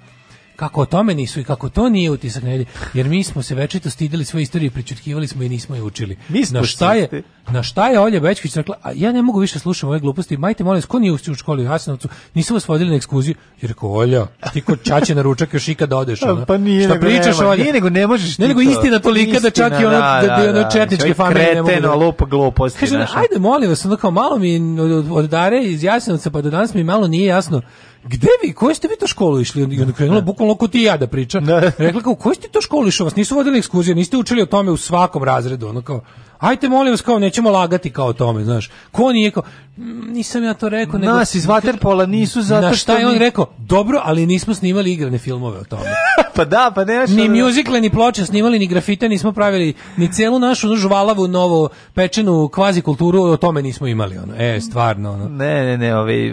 Kako o tome nisu i kako to nije utisak nedelje, jer mi smo se večito stidili svoje istorije, pričutkivali smo i nismo je učili. na šta je, na šta je Olja Bećković rekla, a ja ne mogu više slušati ove gluposti, majte molim, ko nije u školi u Hasanovcu, nisu vas vodili na ekskluziju, jer rekao, Olja, ti kod čače na ručak još ikad da odeš. Pa, Ona. Pa nije, šta nego pričaš, nema, Olja? Nije, nego ne možeš ne, nego istina tolika istina, da čak i ono, da, da, da, da, da familije ne mogu. Kreteno, da- lupa gluposti. Kaže, ajde, molim vas, ono kao malo mi od, od, od Dare iz Jasenovca pa do danas mi malo nije jasno gde vi, koje ste vi to školu išli? I onda krenula bukvalno ko ti i ja da priča. Rekla kao, koje ste to školu išli? Vas nisu vodili ekskurzije, niste učili o tome u svakom razredu. Ono kao, ajte molim vas kao, nećemo lagati kao o tome, znaš. Ko nije kao, mm, nisam ja to rekao. Nego, Nas iz (laughs) Waterpola nisu zato što... Na šta je on rekao? Dobro, ali nismo snimali igrane filmove o tome. (laughs) pa da, pa nemaš... Ni muzikle, ni ploče snimali, ni grafite nismo pravili, ni celu našu žvalavu novo pečenu kvazi kulturu, o tome nismo imali, ono. E, stvarno, ono. Ne, ne, ne, ovaj,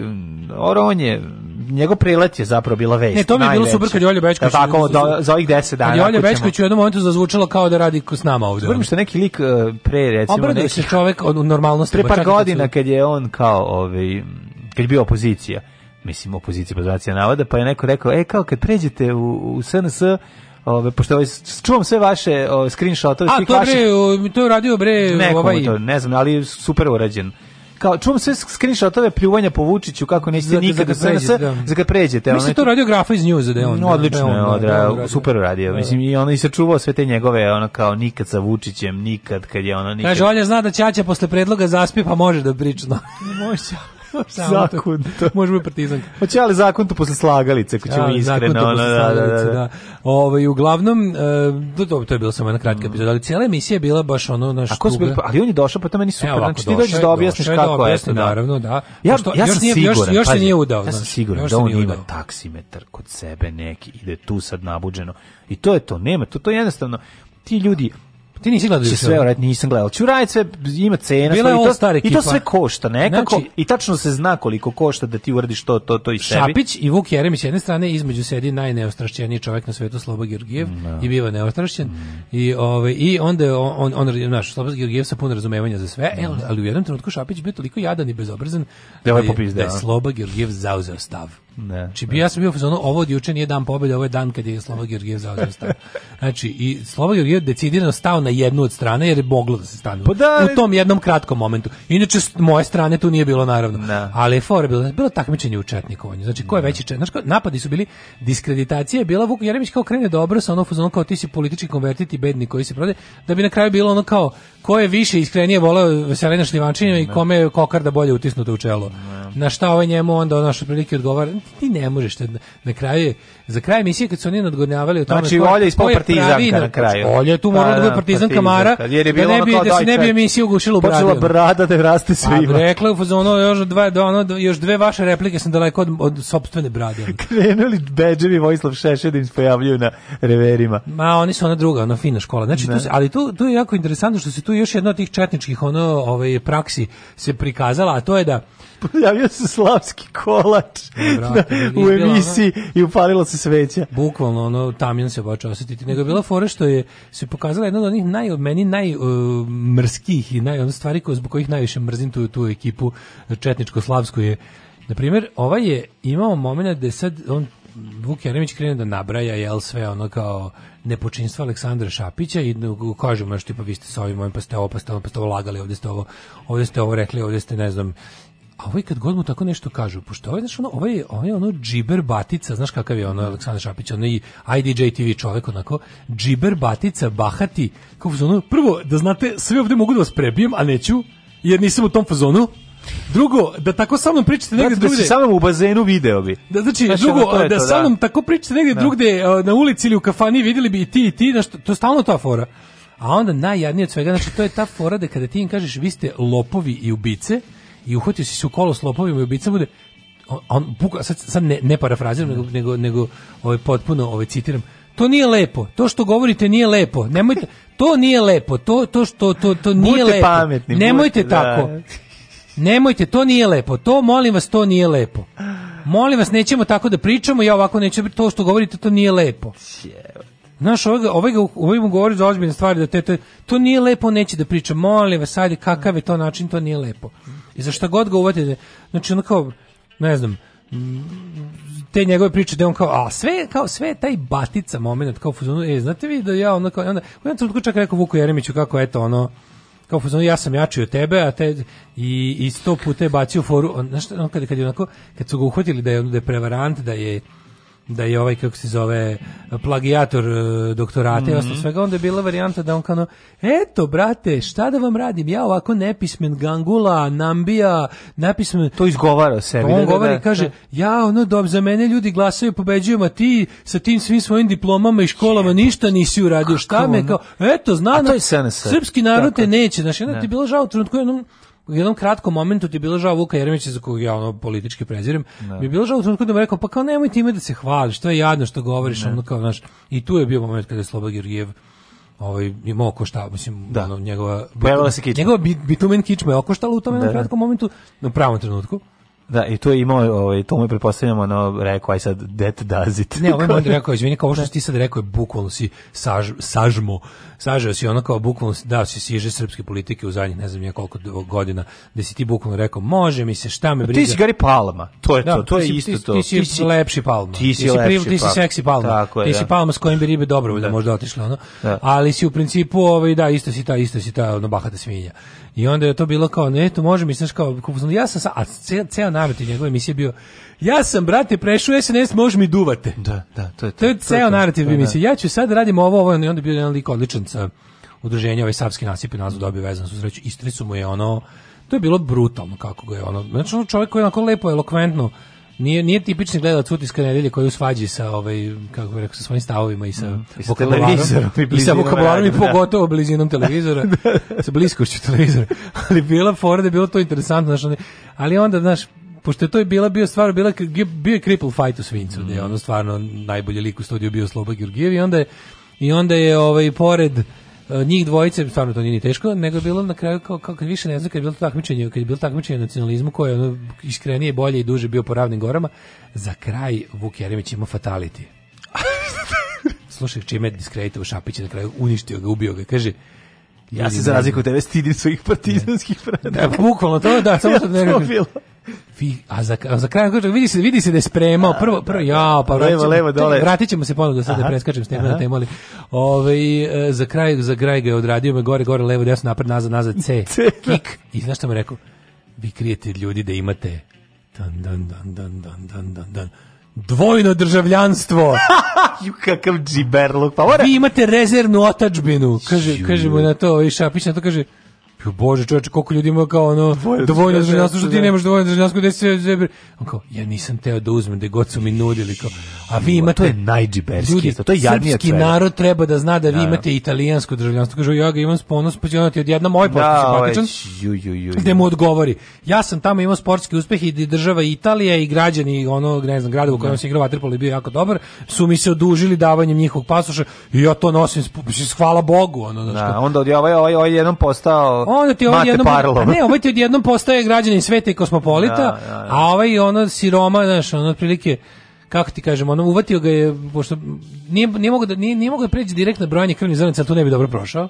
Oron je njegov prilet je zapravo bila vest. Ne, to mi je bilo super kad je Olja Bečković. Da, tako, do, za ovih 10 dana. Kad je Olja Bečković u jednom momentu zazvučalo kao da radi s nama ovde. Zbogim što neki lik e, pre, recimo... Obraduje se čovek od normalnosti. Pre par godina kad je on kao, ovaj, kad je bio opozicija mislim opozicija pozicija navada, pa je neko rekao, e kao kad pređete u, u SNS, Ove pošto ovaj, čuvam sve vaše ove, screenshotove svih vaših. A to bre, to je radio bre Nekom ovaj. To, ne znam, ali super urađen kao čujem sve screenshotove pljuvanja po Vučiću kako nećete nikad za da. SNS za kad pređete. Mislim ono, da to radio Grafa iz Newsa da je on. No, odlično da je, odra, super radio. Da, Mislim i ona i sačuvao sve te njegove ona kao nikad sa Vučićem, nikad kad je ona nikad. Kaže Olja zna da ćaća posle predloga zaspi pa može da priča. (laughs) može. (laughs) Samo zakon to. Možemo partizan. Hoće ali zakon to posle slagalice, ko ćemo ja, iskreno. Zakon to posle da, da, da, slagalice, da. da. Ovaj uglavnom e, to, to je bilo samo jedna kratka mm. epizoda, ali cijela emisija je bila baš ono naš Ako smo pa, ali on je došao, pa to meni super. E, ovako, znači ti dođeš da objasniš kako da objasni, je da. Naravno, da. Ja, Pošto, ja još sam nije, siguran, još, još se nije udao, Ja sam siguran da on ima taksimetar kod sebe neki, ide tu sad nabuđeno. I to je to, nema to, to jednostavno ti ljudi Ti nisi gledao Će sve uraditi, nisam gledao. Ću sve, ima cena, sve, i, to, stara i to sve košta nekako, znači, i tačno se zna koliko košta da ti uradiš to, to, to i sebi. Šapić i Vuk Jeremić sa jedne strane između sedi najneostrašćeniji čovjek na svetu, Sloba Georgijev, no. Mm, da. i biva neostrašćen, mm. i, ovaj i onda on, on, on, on naš, Sloba Georgijev sa puno razumevanja za sve, mm. ali u jednom trenutku Šapić bio toliko jadan i bezobrazan, da je, ovaj da je da Sloba Georgijev zauzeo stav. Ne. Či znači, bi ja sam bio ono, ovo od juče nije dan pobjede, ovo je dan kad je Slovak Georgijev zauzeo stav. Znači, i Slovak Georgijev decidirano stao na jednu od strane, jer je moglo da se stane. Pa da, u tom jednom kratkom momentu. Inače, s moje strane tu nije bilo, naravno. Ne. Ali je fora bilo, bilo takmičenje u četnikovanju. Znači, ko je veći četnik? Znači, napadi su bili, diskreditacija je bila, Vuk Jeremić kao krene dobro sa ono fuzonom kao ti si politički konvertiti bedni koji se prode, da bi na kraju bilo ono kao, ko je više iskrenije voleo Veselina Šljivančinja i kome je kokarda bolje utisnuta u čelo. Ne. Na šta ovaj njemu onda, ono što prilike odgovara, ti ne možeš na, na kraju za kraj emisije kad su oni nadgornjavali o tome znači ko, Olja ispod partizanka na kraju pa, Olja tu mora da, da bude partizan kamara jer je bilo da, da ne bi, da se ne bi emisija ugušila brada bradu počela brada da raste svima a rekla u fazonu još dva da ono još dve vaše replike sam daleko od, od sopstvene brade (laughs) krenuli bedževi Vojislav Šešelj Šešedin pojavljuju na reverima ma oni su ona druga ona fina škola znači ne. tu ali tu tu je jako interesantno što se tu još jedno od tih četničkih ono ovaj praksi se prikazala a to je da (laughs) Javio se slavski kolač Brate, u emisiji i upalilo se sveća. Bukvalno, ono, tamjan se bače osetiti. Nego je bila fora što je se pokazala jedna od onih naj, meni najmrskih uh, i naj, ono stvari koje, zbog kojih najviše mrzim tu, tu ekipu Četničko-Slavsku je Na primjer, ovaj je imao momena da sad on Vuk Jeremić krene da nabraja jel sve ono kao nepočinstva Aleksandra Šapića i da kažemo nešto tipa vi ste sa ovim mojim pa ste ovo, pa ste ovo, pa ste ovo lagali, ovde ste ovo, ovde ste ovo rekli, ovde ste ne znam A ovaj kad god mu tako nešto kažu, pošto ovaj, znaš, ono, ovaj, ovaj ono džiber batica, znaš kakav je ono Aleksandar Šapić, ono i IDJ TV čovek, onako, džiber batica, bahati, kako ono, prvo, da znate, sve ovde mogu da vas prebijem, a neću, jer nisam u tom fazonu, Drugo, da tako sa mnom pričate negde da drugde. Da se sa u bazenu video bi. Da, znači, znači drugo, to da sa da. mnom tako pričate negdje da. drugde, e, na ulici ili u kafani videli bi i ti i ti, znači, to je stalno ta fora. A onda najjadnije od svega, znači to je ta fora da kada ti im kažeš vi ste lopovi i ubice, i uhvatio si se u kolo s lopovima i ubicama da on, on buka, sad, sad ne, ne parafraziram nego, nego, nego ovaj, potpuno ovaj, citiram to nije lepo. To što govorite nije lepo. Nemojte to nije lepo. To to što to to nije budite lepo. Pametni, Nemojte budite, da. tako. Da. Nemojte, to nije lepo. To molim vas, to nije lepo. Molim vas, nećemo tako da pričamo. Ja ovako neću to što govorite, to nije lepo. Znaš, ovaj, ovaj, ovaj mu govori za ozbiljne stvari, da te, te, to nije lepo, neće da priča, molim vas, ajde, kakav je to način, to nije lepo. I za šta god ga uvatite, znači, ono kao, ne znam, te njegove priče da on kao a sve kao sve taj batica momenat kao fuzonu e znate vi da ja onda kao onda u jednom trenutku čak rekao Vuku Jeremiću kako eto ono kao fuzonu ja sam jači od tebe a te i i sto puta je bacio foru on, znaš, on kad kad je onako kad su ga uhvatili da je da je prevarant da je da je ovaj kako se zove plagijator e, doktorate mm -hmm. svega onda je bila varijanta da on kao eto brate šta da vam radim ja ovako nepismen gangula nambija nepismen to izgovara sebi on da, da, govori da, kaže ja ono dob za mene ljudi glasaju pobeđujem a ti sa tim svim svojim diplomama i školama je, ništa nisi uradio šta me kao eto zna na, srpski narod te neće znači onda ne. ti bilo žao u trenutku jednom u jednom kratkom momentu ti je bilo žao Vuka Jeremića za kojeg ja ono politički prezirem. Ne. Da. Mi je bilo žao u trenutku da mu rekao pa kao nemoj time da se hvališ, to je jadno što govoriš, ne. ono kao znaš. I tu je bio moment kada je Sloba Georgijev ovaj imao šta, mislim, da. ono, njegova Pojavila se kičma. Njegova bitumen kičma je okoštala u tom jednom da, da. kratkom momentu, na pravom trenutku. Da, i to je imao, ovaj, to mu je pretpostavljamo, ono, rekao, aj sad, does it. Ne, ovaj (laughs) mu je rekao, izvini, kao što si ti sad rekao, je bukvalno si saž, sažmo sažeo si ono kao bukvalno da si siže srpske politike u zadnjih ne znam ja koliko godina, da si ti bukvalno rekao može mi se šta me pa briga. Ti si Gari Palma. To je da, to, to je si, isto ti, to. Ti si, ti si lepši Palma. Ti si, ti si lepši Palma. Ti si seksi Palma. Tako je, ti da. si Palma s kojim bi ribe dobro da, da. možda otišla ono. Da. Ali si u principu ovaj da isto si ta isto si ta ono bahata svinja. I onda je to bilo kao ne, to može mi se kao ja sam a ceo, ceo namet njegove emisije bio Ja sam, brate, prešao SNS, može mi duvate. Da, da, to je to. To je ceo narativ, da, da. mislim. Ja ću sad radimo ovo, ovo, i onda bio jedan lik odličan sa udruženja, ovaj savski nasip i nazvu dobio vezan su sreću. Istri mu je ono, to je bilo brutalno kako ga je ono. Znači, ono čovjek koji je onako lepo, elokventno, nije nije tipični gledalac utiska nedelje koji usvađi sa ovaj kako bih rekao sa svojim stavovima i sa mm, vokabularom i, i sa vokabularom i da. pogotovo blizinom televizora (laughs) da, sa bliskošću televizora (laughs) ali bila fora da je bilo to interesantno znači ali onda znaš pošto je to je bila bio stvar, bila, bio je cripple fight u Svincu, mm. gde je ono stvarno najbolji lik u studiju bio Sloba Georgijev i onda je, i onda je ovaj, pored eh, njih dvojice, stvarno to nije teško, nego je bilo na kraju, kao, kao kad više ne znam, kad je bilo takmičenje, kad je bilo takmičenje nacionalizmu koje je ono iskrenije, bolje i duže bio po ravnim gorama, za kraj Vuk Jeremić ima fatality. (laughs) Slušaj, čime je diskreditovo Šapić na kraju uništio ga, ubio ga, kaže, Ja se za razliku od tebe stidim svojih partizanskih predaka. Da, bukvalno to, da, samo sam ja, bilo. Vi, a za, a za kraj, vidi se, vidi se da je spremao, da, prvo, da, prvo, da. ja, pa levo, levo, dole. vratit ćemo se ponovno, sad da preskačem s teme da te ali ove, ovaj, za kraj, za kraj ga je odradio me gore, gore, levo, desno, napred, nazad, nazad, C, (laughs) kik, i znaš što mi rekao? Vi krijete ljudi da imate dan, dan, dan, dan, dan, dan, dan, dan, Dvojno državljanstvo. (laughs) Ju kakav džiberluk. Pa mora... Vi imate rezervnu otačbinu. Kaže, Juh. kaže mu na to, i Šapić na to kaže, Jo bože, čoveče, koliko ljudi ima kao ono dovoljno da državljanstvo što ti da. nemaš dovoljno da državljanstvo gde se zebre. On kao ja nisam teo da uzmem, da god su mi nudili kao. A vi imate to je najđiberski, ljudi, to je jadnije. Srpski narod treba da zna da vi da, da. imate italijansko državljanstvo. Kaže ja ga imam s ponos, pa ćemo ti odjednom moj postići Gde mu odgovori: "Ja sam tamo imao sportski uspeh i država Italija i građani ono, ne znam, grada u kojem se igrao vaterpolo bio jako dobar, su mi se odužili davanjem njihovog pasoša i ja to nosim, hvala Bogu, ono, znači. Da, onda odjava oj, oj, ovaj, ovaj jednom postao Onda ti ovdje jednom ne, ovaj ti odjednom postaje građanin sveta i kosmopolita, da, da, da. a ovaj ono siroma, znaš, ono otprilike kako ti kažem, ono uvatio ga je pošto nije, nije mogu da nije, nije mogu da pređe direktno brojanje krvnih zrnaca, tu ne bi dobro prošao.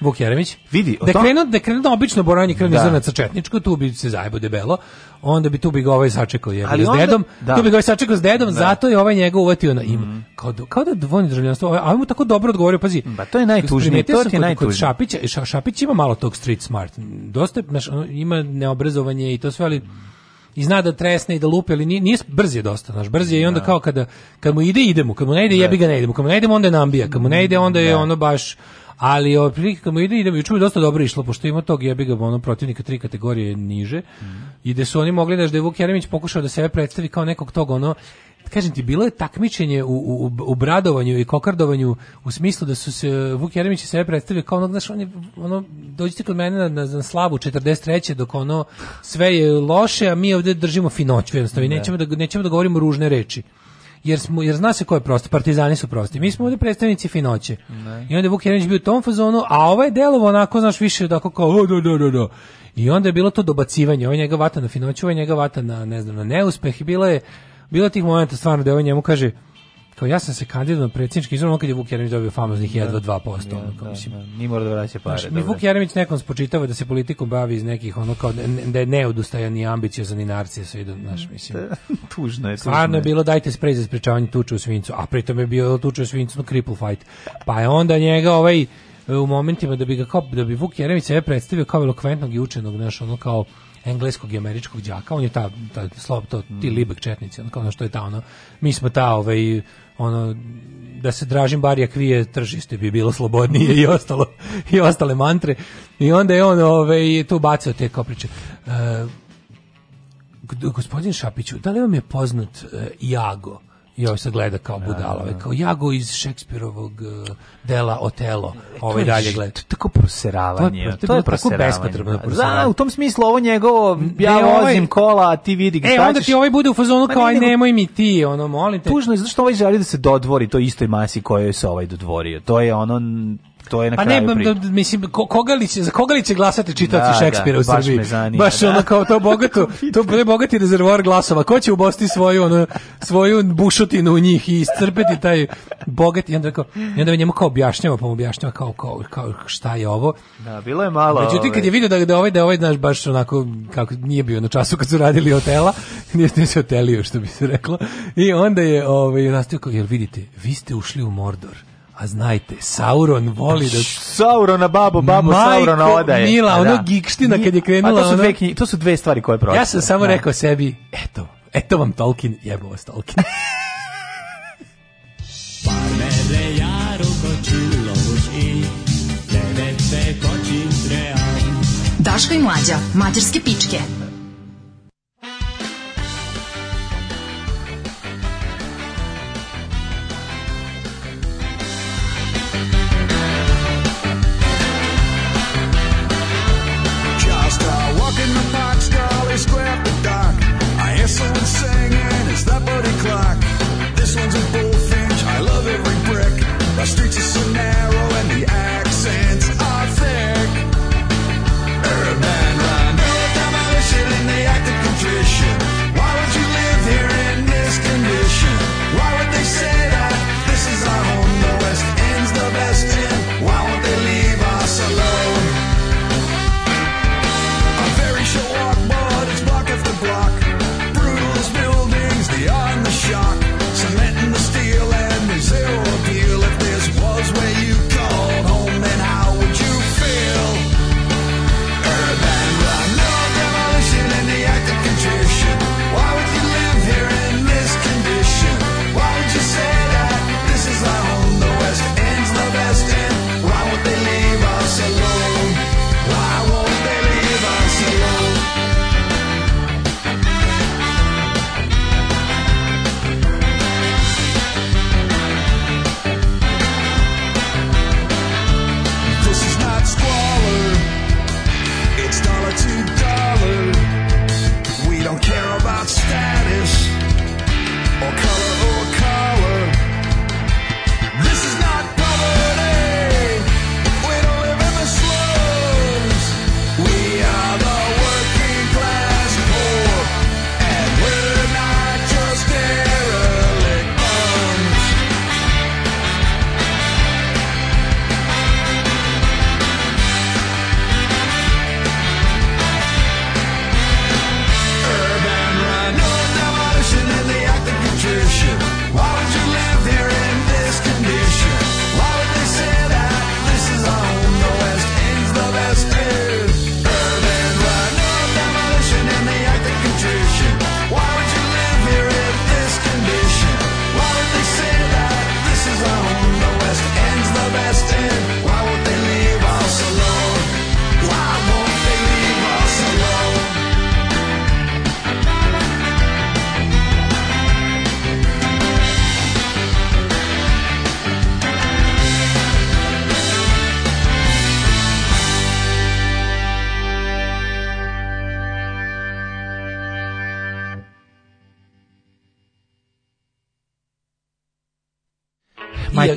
Vuk Jeremić. Vidi, da krenu, da krenu da obično boranje krvnih da. zrnaca četničko, tu bi se zajebo debelo, onda bi tu bi ga ovaj sačekao je s dedom, da. tu bi ga ovaj sačekao s dedom, da. zato je ovaj njega uvatio na im. Mm. Kao, da, kao da dvojni državljanstvo, ovaj- a ovaj mu tako dobro odgovorio, pazi. Pa to je najtužnije, to je najtužnije. Kod Šapića, Šapić ima malo tog street smart, dosta ima neobrazovanje i to sve, ali i zna da tresne i da lupi, ali nije, nije brz je dosta, znaš, brz je i onda da. kao kada kad mu ide idemo, kad mu ne ide da. jebi ga ne idemo, kad mu ne idemo onda je nambija, kad mu ne ide onda je da. ono baš ali otprilike ovaj, kad mu ide, idem, juče mi dosta dobro išlo, pošto ima tog jebiga ono, protivnika tri kategorije niže, mm. i da su oni mogli, da je Vuk Jeremić pokušao da sebe predstavi kao nekog tog, ono, kažem ti, bilo je takmičenje u, u, u bradovanju i kokardovanju u smislu da su se Vuk Jeremić i sebe predstavili kao ono, znaš, on je, ono, dođite kod mene na, na, na slavu 43. dok ono sve je loše, a mi ovde držimo finoću jednostavno i da. nećemo da, nećemo da govorimo ružne reči jer, smo, jer zna se ko je prosti, partizani su prosti. Mi smo ovde predstavnici finoće. Ne. I onda je Vuk Jeremić bio u tom fazonu, a ovaj delovo onako, znaš, više da kao, o, do, do, do, do. I onda je bilo to dobacivanje, ovaj njega vata na finoću, ovaj njega vata na, ne znam, na neuspeh i bilo je, bilo tih momenta stvarno da ovaj njemu kaže, kao ja sam se kandidovao na predsjednički izbor ono kad je Vuk Jeremić dobio famoznih da, jedva 2%. Da, ono, kao, da, mislim, da, da. Nije mora da vraća pare. Znaš, mi Vuk Jeremić nekom spočitava da se politikom bavi iz nekih ono kao da, da je neodustajan ni ambiciozan ni narcijas. Ide, znaš, mm, mislim. Da, (laughs) tužno je. tužno. je bilo dajte sprej za sprečavanje tuče u svincu, a pritom je bio tuče u svincu no cripple fight. Pa je onda njega ovaj u momentima da bi ga kao, da bi Vuk Jeremić sebe predstavio kao elokventnog i učenog, znaš, ono kao engleskog i američkog đaka, on je ta, ta slob, to, ti mm. libek četnici, ono kao ono što je ta ono, mi smo ta ovaj, ono da se Dražim Barija krije tržište bi bilo slobodnije i ostalo i ostale mantre i onda je on ove, ovaj, i tu bacio te kao priče. E, gospodin Šapiću, da li vam je poznat e, Jago? i ovaj sad gleda kao da, da, budalove, da. ovaj, kao Jago iz Šekspirovog e, dela Otelo, e, ovaj dalje gleda. To je tako proseravanje, to je, tako bespotrebno pa, proseravanje. Da, u tom smislu ovo njegovo, ja e, vozim kola, a ti vidi e, šta e, ćeš. onda ti ovaj bude u fazonu kao, aj nemoj mi ti, ono, molim te. Tužno je, zašto ovaj želi da se dodvori toj istoj masi kojoj se ovaj dodvorio. To je ono, to je na pa kraju ne, priče. Pa ne, mislim, koga li će, za koga li će glasati čitati da, da Šekspira da, u Srbiji? Baš, me zanima, baš da. ono kao to bogato, (laughs) to je bogati rezervoar glasova. Ko će ubosti svoju, ono, svoju bušotinu u njih i iscrpiti taj bogati? I onda, kao, i onda njemu kao objašnjava, pa mu objašnjava kao, kao, kao šta je ovo. Da, bilo je malo. Međutim, kad ovaj je vidio da, da ovaj, da ovaj, znaš, baš onako, kako nije bio na času kad su radili hotela, (laughs) nije, nije se hotelio, što bi se reklo. I onda je, ovaj, nastavio kao, jel vidite, vi ste ušli u Mordor. A znajte, Sauron voli da... Sauron na babo, babo Majko Saurona odaje. Mila, ono da. gikština kad je krenula... A to su, dve, knji... to su dve stvari koje pročite. Ja sam samo da. rekao sebi, eto, eto vam Tolkien, jebo vas Tolkien. (laughs) Daška i mlađa, mađarske pičke. mercenary.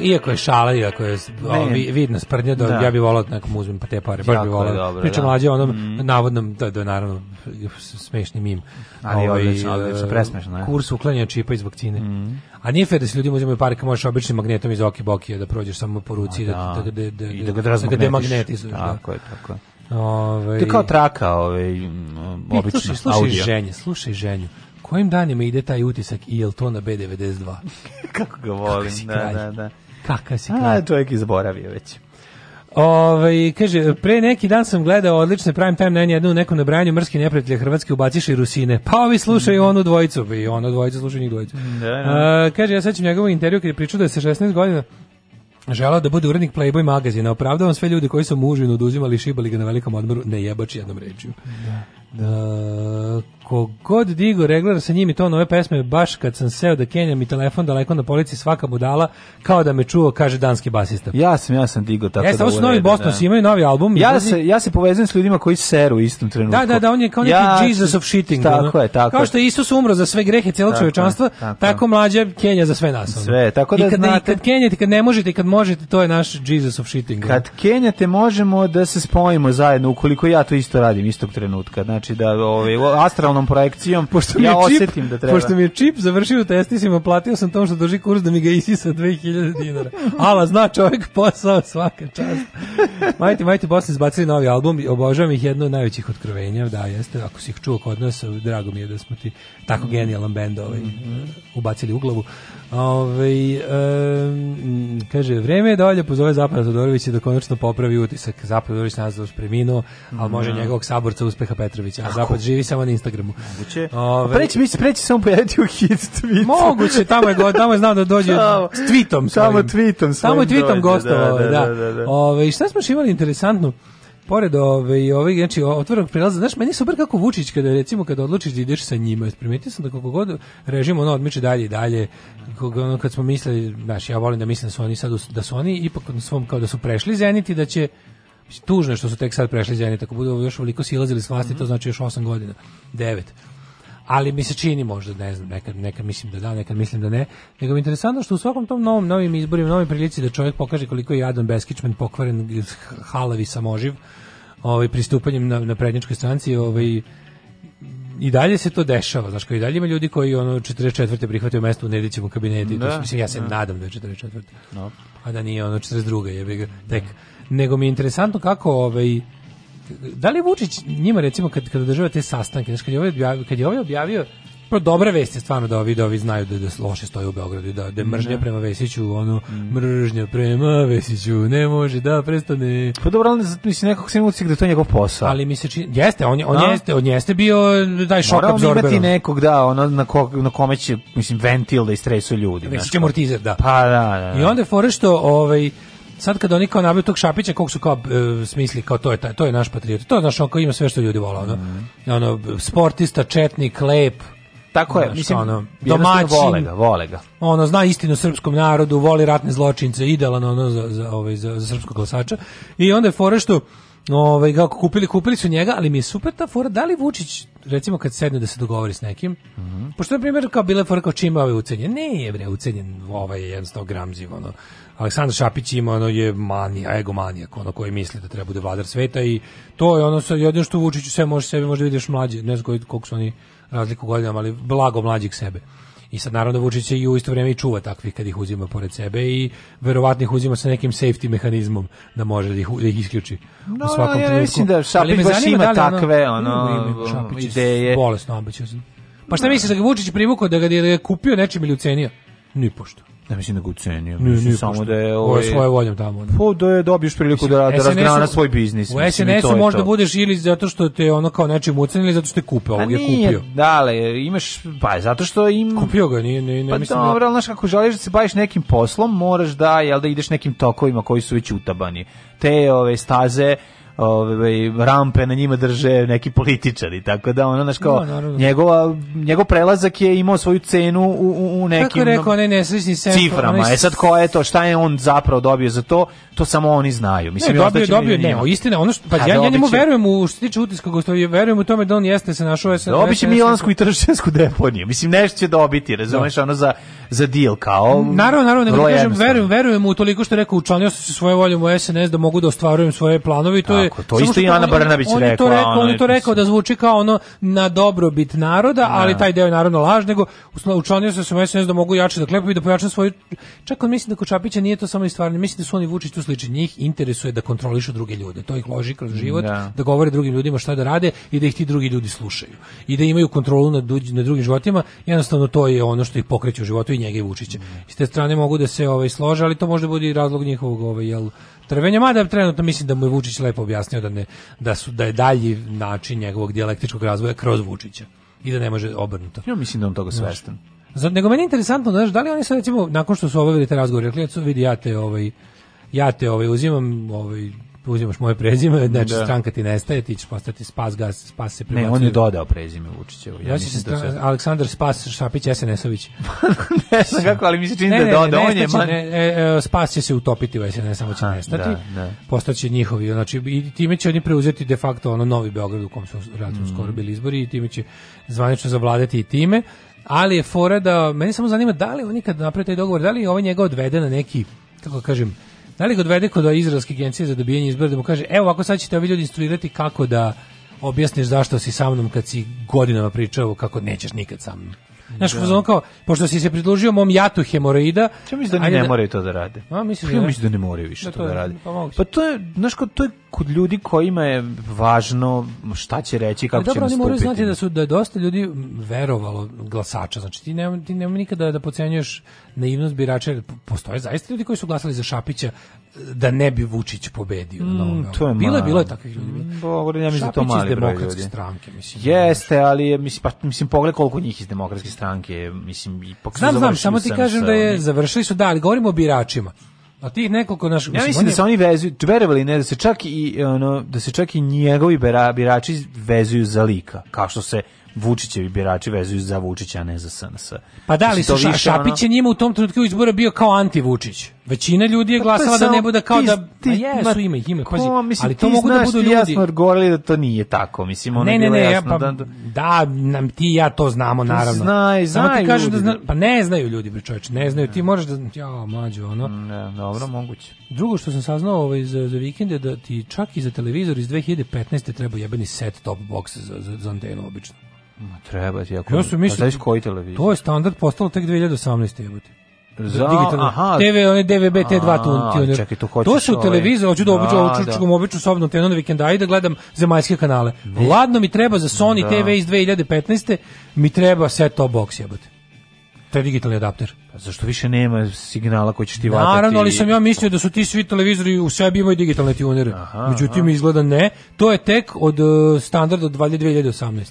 iako je šala, iako je ovaj, vidno vi, vidna da, da, ja bih volao da nekom uzmem pa te pare, baš bih volao. Pričam znači, da. mlađe onom mhm. mm. navodnom, to, da, to naravno smešni mim. Ali ovaj, odlično, odlično, e, presmešno. Je. Kurs uklanja čipa iz vakcine. Mm. A nije fair da se ljudima uzimaju pare kao možeš običnim magnetom iz oki bokije da prođeš samo po ruci, da, da, da, da, I da ga demagnetizuješ. Tako je, tako je. Ove, ovaj- to je kao traka, ove, ovaj, obično slušaj, slušaj audio. ženje, slušaj ženju. Kojim danima ide taj utisak i je li to na B92? (laughs) Kako ga volim, Kako da, da, da. Kakav si A, čovjek je zaboravio već. Ove, ovaj, kaže, pre neki dan sam gledao odlične prime time na jednu neku nabranju mrski neprijatelje Hrvatske ubaciš i Rusine. Pa ovi slušaju onu dvojicu, i ona dvojica slušaju njih dvojicu. Da, da. kaže, ja sećam njegovu intervju kada je pričao da je sa 16 godina Želao da bude urednik Playboy magazina, opravdavam sve ljude koji su mužinu oduzimali i šibali ga na velikom odmoru, ne jebač jednom rečju. Da. da, da kogod digo regler sa njimi to nove pesme, baš kad sam seo da kenjam i telefon daleko na policiji svaka budala, kao da me čuo, kaže danski basista. Ja sam, ja sam digo tako Jeste, da ovo su novi Bosnos, da. imaju novi album. Ja, izlazi... se, ja se povezujem s ljudima koji seru u istom trenutku. Da, da, da, on je kao neki ja, Jesus of shitting. Tako je, tako Kao što je Isus umro za sve grehe cijelog čovječanstva, tako, tako mlađa kenja za sve nas. Sve, tako da I kad, znate... I kad kenjate, kad ne možete i kad možete, to je naš Jesus of shitting. Kad kenjate, možemo da se spojimo zajedno, ukoliko ja to isto radim istog trenutka. Znači da ove, ovaj, astralno mentalnom projekcijom pošto ja osetim da treba. Pošto mi je čip završio test, testisima, platio sam tom što drži kurs da mi ga isi 2000 dinara. Ala, zna čovjek posao svaka čast. Majte, majte, Bosni izbacili novi album, obožavam ih jedno od najvećih otkrovenja, da jeste, ako si ih čuo kod nas, drago mi je da smo ti tako mhm. genijalan bend ovaj, mhm. ubacili u glavu. Ove, ovaj, um, kaže, vreme je da Olja pozove Zapad Todorović i da konačno popravi utisak. Zapad Todorović nas preminuo, ali može mhm. njegovog saborca uspeha Petrovića, a Zapad živi samo na Instagramu filmu. Moguće. Ove... Preći mi se preći samo pojaviti u hit tweetu. Moguće, tamo je, tamo je znao da dođe tamo, s tweetom. Svojim. Tamo tweetom svojim tweetom gostovao, da. da, da, da. da, da. Ove, šta smo imali interesantno? pored ove i ove znači otvorenog prilaza znaš meni super kako Vučić kada recimo kada odlučiš da ideš sa njima primetio sam da kako god režim ono odmiče dalje i dalje kako ono kad smo mislili znači ja volim da mislim da su oni sad da su oni ipak na svom kao da su prešli Zenit i da će tužno je što su tek sad prešli Zenit, ako budu još veliko silazili s vlasti, mm -hmm. to mhm. znači još 8 godina, 9 ali mi se čini možda, ne znam, nekad, nekad mislim da da, nekad mislim da ne, nego mi je interesantno što u svakom tom novom, novim izborima, novim prilici da čovjek pokaže koliko je Adam Beskičmen pokvaren, halavi, samoživ, ovaj, pristupanjem na, na prednjičkoj stranci, ovaj, i dalje se to dešava, znači kao i dalje ima ljudi koji ono 44. prihvataju mesto u Nedićevom kabinetu, da, mislim ja se da. nadam da je 44. No. A da nije ono 42. je tek. Da nego mi je interesantno kako ovaj da li Vučić njima recimo kad kada održava te sastanke, znači kad je ovaj objavio, kad pa je ovaj objavio pro dobra vest je stvarno da ovi da ovi znaju da da loše stoje u Beogradu da da mržnja ne. Da. prema Vesiću ono mm. mržnja prema Vesiću ne može da prestane pa dobro ali mislim nekog se da to je njegov posao ali mi se čini jeste on on no. Da. jeste on jeste bio taj šok absorber imati nekog da ono na ko, na kome će mislim ventil da istresu ljudi znači amortizer da pa da, da, da. i onda fore što ovaj sad kad oni kao nabiju tog Šapića, kog su kao e, smisli, kao to je, taj, to je naš patriot, to je naš, on kao ima sve što ljudi vole, ono, mm. ono sportista, četnik, lep, tako je, znaš, mislim, ono, domaćin, vole ga, vole ga. Ono, zna istinu srpskom narodu, voli ratne zločince, idealan ono za, za, ovaj, za, za srpskog glasača. I onda je fora što, ovaj, kako kupili, kupili su njega, ali mi je super ta fora, da li Vučić, recimo kad sedne da se dogovori s nekim, mm -hmm. pošto je primjer kao bile fora kao čime ovaj ucenjen, ne bre ucenjen, ovaj je 100 gramziv, ono, Aleksandar Šapić ima ono je manija, egomanijak, ono koji misli da treba bude vladar sveta i to je ono sa jedno što Vučiću sve može sebi, možda vidiš mlađe, ne znam koliko su oni razliku godinama, ali blago mlađih sebe. I sad naravno Vučić se i u isto vrijeme i čuva takvih kad ih uzima pored sebe i verovatno ih uzima sa nekim safety mehanizmom da može da ih, da ih isključi no, u svakom ja, mislim da Šapić baš ima da takve ono, Šapić ideje. Bolesno ambiciozno. Pa šta misliš da ga Vučić privukao da ga da je kupio nečim ili ucenio? Ni pošto. Ne mislim da ga ucenio, mislim samo da je... Ovo je ovaj- svoje voljom tamo. Ne. Da. Po, pa, da je dobiješ priliku mislim, da, da razgrana svoj biznis. U SNS-u možda budeš ili zato što te ono kao nečim ucenili, zato što te kupe, pa ovog je kupio. Da, ali imaš, pa zato što im... Kupio ga, nije, ne, ne pa mislim... Pa dobro, da... znaš, kako želiš da se baviš nekim poslom, moraš da, jel da ideš nekim tokovima koji su već utabani. Te ove staze ovaj rampe na njima drže neki političari tako da ono znači kao da, no, njegova njegov prelazak je imao svoju cenu u u, u nekim Kako rekao, ne, ne, ciframa onaj... e sad ko je to šta je on zapravo dobio za to to samo oni znaju mislim ne, dobio dobio ne istina ono što pa ja, ja njemu verujem u što se tiče utiska gostovi verujem u tome da on jeste se našao sa dobiće milansku i tršćansku deponiju mislim nešto će dobiti razumeš da. ono za za deal kao. Mm, naravno, naravno, nego kažem verujem, verujem u toliko što rekao učlanio sam se svoje voljom u SNS da mogu da ostvarujem svoje planove i to je to isto i Ana Brnabić on rekao. On je to rekao, on je to rekao da zvuči kao ono na dobrobit naroda, da. ali taj deo je naravno laž, nego učlanio sam se u SNS da mogu jače da klepam i da pojačam svoju čak on misli da kod nije to samo i stvarno, mislim da su oni Vučić tu sliči njih interesuje da kontrolišu druge ljude, to ih loži kroz život, da, da govore drugim ljudima šta da rade i da ih ti drugi ljudi slušaju i da imaju kontrolu nad, nad drugim životima, jednostavno to je ono što ih pokreće u životu i njega i Vučića. Mm. S te strane mogu da se ovaj slože, ali to možda bude i razlog njihovog ovaj jel trvenja, mada trenutno mislim da mu je Vučić lepo objasnio da ne da su da je dalji način njegovog dijalektičkog razvoja kroz Vučića i da ne može obrnuto. Ja mislim da on toga svestan. Znači, nego meni je interesantno da, da li oni su recimo nakon što su obavili te razgovore, rekli vidi ja te ovaj ja te ovaj uzimam ovaj uzimaš moje prezime, znači da. stranka ti nestaje, ti ćeš postati Spas Gas, Spas se prebacuje. Ne, on je dodao prezime Vučićevo. Ja, ja mislim da će... Aleksandar Spas Šapić sns (laughs) ne znam kako, ali mi čini da je dodao. Ne, ne, on je ne, e, e, Spas će se utopiti u SNS, samo će da, nestati. Da, da. Postaće njihovi, znači, i time će oni preuzeti de facto ono novi Beograd u kom su relativno mm. skoro bili izbori i time će zvanično zavladati i time. Ali je fora da, meni samo zanima da li oni kad naprave taj dogovor, da li je ovaj njega odvede na neki, kako da kažem, Da li ga odvede kod izraelske agencije za dobijanje izbora da mu kaže, evo ako sad ćete ovi ljudi instruirati kako da objasniš zašto si sa mnom kad si godinama pričao kako nećeš nikad sa mnom. Znaš, da. Ono kao, pošto si se pridružio mom jatu hemoroida... Ja mislim da ne, ne da... moraju to da rade. A, mislim, pa da ja mislim da ne moraju više da, to da rade. Pa, pa to je, znaš, kao, to je kod ljudi kojima je važno šta će reći, kako e, će nastupiti. Dobro, oni moraju znati da su da je dosta ljudi verovalo glasača. Znači, ti nema, ti nema nikada da pocenjuješ naivnost birača, postoje zaista ljudi koji su glasali za Šapića da ne bi Vučić pobedio mm, na to je bilo je bilo je takvih ljudi. Dobro, ja mislim da to mali broj ljudi. stranke, mislim. Jeste, ali je mislim pa mislim pogled koliko njih iz demokratske stranke, mislim ipak Znam, znam, samo ti kažem da je završili su da, ali govorimo o biračima. A tih nekoliko naš Ja mislim da se oni vezuju, verovali ne da se čak i ono da se čak i njegovi birači vezuju za lika, kao što se Vučićevi birači vezuju za Vučića, a ne za SNS. Pa da, li su ša, Šapić je njima u tom trenutku izbora bio kao anti-Vučić. Većina ljudi je pa glasala da ne bude kao ti, da... Pa ti, jesu, ima ih, ima, pazi. ali to mogu da budu ljudi. Ti ja govorili da to nije tako, mislim, ono ne, ne, ne, jasno. Ja, pa, da, da, nam ti ja to znamo, naravno. Znaj, znaju ti da ljudi. Da zna, pa ne znaju ljudi, bre čoveče, ne znaju. Ne. Ti možeš da... Ja, mlađo, ono... Ne, dobro, moguće. Drugo što sam saznao ovaj, za, za vikende, da ti čak i za televizor iz 2015. treba jebeni set top box za, za, za antenu, obično. Ma treba ti, ako... Ja sam mislio, koji televizor? To je standard postalo tek 2018. jebote. Za, digitalno. Aha. TV, one DVB T2 tuner. Čekaj, tu hoćeš. To su ovaj... televizor, hoću da običu, da, da. da obično sobno te sobnom tenu na vikenda i da gledam zemaljske kanale. Ladno mi treba za Sony da. TV iz 2015. Mi treba set-top box jebote. Taj digitalni adapter. Pa zašto više nema signala koji će ti vatati? Naravno, ali sam ja mislio da su ti svi televizori u sebi imaju digitalne tunere. Međutim, aha. izgleda ne. To je tek od uh, eh, standarda od 2018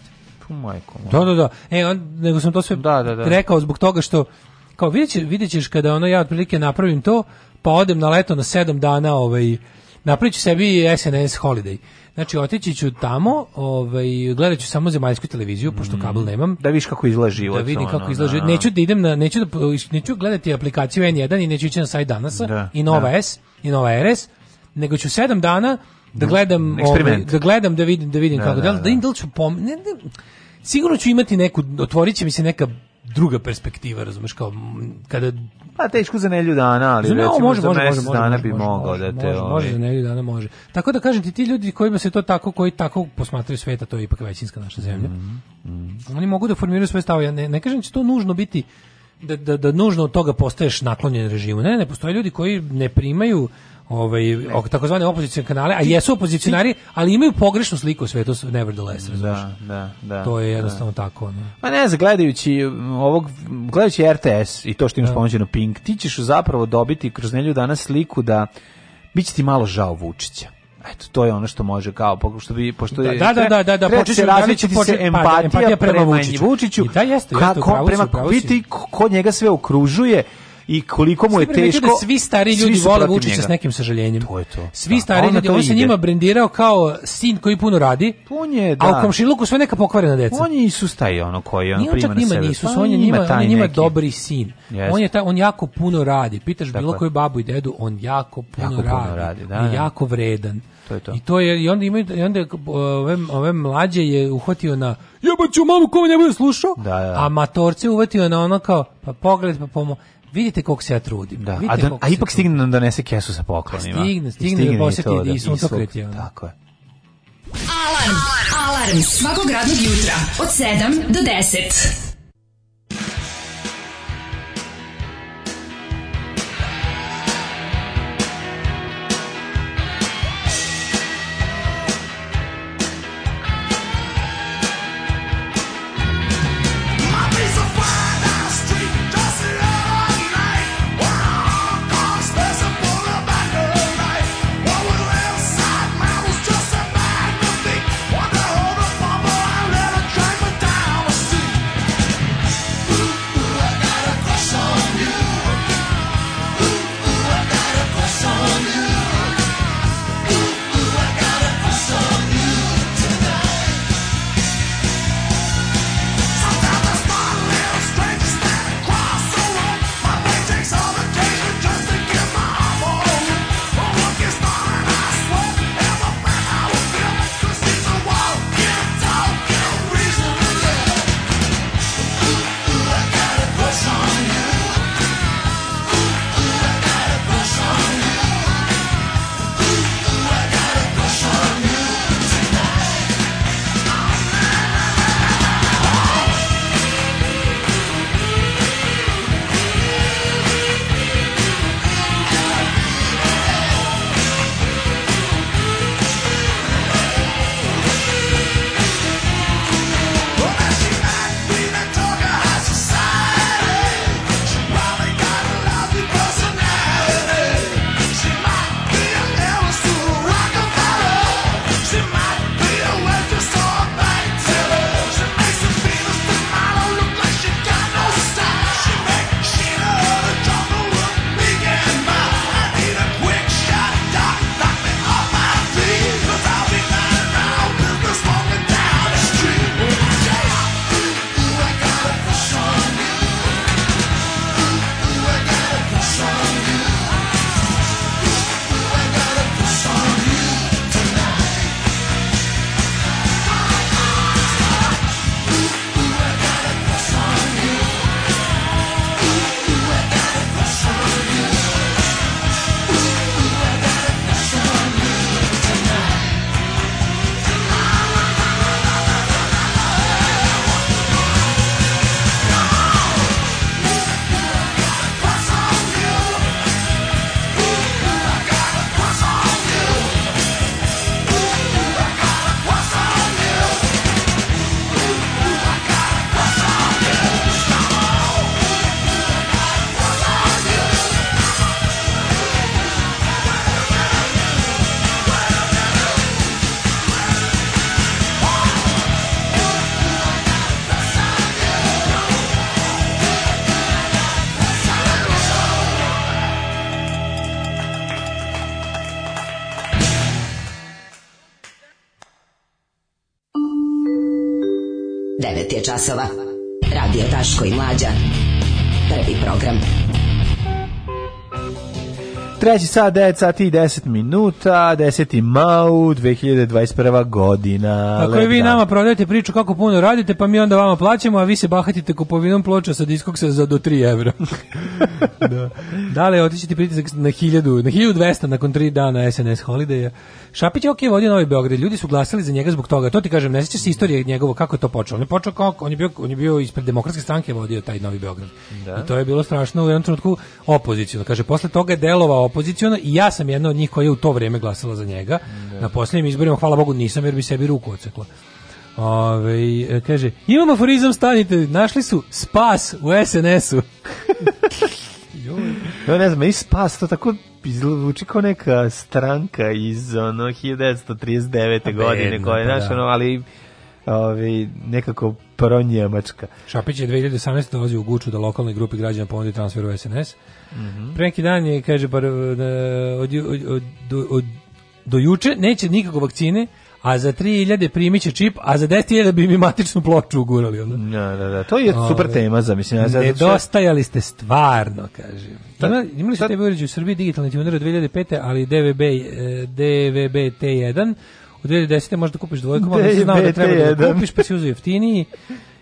majko. Da, da, da. E, on, nego sam to sve da, da, da. rekao zbog toga što kao videće, videćeš kada ono ja otprilike napravim to, pa odem na leto na sedam dana, ovaj, napravit sebi SNS holiday. Znači, otići ću tamo, ovaj, gledat ću samo zemaljsku televiziju, pošto mm. kabel nemam. Da viš kako izgleda život. Da vidim kako izgleda da, Neću da idem na, neću, da, neću gledati aplikaciju N1 i neću ići na sajt danasa da, i Nova da. S i Nova RS, nego ću sedam dana da mm. gledam, ovaj, da gledam, da vidim, da vidim da, kako, da, da, da, da, da, da, da, da, da, sigurno ću imati neku, otvorit će mi se neka druga perspektiva, razumeš, kao kada... Pa teško za nelju dana, ali znači, recimo može, za može, može, dana može, bi može, mogao može, da te... Može, ovaj... može, za nelju dana može. Tako da kažem ti, ti ljudi kojima se to tako, koji tako posmatraju sveta, to je ipak većinska naša zemlja. Mm, mm. Oni mogu da formiraju svoje stave. Ja ne, ne kažem da će to nužno biti da, da, da nužno od toga postaješ naklonjen režimu. Ne, ne, postoje ljudi koji ne primaju ovaj takozvane opozicione kanale, a jesu opozicionari, ali imaju pogrešnu sliku o svetu nevertheless, razumiješ? Da, da, da. To je da. jednostavno da. tako. Pa ne? Ma ne, gledajući ovog gledajući RTS i to što imaš da. Pink, ti ćeš zapravo dobiti kroz nelju danas sliku da biće ti malo žao Vučića. Eto, to je ono što može kao pošto bi pošto da, je da da da da da počinje različiti se empatija, empatija prema, prema Vučiću. Vučiću I da jeste, jeste, kako prema biti ko njega sve okružuje i koliko mu je da teško. Da svi stari ljudi svi vole Vučića s nekim sažaljenjem. To je to. Svi da, stari pa ljudi, on se njima brendirao kao sin koji puno radi. On je, da. A u da. komšiluku sve neka pokvarena deca. On je Isus taj ono koji on prima na sebe. Isus, pa on je njima, on je njima dobri sin. On je taj, on jako puno radi. Pitaš bilo koju babu i dedu, on jako puno radi. Da, on je jako vredan. To je to. I to je i onda imaju i onda ove, ove mlađe je uhvatio na jebaću mamu kome ne bude slušao. Da, da. A matorce uvatio na ono kao pa pogled pa pomo vidite koliko se ja trudim. Da. A, da, a ipak stigne da donese kesu sa poklonima. Pa stigne, stigne, stigne da posjeti i, i suntokret. Da- tako je. Alarm! Alarm svakog radnog jutra od 7 do 10. časova. Radio Daško i Mlađa. Prvi program. Treći sat, 9 sati i 10 minuta, 10. mau 2021. godina. Ako vi nama prodajete priču kako puno radite, pa mi onda vama plaćamo, a vi se bahatite kupovinom ploča sa diskoksa za do 3 evra. (laughs) da. Dale, otići ti pritisak na 1000, na 1200 nakon 3 dana SNS holideja. Šapić je okej okay, vodio Novi Beograd, ljudi su glasali za njega zbog toga. To ti kažem, ne sećaš se istorije njegovo kako je to počelo. On je počeo kao on je bio on je bio ispred demokratske stranke vodio taj Novi Beograd. Da. I to je bilo strašno u jednom trenutku opoziciono. Kaže posle toga je delovao opoziciono i ja sam jedna od njih koja je u to vrijeme glasala za njega. Da. Na posljednjim izborima hvala Bogu nisam jer bi sebi ruku odsekla. Ove, e, kaže, imamo aforizam, stanite, našli su spas u SNS-u. (laughs) ja ne znam, i spas, to tako izvuči kao neka stranka iz ono 1939. Pa, godine koja je pa naša, da. ali ovi, nekako pro-njemačka. Šapić je 2018. dolazi u Guču da lokalnoj grupi građana ponudi transfer u SNS. Mm -hmm. Preki dan je, kaže, bar, od, od, od, od do juče neće nikako vakcine a za 3000 primiće čip, a za 10.000 bi mi matičnu ploču ugurali. Onda. Da, da, da, to je Ove, super tema za mislim. Ja nedostajali ste stvarno, kaže. Ima, imali ste TV uređaj u Srbiji digitalni tuner 2005. ali DVB, e, DVB T1 u 2010. možda kupiš dvojkom, ali si znao da treba da kupiš, pa si uzeo jeftiniji.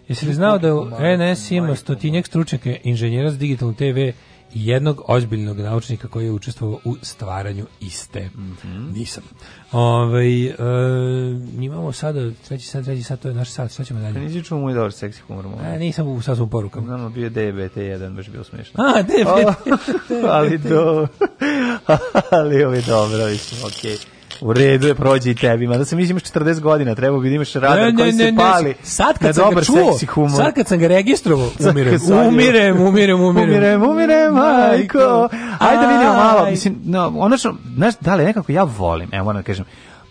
Jesi li znao da u NS ima stotinjak stručnjaka inženjera za digitalnu TV i jednog ozbiljnog naučnika koji je učestvovao u stvaranju iste? Mm -hmm. Nisam. Ovaj e, imamo sada treći sat, treći sat, to je naš sat, šta ćemo dalje? Pa nisi čuo moj dobar seksi humor. A, e, nisam u sasvom porukama. Znam, bio DBT1, baš bio smiješno. A, DBT, oh, (laughs) ali do... (laughs) ali ovo je dobro, mislim, okej. Okay. U redu je prođe i tebi. Mada se mislim 40 godina, treba bi da imaš radar ne, koji ne, se ne, pali. Sad kad sam ga čuo, sad kad sam ga registrovao, umirem. Umirem, umirem, umirem. Umirem, umirem, majko. Ajde da vidimo malo. Mislim, no, ono što, znaš, da li nekako ja volim, evo moram da kažem,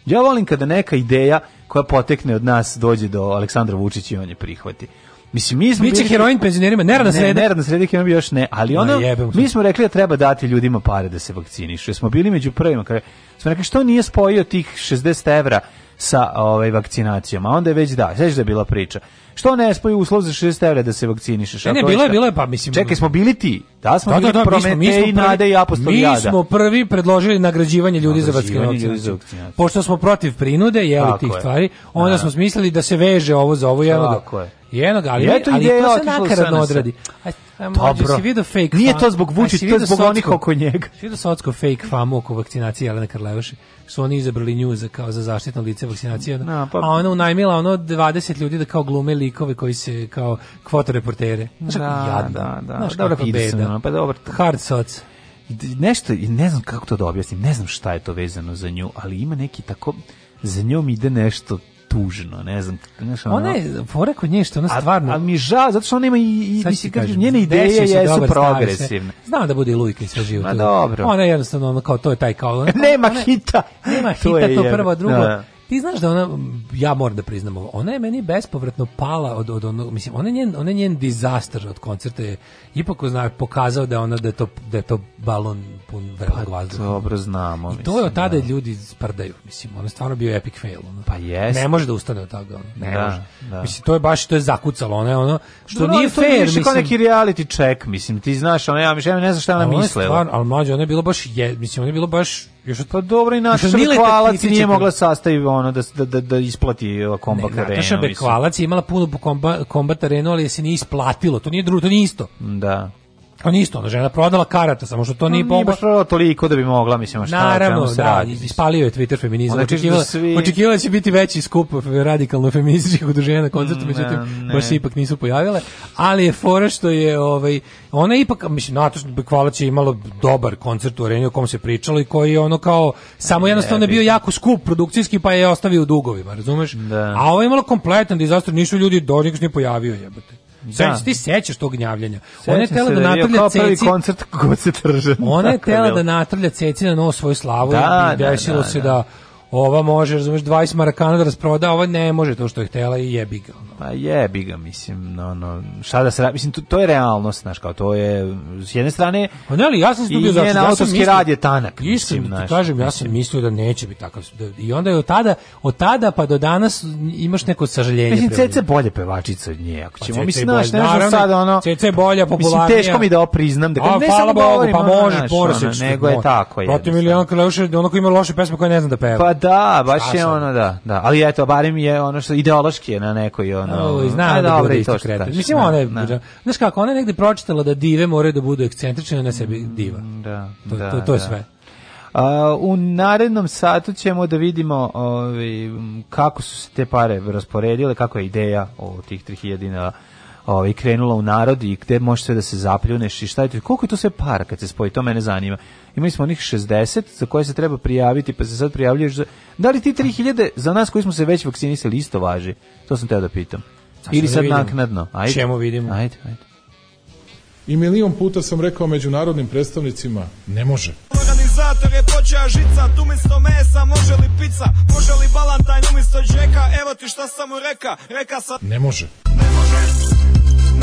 ja volim kada neka ideja koja potekne od nas dođe do Aleksandra Vučića i on je prihvati. Mislim, mi smo... Biće bili... heroin penzionerima, neradna ne, sreda. Neradna sreda bi još ne, ali ona mi smo rekli da treba dati ljudima pare da se vakcinišu. Smo bili među prvima, kada smo rekli što nije spojio tih 60 evra sa ovaj, vakcinacijom, a onda je već da, sećaš da je bila priča. Što ne spaju uslov za 60 evra da se vakcinišeš? Ne, ne, bilo je, bilo je, pa mislim... Čekaj, smo bili ti. Da, smo da, bili da, da, mi smo, mi smo prvi, Nade i Apostolijada. Mi smo prvi predložili nagrađivanje ljudi za vakcinaciju. Pošto smo protiv prinude, jeli Tako tih je. stvari, onda ne. Da. smo smislili da se veže ovo za ovo jedno. Jednog, ali, je to ali to se nakaradno odradi. Aj, Dobro. Si fake Nije to zbog Vučić, to je zbog onih oko njega. Si vidio socko fake famu oko vakcinacije Jelena Karlevaši? Su oni izabrali nju za, kao za zaštitno lice vakcinacije. No, pa, a ona unajmila ono 20 ljudi da kao glume likove koji se kao kvotoreportere. reportere. da, jadno. da, da. Znaš, da, pa dobro. Hard soc nešto, ne znam kako to da objasnim, ne znam šta je to vezano za nju, ali ima neki tako, za njom ide nešto tužno, ne znam. Znaš, ona, ona je, fora kod nje što ona stvarno... Ali mi žal, zato što ona ima i, i mislim, kažem, njene ideje jesu progresivne. Znam da bude i Lujka i sve živo. Ma dobro. Ona je jednostavno, ono, kao, to je taj kao... Ona, (laughs) nema ona, hita! Nema (laughs) hita, to, je, to prvo, drugo. Da Ti znaš da ona, ja moram da priznam ovo, ona je meni bespovratno pala od, od onog, mislim, ona njen, ona njen disaster od koncerta je ipak znao pokazao da ona da je to, da je to balon pun pa vrelog vazduha. Dobro znamo. I to je od tada da. ljudi sprdaju, mislim, ona je stvarno bio epic fail. Ono. Pa jest. Ne može da ustane od toga. Ono. Ne da, može. Da. Mislim, to je baš, to je zakucalo, ona je ono, što Dobro, nije fair. Više mislim, kao neki reality check, mislim, ti znaš, ona, ja, ja ne znam šta ona, ona misle. Stvarno, ali mlađe, ona je bilo baš, je, mislim, ona je bilo baš Još pa dobro i naša Bekvalac nije mogla sastaviti ono da, da, da, da isplati e, kombat ne, arenu. Naša Bekvalac je imala puno komba, kombat arenu, ali je se nije isplatilo. To nije drugo, to nije isto. Da. Pa nisto, ona žena prodala karata, samo što to nije bomba. Nije prodala toliko da bi mogla, mislim, šta Naravno, se da, radi. ispalio je Twitter feminizam. Znači, očekivala, svi... očekivala će biti veći skup radikalno feminističkih udruženja na koncertu, mm, međutim, ne. baš se ipak nisu pojavile. Ali je fora što je, ovaj, ona je ipak, mislim, Natoš Bekvalac je imalo dobar koncert u areni o kom se pričalo i koji je ono kao, samo jednostavno je bio jako skup produkcijski, pa je ostavio u dugovima, razumeš? Da. A ovo je imalo kompletan dizastor, nisu ljudi, do nije pojavio, jebate. Da. ti sećaš tog gnjavljenja. Ona je tela da, da, da natrlja ceci. koncert kako se Ona je tela da natrlja ceci na nos svoju slavu. Da, i da, desilo da, se da ova može, razumeš, 20 marakana da rasproda, ova ne može to što je htela i jebi ga. Ono. Pa jebi ga, mislim, no, no, šta da se radi, mislim, to, to je realnost, znaš, kao to je, s jedne strane, pa ne, ali ja sam stupio da sam autorski mislio, rad je tanak. Mislim, ti naš, kažem, ja sam mislio da neće biti takav, da, i onda je od tada, od tada pa do danas imaš neko sažaljenje. Mislim, Ceca bolje pevačica od nje, ako pa ćemo, pa mislim, znaš, ne znam sad, ono, Ceca je bolja, popularnija. Mislim, teško mi da opriznam, da A, ne hvala Bogu, pa može, pora se, nego je tako. Protiv Milijana Kaleuša, ono ko ima loše pesme koje ne znam da peva. Pa Da, baš je ono, da, da. Ali eto, barem je ono što ideološki je na nekoj ono. O, zna e, da bude isto kreator. Mislim da, ona je, da. znaš kako, ona je negde pročitala da dive moraju da budu ekscentrične na sebi mm, diva. Da, to, da, to, je da. sve. Uh, u narednom satu ćemo da vidimo ovaj, kako su se te pare rasporedile, kako je ideja o tih 3000 dinara ovaj krenula u narod i gde može sve da se zapljuneš i šta je to koliko je to sve para kad se spoji to mene zanima imali smo onih 60 za koje se treba prijaviti pa se sad prijavljuješ za... da li ti 3000 za nas koji smo se već vakcinisali isto važi to sam te da pitam ili da sad da naknadno ajde čemu vidimo ajde ajde i milion puta sam rekao međunarodnim predstavnicima, ne može. Organizator je počeo žica, tu misto mesa, može li pizza, može li balantajn umjesto džeka, evo ti šta sam mu reka, reka sa... Ne može. Ne može.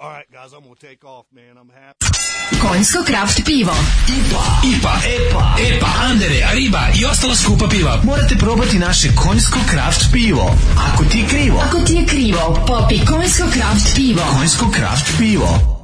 All right, guys, I'm gonna take off, man. I'm happy. Konjsko kraft pivo. IPA, IPA, EPA, EPA, Andere, Riba i ostalo skupa piva. Morate probati naše konjsko kraft pivo. Ako ti je krivo. Ako ti je krivo, popi konjsko kraft pivo. Konjsko kraft pivo.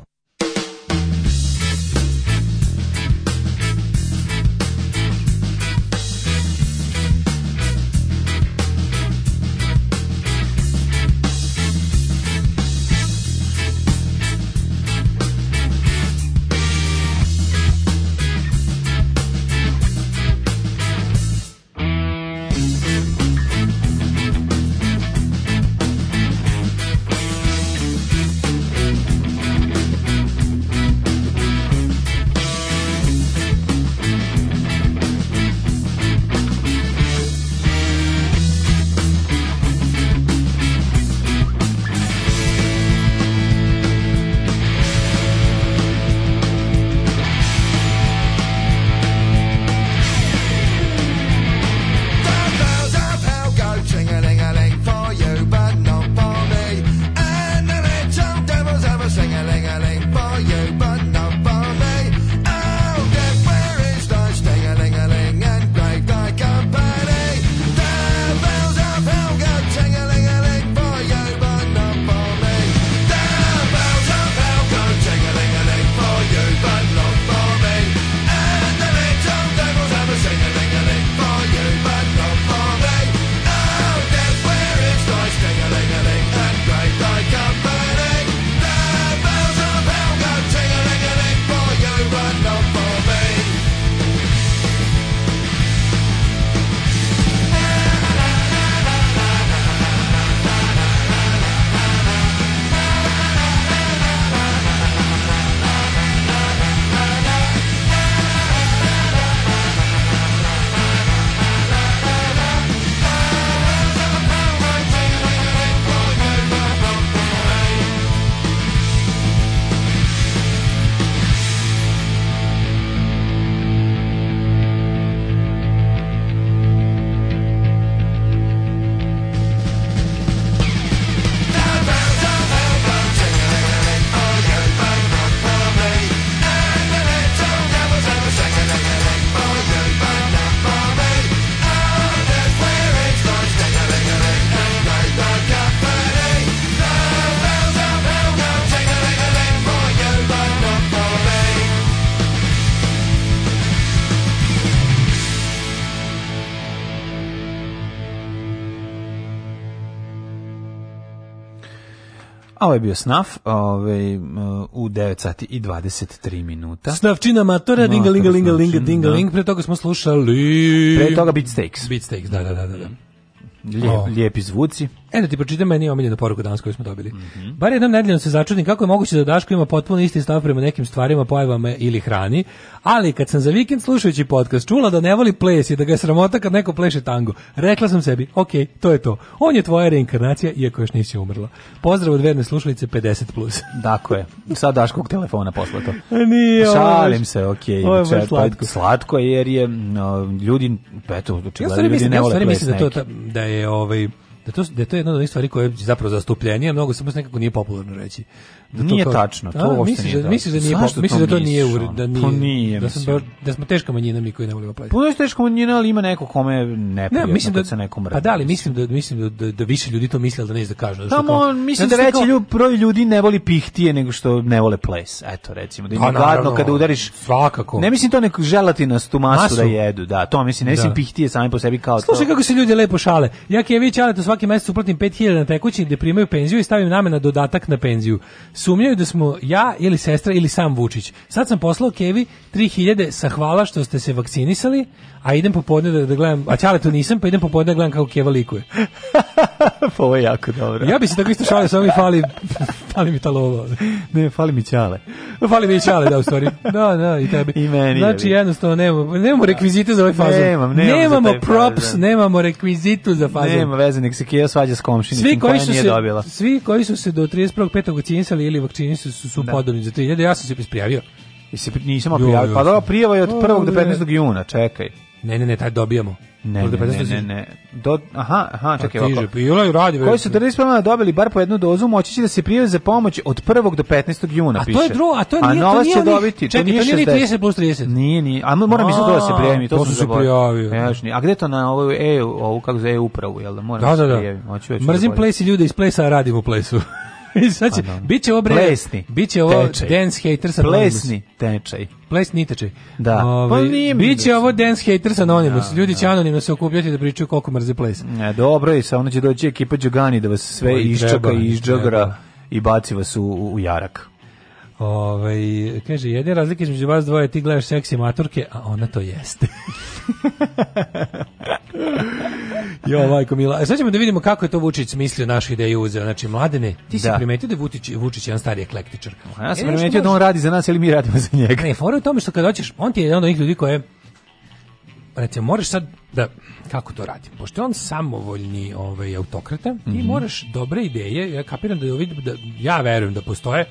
ovo je bio snaf ovaj, u 9 sati i 23 minuta. Snafčina matora, dinga, linga, linga, da linga, dinga, da. ling. Pre toga smo slušali... Pre toga Beat Steaks. Beat Steaks, da, da, da, da. da. Lijep, oh. Lijepi zvuci. E da ti pročitam meni omiljenu poruku danas koju smo dobili. Mm -hmm. Bar jednom nedeljom se začudim kako je moguće da Daško ima potpuno isti stav prema nekim stvarima, pojavama ili hrani, ali kad sam za vikend slušajući podcast čula da ne voli ples i da ga je sramota kad neko pleše tango, rekla sam sebi, ok, to je to. On je tvoja reinkarnacija, iako još nisi umrla. Pozdrav od verne slušalice 50+. Plus. Dakle, (laughs) sad Daškog telefona poslato. (laughs) Nije, Šalim baš, se, ok. Ovo je baš slatko. Slatko jer je no, ljudi, eto, očigledno ja ljudi ne vole ples. Ja stvari mislim da, to, da je ovaj da to, da je to jedna od onih stvari koje je zapravo zastupljenije, mnogo samo se nekako nije popularno reći. Da nije to, tačno, to uopšte misliš, nije. Da- misliš da nije, misliš da to nije ured, da nije, to nije da, smo pa da smo da teška manjina mi koji ne volimo plaćati. Puno je teška manjina, ali ima neko kome ne prijedno ne, mislim da, se nekom radi. Pa da, ali mislim da, mislim da-, da, da, više ljudi to misle, da ne da kažu. Da Tamo, mislim da reći, ljub, broj ljudi ne voli pihtije nego što ne vole ples. Eto, recimo, da im pa je gladno kada udariš. Svakako. Ne mislim to neko želatinastu masu, da jedu, da, to mislim, ne mislim pihtije same po sebi kao Slušaj kako se ljudi lepo šale. Ja Kević, ali to svaki mesec uplatim 5000 na tekući gde primaju penziju i stavim namena dodatak na penziju sumnjaju da smo ja ili sestra ili sam Vučić. Sad sam poslao Kevi 3000 sa hvala što ste se vakcinisali, a idem popodne da, da gledam, a ćale tu nisam, pa idem popodne da gledam kako Keva likuje. (laughs) Pa ovo je jako dobro. Ja bi se tako isto šalio, samo mi fali, (laughs) fali mi ta lova. Ne, fali mi ćale. Fali mi ćale, da, u stvari. Da, da, i tebi. I meni. Znači, jednostavno, nemamo, nemamo da. rekvizite za ovaj fazon. Nemam, nemam nemamo props, fazon. nemamo rekvizitu za fazon. Nema veze, nek se Keva svađa s komšinicom, pa koja su se, dobila. Svi koji su se do 31. 31.5. vakcinisali ili vakcinisani su, su da. podobni za 3000. Ja sam se isprijavio. I se nisam prijavio. Pa da, prijava je od 1. do 15. juna, čekaj. Ne, ne, ne, taj dobijamo. Ne, ne, ne, ne, ne. Do, aha, aha, pa čekaj, ovako. Piže, pa ovaj radi. Koji su 30 prema dobili bar po jednu dozu, moći će da se prijave za pomoć od 1. do 15. juna, piše. A to je drugo, a to nije, a to nije, će dobiti, čekaj, to nije 30 plus 30. Nije, nije, a moram mislim da se prijavim, i to, su se zaboravio. Ja, a gde to na ovu E, ovu kako za E upravu, jel da moram da, da, da. se prijavim? Mrzim da plesi ljude iz plesa, a radim u plesu znači, (laughs) biće ovo bre, plesni. Biće ovo tečaj. dance haters Plesni tečaj. Plesni tečaj. Da. Ove, pa ovaj, nije biće da ovo dance haters anonymous. Da, Ljudi će da. anonimno se okupljati da pričaju koliko mrze ples. Ne, dobro i sa ono će doći ekipa Đugani da vas sve Oj, iščaka i izđogra i baci vas u, u jarak. Ove, ovaj, kaže, jedne razlike između vas dvoje, ti gledaš seksi maturke, a ona to jeste. (laughs) jo, majko mila. E, sad ćemo da vidimo kako je to Vučić smislio naše ideje uzeo. Znači, mladene, ti si da. primetio da je Vučić, Vučić jedan stari eklektičar. Ja sam e, primetio da on radi za nas ili mi radimo za njega. Ne, fora u tome što kad hoćeš, on ti je jedan od onih ljudi koje recimo, moraš sad da, kako to radi? Pošto je on samovoljni ovaj, autokrata, mm -hmm. ti mhm. moraš dobre ideje, ja kapiram da, da ja verujem da postoje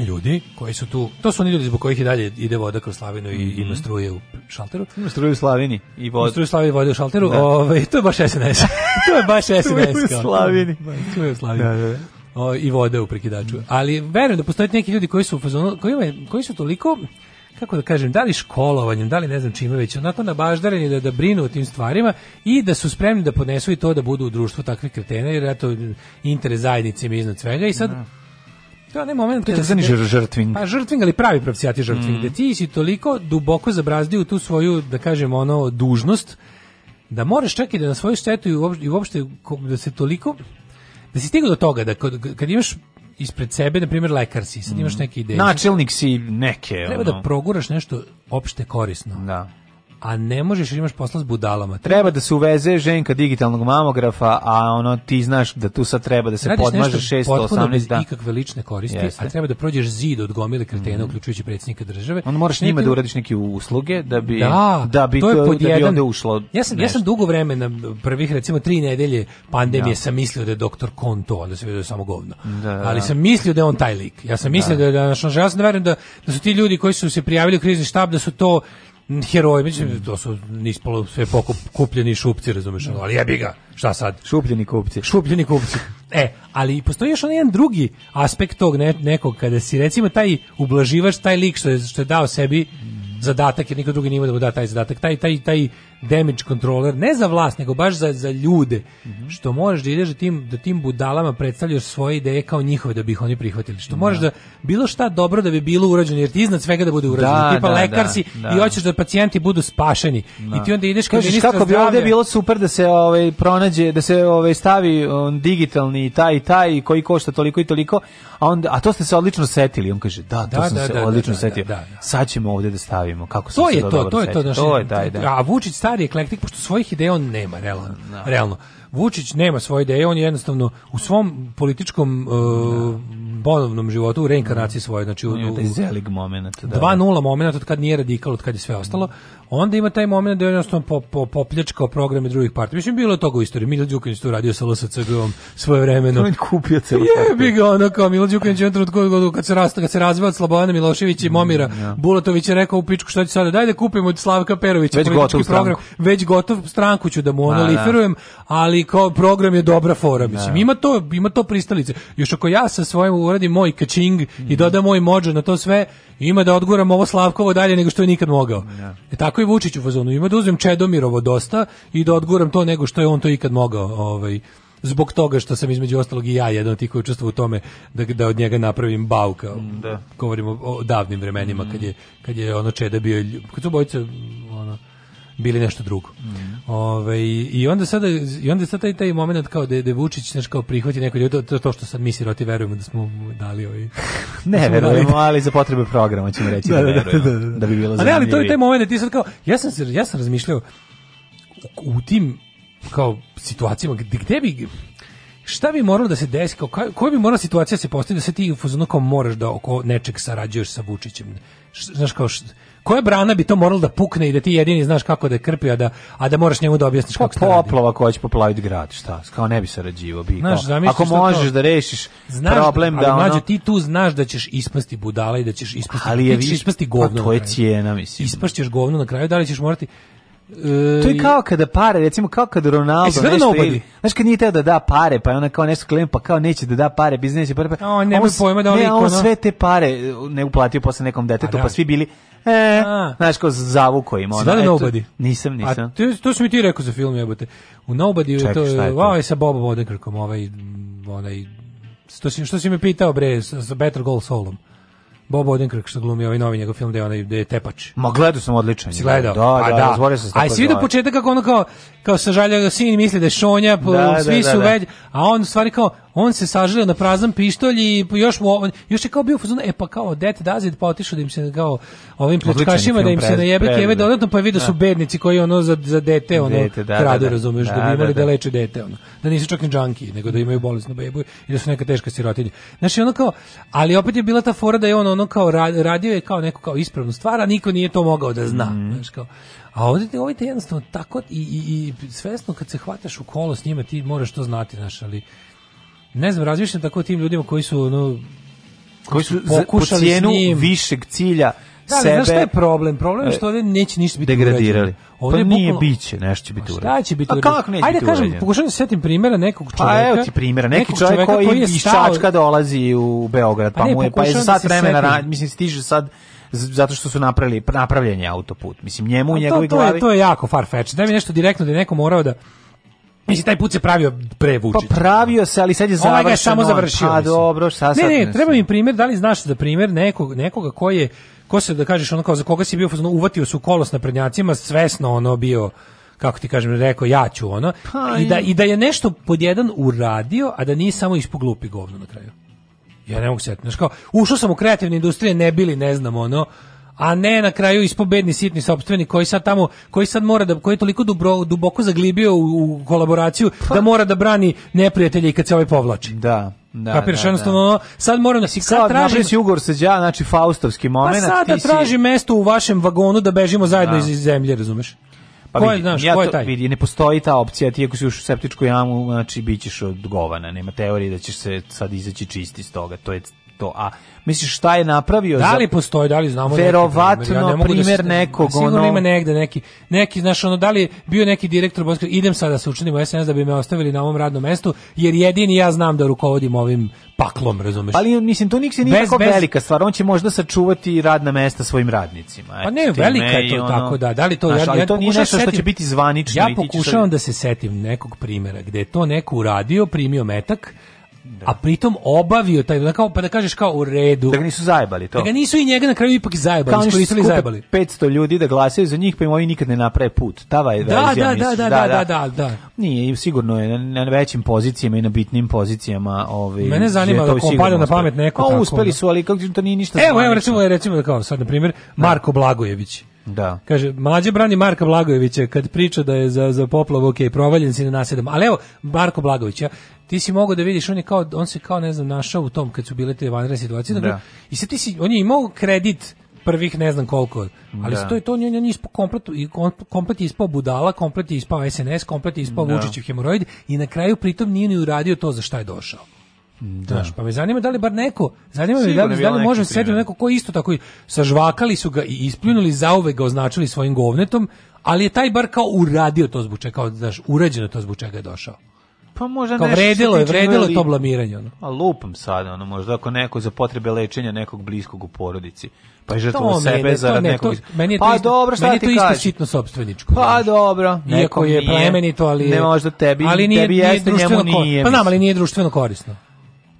ljudi koji su tu, to su oni ljudi zbog kojih i dalje ide voda kroz slavinu i mm -hmm. ima struje u šalteru. Ima struje u slavini i voda. Ima struje u slavini i voda u šalteru, da. Ove, ovaj, to je baš SNS. (laughs) to je baš SNS. struje u slavini. Struje u slavini. Da, da, da. O, i vode u prekidaču. Mm. Ali verujem da postoje neki ljudi koji su koji, koji su toliko kako da kažem, da li školovanjem, da li ne znam čime već, onako nabaždareni da, da brinu o tim stvarima i da su spremni da podnesu i to da budu u društvu takvih kretena, jer eto, interes zajednice im iznad svega i sad mm To ne moment kada se niže žrtvin. Pa žrtvin, ali pravi profcijati žrtvin, mm. Da ti si toliko duboko zabrazdio tu svoju, da kažemo ono, dužnost, da možeš čak i da na svoju štetu i uopšte, i uopšte da se toliko, da si stigao do toga, da kad, kad imaš ispred sebe, na primjer, lekar si, sad imaš mm. neke ideje. Načelnik si neke. Treba da ono. da proguraš nešto opšte korisno. Da a ne možeš jer imaš posla s budalama. Treba da se uveze ženka digitalnog mamografa, a ono ti znaš da tu sad treba da se Radiš podmaže 618 bez da. ikakve lične koristi, Jeste. a treba da prođeš zid od gomile kretena, mm. uključujući predsjednika države. Onda moraš njima da uradiš neke usluge da bi da, da bi to je pod da bi onda ušlo. Ja sam nešto. ja sam dugo vremena prvih recimo tri nedelje pandemije ja. Da. sam mislio da je doktor Konto, onda se vidio da samo govno. Da, Ali sam mislio da je on taj lik. Ja sam mislio da da, da, ja sam da, da, da su ti ljudi koji su se prijavili u krizni štab da su to heroji, mislim, to su nispalo sve pokup, kupljeni šupci, razumeš, ali jebi ga, šta sad? Šupljeni kupci. Šupljeni kupci. E, ali postoji još onaj jedan drugi aspekt tog ne, nekog, kada si recimo taj ublaživač, taj lik što je, što je dao sebi zadatak, jer niko drugi nije da mu da taj zadatak, taj, taj, taj damage controller, ne za vlast, nego baš za, za ljude, mm -hmm. što možeš da ideš da tim, da tim budalama predstavljaš svoje ideje kao njihove da bi ih oni prihvatili, što da. možeš da bilo šta dobro da bi bilo urađeno, jer ti iznad svega da bude da, urađeno, da, tipa da, da lekar si da. i hoćeš da pacijenti budu spašeni i ti onda ideš kao Kažeš kako bi ovde bilo super da se ovaj, pronađe, da se ovaj, stavi on, digitalni taj i taj koji košta toliko i toliko, a, onda, a to ste se odlično setili, on kaže da, to sam se odlično setio, sad ćemo ovdje da stavimo, kako to sam je se to, to, je to, to je to, Da, to je to, stari eklektik, pošto svojih ideja on nema, realno. No. Da. realno. Vučić nema svoje ideje, on je jednostavno u svom političkom uh, e, bonovnom životu u reinkarnaciji da. svoje, znači u, u taj zelig moment, da. 2:0 da. momenat od kad nije radikal, od kad je sve ostalo. Onda ima taj moment da je jednostavno po, po, popljačkao programe drugih partija. Mislim bilo je toga u istoriji. Milo Đukanović to radio sa LSCG-om svoje vremeno. On kupio celu partiju. Je, bi ga ono kao Milo Đukanović je trenutku kad se rasta, kad se razvija od Slobodana Miloševića i mm, Momira mm, ja. Da. Bulatović je rekao u pičku šta će sada, daj da kupimo od Slavka Perovića već gotov program, stranku. već gotov stranku ću da mu ono liferujem, ali i kao program je dobra fora, da. mislim. Ima to, ima to pristalice. Još ako ja sa svojim uradim moj kačing mm -hmm. i dodam moj mođo na to sve, ima da odguram ovo Slavkovo dalje nego što je nikad mogao. Da. E tako i Vučić u fazonu. Ima da uzmem Čedomirovo dosta i da odguram to nego što je on to ikad mogao. Ovaj, zbog toga što sam između ostalog i ja jedan od tih koji učestvovao u tome da, da od njega napravim bauka. Mm, da. Govorimo o davnim vremenima mm. kad je kad je ono Čeda bio kad su bojice ono bili nešto drugo. Mm. Ove, i onda sada i onda sada taj taj momenat kao da da Vučić znači kao prihvati neko ljudi to, to što sad mi siroti verujemo da smo dali ovi (laughs) ne da verujemo dali... ali za potrebe programa ćemo reći da, (laughs) da, da, da, verujemo, da, da, da, da bi bilo zanimljivo. Ali to je taj momenat ti sad kao ja sam se ja sam razmišljao u, u tim kao situacijama gde, gde bi šta bi moralo da se desi, kao, koja bi morala situacija se postaviti da se ti u fazonu kao moraš da oko nečeg sarađuješ sa Vučićem? Znaš kao, koja brana bi to moralo da pukne i da ti jedini znaš kako da je krpi, a da, a da moraš njemu da objasniš pa kako se radi? Poplava koja će poplaviti grad, šta? Kao ne bi sarađivo, bi znaš, kao, ako možeš to, da rešiš znaš, problem da ono... Mlađo, ti tu znaš da ćeš ispasti budala i da ćeš ispasti, ali je, ti ćeš viš, ispasti pa govno. Pa to je cijena, mislim. Ispašćeš govno na kraju, da li ćeš morati E, to je kao kada pare, recimo kao kada Ronaldo e, nešto ili, znaš kad nije teo da da pare, pa je ona kao nešto klem, pa kao neće da da pare, biznes neće da pare, pa, on, nema pojma da on, ne, on sve te pare e, ne uplatio posle nekom detetu, da. pa svi bili, e, A. znaš kao zavuko im. Ono, Nobody? Eto, nisam, nisam. A to, to su mi ti rekao za film, jebote. U Nobody, Čekaj, to, je to? Ovaj sa Bobom Odenkrkom, ovaj, onaj, što si, što si me pitao, bre, sa Better Goal Soulom. Bob Odenkirk što glumi ovaj novi njegov film gde onaj gde je tepač. Ma gledao sam odličan. Si gledao? Da, pa da, da. razborio sam se. Aj svi do početka kako ono kao kao sažalja ga sin misli da je šonja, da, svi da, su da, da. već, a on stvari kao on se sažalio na prazan pištolj i još mu još je kao bio fuzon e pa kao det dazid pa otišao da im se kao ovim pljačkašima da im se najebe da keve dodatno pa je video da su da. bednici koji ono za za dete ono dete, da, krade razumeš da, bi imali da, leče dete ono da nisu čak ni džanki nego da imaju bolesnu bebu i da su neka teška sirotinja. Znači ono kao ali opet je bila ta fora da je on ono ono kao radio je kao neko kao ispravnu stvar, a niko nije to mogao da zna. Mm. Znaš, kao, a ovde ovdje te jednostavno tako i, i, i svesno kad se hvataš u kolo s njima ti moraš to znati, znaš, ali ne znam, razmišljam tako o tim ljudima koji su ono, koji su pokušali po cijenu s njim, višeg cilja da, sebe. Znaš šta je problem? Problem je e, što ovdje neće ništa biti degradirali. Ovdje pa nije bukvalno... biće, nešto će biti urađeno. Šta će biti urađeno? A kako neće Ajde, biti kažem, urađeno? pokušam da setim primjera nekog čoveka. Pa evo ti primjera, neki čovek koji, koji je iz Čačka dolazi u Beograd, pa, pa, ne, mu je, pa je da sad vremena, ra, mislim, stiže sad zato što su napravili napravljen autoput. Mislim njemu u pa njegovoj to, to glavi. Je, to je jako farfetch. Daj mi nešto direktno da neko morao da Mislim, taj put se pravio pre pa Vučića. Pa pravio se, ali sad je završeno. Ovaj ga je samo završio. Pa dobro, šta sad? Ne, ne, treba mi primjer, da li znaš za primjer nekog, nekoga koji je ko se da kažeš ono kao za koga si bio ono, uvatio su kolos na prednjacima svesno ono bio kako ti kažem rekao ja ću ono pa, i da i da je nešto podjedan uradio a da nije samo ispoglupi govno na kraju ja ne mogu setiti znači kao ušao sam u kreativne industrije ne bili ne znam ono a ne na kraju ispobedni sitni sopstveni koji sad tamo koji sad mora da koji je toliko dubro, duboko zaglibio u, u kolaboraciju pa. da mora da brani neprijatelje i kad se ovaj povlači. Da. Da, Papir da, da. sad moram da si sad tražim si ugor sa đa, znači faustovski pa momenat. Pa sad da traži mesto u vašem vagonu da bežimo zajedno da. iz zemlje, razumeš? Pa ko je, vidi, znaš, ja ko je taj? vidi, ne postoji ta opcija, ti ako si ušao u septičku jamu, znači bit ćeš odgovana, nema teorije da ćeš se sad izaći čisti iz toga, to je to. A misliš šta je napravio? Da li postoji, da li znamo verovatno ja ne da primer da, nekog sigurno ima negde neki neki znaš ono da li bio neki direktor Boskog idem sada da se učinim u SNS da bi me ostavili na ovom radnom mestu jer jedini ja znam da rukovodim ovim paklom, razumeš? Ali mislim to nikse nije tako velika stvar, on će možda sačuvati radna mesta svojim radnicima. Pa ne, velika je to ono... tako da. Da li to znaš, ja, ja to nije nešto što da će biti zvanično Ja pokušavam da se setim nekog primera gde je to neko uradio, primio metak Da. A pritom obavio taj, da kao, pa da kažeš kao u redu. Da ga nisu zajebali to. Da ga nisu i njega na kraju ipak zajebali, kao iskoristili zajebali. 500 ljudi da glasaju za njih, pa im ovi nikad ne naprave put. da, je da, da, da, da, da, da, da, da. Nije, sigurno je na, na većim pozicijama i na bitnim pozicijama. Ovaj, Mene zanima da kompada na pamet neko. Pa uspeli da. su, ali kako to nije ništa. Evo, evo, recimo, recimo da kao sad, na primjer, da. Marko Blagojević Da. Kaže, mlađe brani Marka Blagojevića kad priča da je za, za poplavu, ok, provaljen si na nasedom. Ali evo, Marko Blagojević, ja, ti si mogao da vidiš, on, je kao, on se kao, ne znam, našao u tom kad su bile te vanredne situacije. Da. I sad ti si, on je imao kredit prvih ne znam koliko. Ali da. to je to on je ispao komplet i komplet je ispao budala, komplet je ispao SNS, komplet je ispao da. Vučićev hemoroid i na kraju pritom nije ni uradio to za šta je došao. Da. Znaš, pa me zanima da li bar neko, zanima me da li, da li može sedeti neko ko isto tako sažvakali su ga i ispljunuli, zauvek ga označili svojim govnetom, ali je taj bar kao uradio to zbog čega, kao, znaš, urađeno to zbog čega je došao. Pa možda Kao vredilo je, vredilo je to blamiranje. Ono. A lupam sad, ono, možda ako neko za potrebe lečenja nekog bliskog u porodici, pa je žrtvo sebe ne, zarad ne, nekog... To, meni je pa isto, dobro, šta meni je to isto sitno sobstveničko. Pa znaš. dobro. Iako je plemenito, ali... Ne možda tebi, ali nije, tebi jeste, njemu nije. Pa znam, ali nije društveno korisno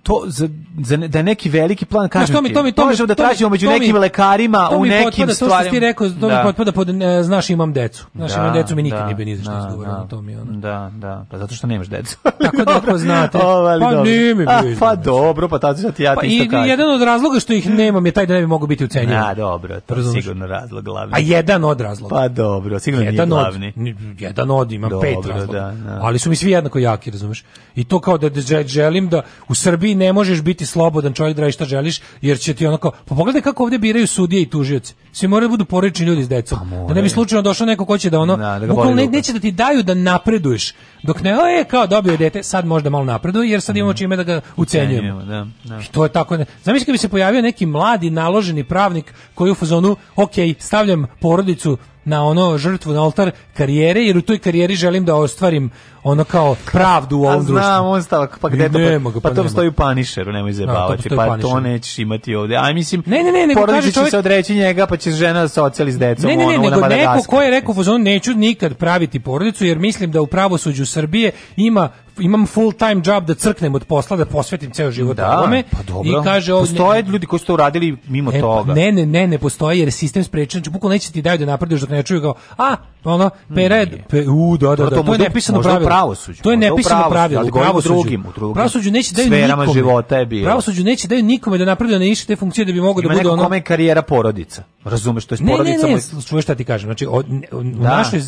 to za, za da je neki veliki plan kažem. No, što mi to mi to možemo da tražimo među nekim lekarima u nekim stvarima. To što ti rekao, to da. mi potpada pod znaš imam decu. Znaš da, imam decu mi nikad da, nije bio ni za što da, to mi ona Da, da, pa zato što nemaš decu. (laughs) Tako da ako (laughs) znate. O, pa dobro. mi bio. Pa dobro, pa tato ti ja pa ti isto kažem. Pa jedan od razloga što ih nemam je taj da ne bi mogu biti ucenjen. A da, dobro, to je sigurno razlog glavni. A jedan od razloga. Pa dobro, sigurno jedan nije glavni. Od, jedan od imam pet razloga. Da, da. Ali su mi svi jednako jaki, razumeš? I to kao da želim da u Srbiji ti ne možeš biti slobodan čovjek da radi šta želiš, jer će ti onako, pa pogledaj kako ovdje biraju sudije i tužioci. Svi moraju da budu porečni ljudi s decom. Pa da ne bi slučajno došao neko ko će da ono, da, da ne, neće da ti daju da napreduješ. Dok ne, o, je, kao dobio dete, sad možda malo napreduje, jer sad imamo mm. čime da ga ucenjujemo. Da, da. I to je tako. Zamisli kad bi se pojavio neki mladi naloženi pravnik koji u fazonu, ok, stavljam porodicu na ono žrtvu na oltar karijere jer u toj karijeri želim da ostvarim ono kao pravdu u ovom društvu. A znam, on stavak, pa gde to, pa- nema pa, pa, to stoji u panišeru, nemoj zajebavati, pa panišeru. to nećeš imati ovde. Aj, mislim, ne, ne, ne, ne, nego porodiče čovjek... se odreći njega, pa će žena da se oceli s decom. Ne, ne, ne, ono, nego da neko ko je rekao, fuzon, neću nikad praviti porodicu, jer mislim da u pravosuđu Srbije ima imam full time job da crknem od posla, da posvetim ceo život da, tome. Pa dobro. I kaže, ovdje, postoje ljudi koji su to uradili mimo ne, pa toga. Ne, ne, ne, ne postoji jer sistem sprečen, znači bukvalno neće ti daju da napreduješ dok ne čuju kao, a, ono, pere, pe, u, da, da, da, to, da, to je napisano pravilo pravosuđu. To je nepisano pravilo u Drugim, drugim. Pravosuđu neće daju nikome. života je bilo. Pravosuđu neće daju nikome da napreduje da ne te funkcije da bi mogao da bude ono. kome karijera porodica. Razumeš, to je porodica. Ne, ne, ne, čuješ šta ti kažem. Znači, o, u da, našoj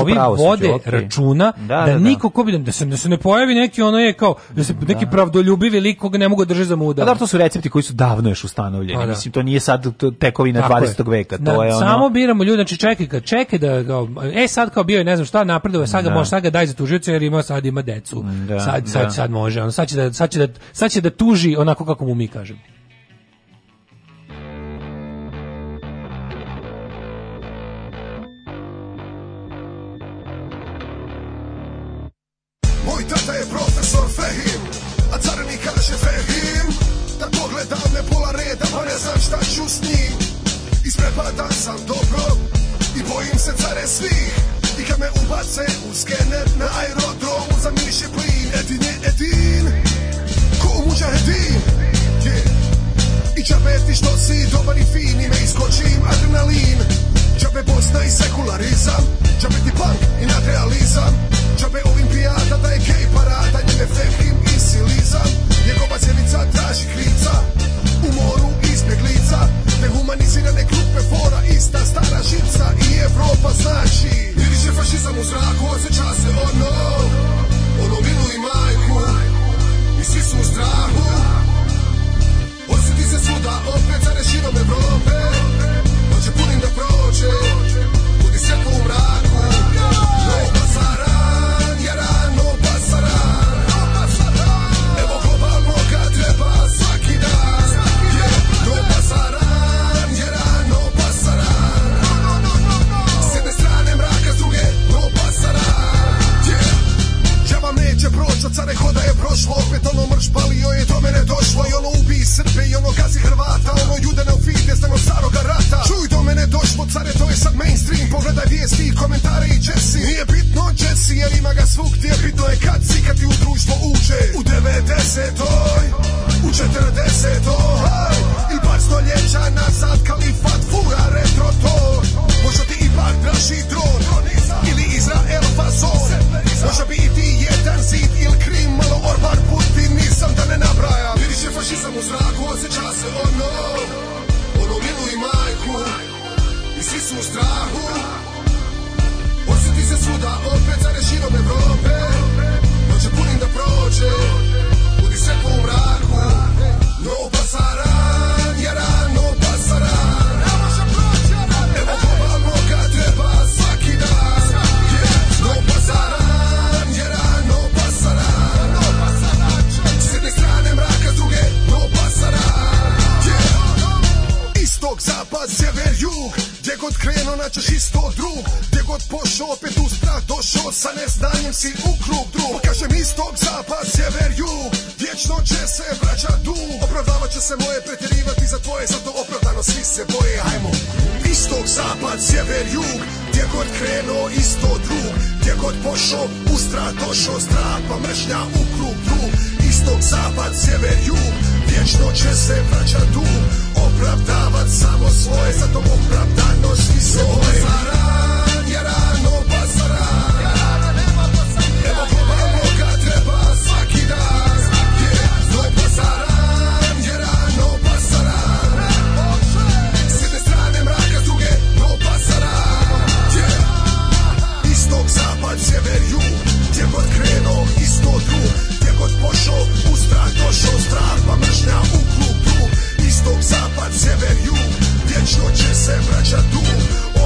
ovi pravo, vode okay. računa da, da, da, da niko ko bi da, da se, da se ne pojavi neki ono je kao da se neki da. pravdoljubivi lik koga ne mogu da držati za muda. A da, to su recepti koji su davno još ustanovljeni. Pa da. Mislim to nije sad to, tekovina Tako 20. Je. veka, to da, je ono. Samo biramo ljude, znači čekaj, kad čekaj da kao, e sad kao bio je ne znam šta napredovao, sad ga može sad ga daj za tužioca jer ima sad ima decu. Sad sad sad može, on sad će da sad će da sad će da tuži onako kako mu mi kažemo. ne znam šta ću s njim Isprepadan sam dobro i bojim se care svih I kad me ubace u skener na aerodromu zamiriše plin Edin je Edin, ko muđahedin yeah. I čabe ti što si dobar i fin i me iskočim adrenalin Čabe Bosna i sekularizam Čabe ti punk i nadrealizam Čabe olimpijada da je gej parada Njene femkim i silizam Njegova cijenica traži krivca U moru izbjeglica Nehumanizirane klupe fora Ista stara žica i Evropa znači Miriše fašizam u zraku Osjeća se ono Ono milu i majku I svi su u strahu Osjeti se svuda opet Za rešinom Evrope Noće punim da prođe Budi svjetlo u mraku No bazara Tek onda je prošlo, opet ono mrš palio je do mene došlo I ono ubi Srbe i ono gazi Hrvata Ono jude na ufite stano staroga rata Čuj do mene došlo, care to je sad mainstream Pogledaj vijesti, komentare i džesi Nije bitno džesi jer ima ga svuk ti je bitno je kad si kad ti u društvo uđe U 90-oj, u 40-oj Il par stoljeća nazad kalifat fura retro to Možda ti i bar draži dron Ili Izrael fazon Možda bi ti jedan zid il krim Malo orban puti nisam da ne nabrajam Miriše fašizam u zraku, osjeća se ono Ono milu i majku I svi su u strahu Osjeti se svuda opet zare širom Evrope Noće punim da prođe Budi svetlo po mraku No pasaran jaran istok, zapad, sever, jug Gdje god krenuo naćeš isto drug Gdje god pošao opet u strah došao Sa neznanjem si u krug drug Pa kažem istok, zapad, sever, jug Vječno će se vraća dug Opravdavat će se moje pretjerivati za tvoje Zato opravdano svi se boje, ajmo Istok, zapad, sever, jug Gdje god krenuo isto drug Gdje god pošao u strah došao strah Pa mržnja u krug drug Istok, zapad, sjever, jug Vječno će se vraćat dug Opravdavat samo svoje Zato opravdanost i svoje pošao U strah došao strah pa mržnja u klubu Istok, zapad, sever, jug Vječno će se vraćat tu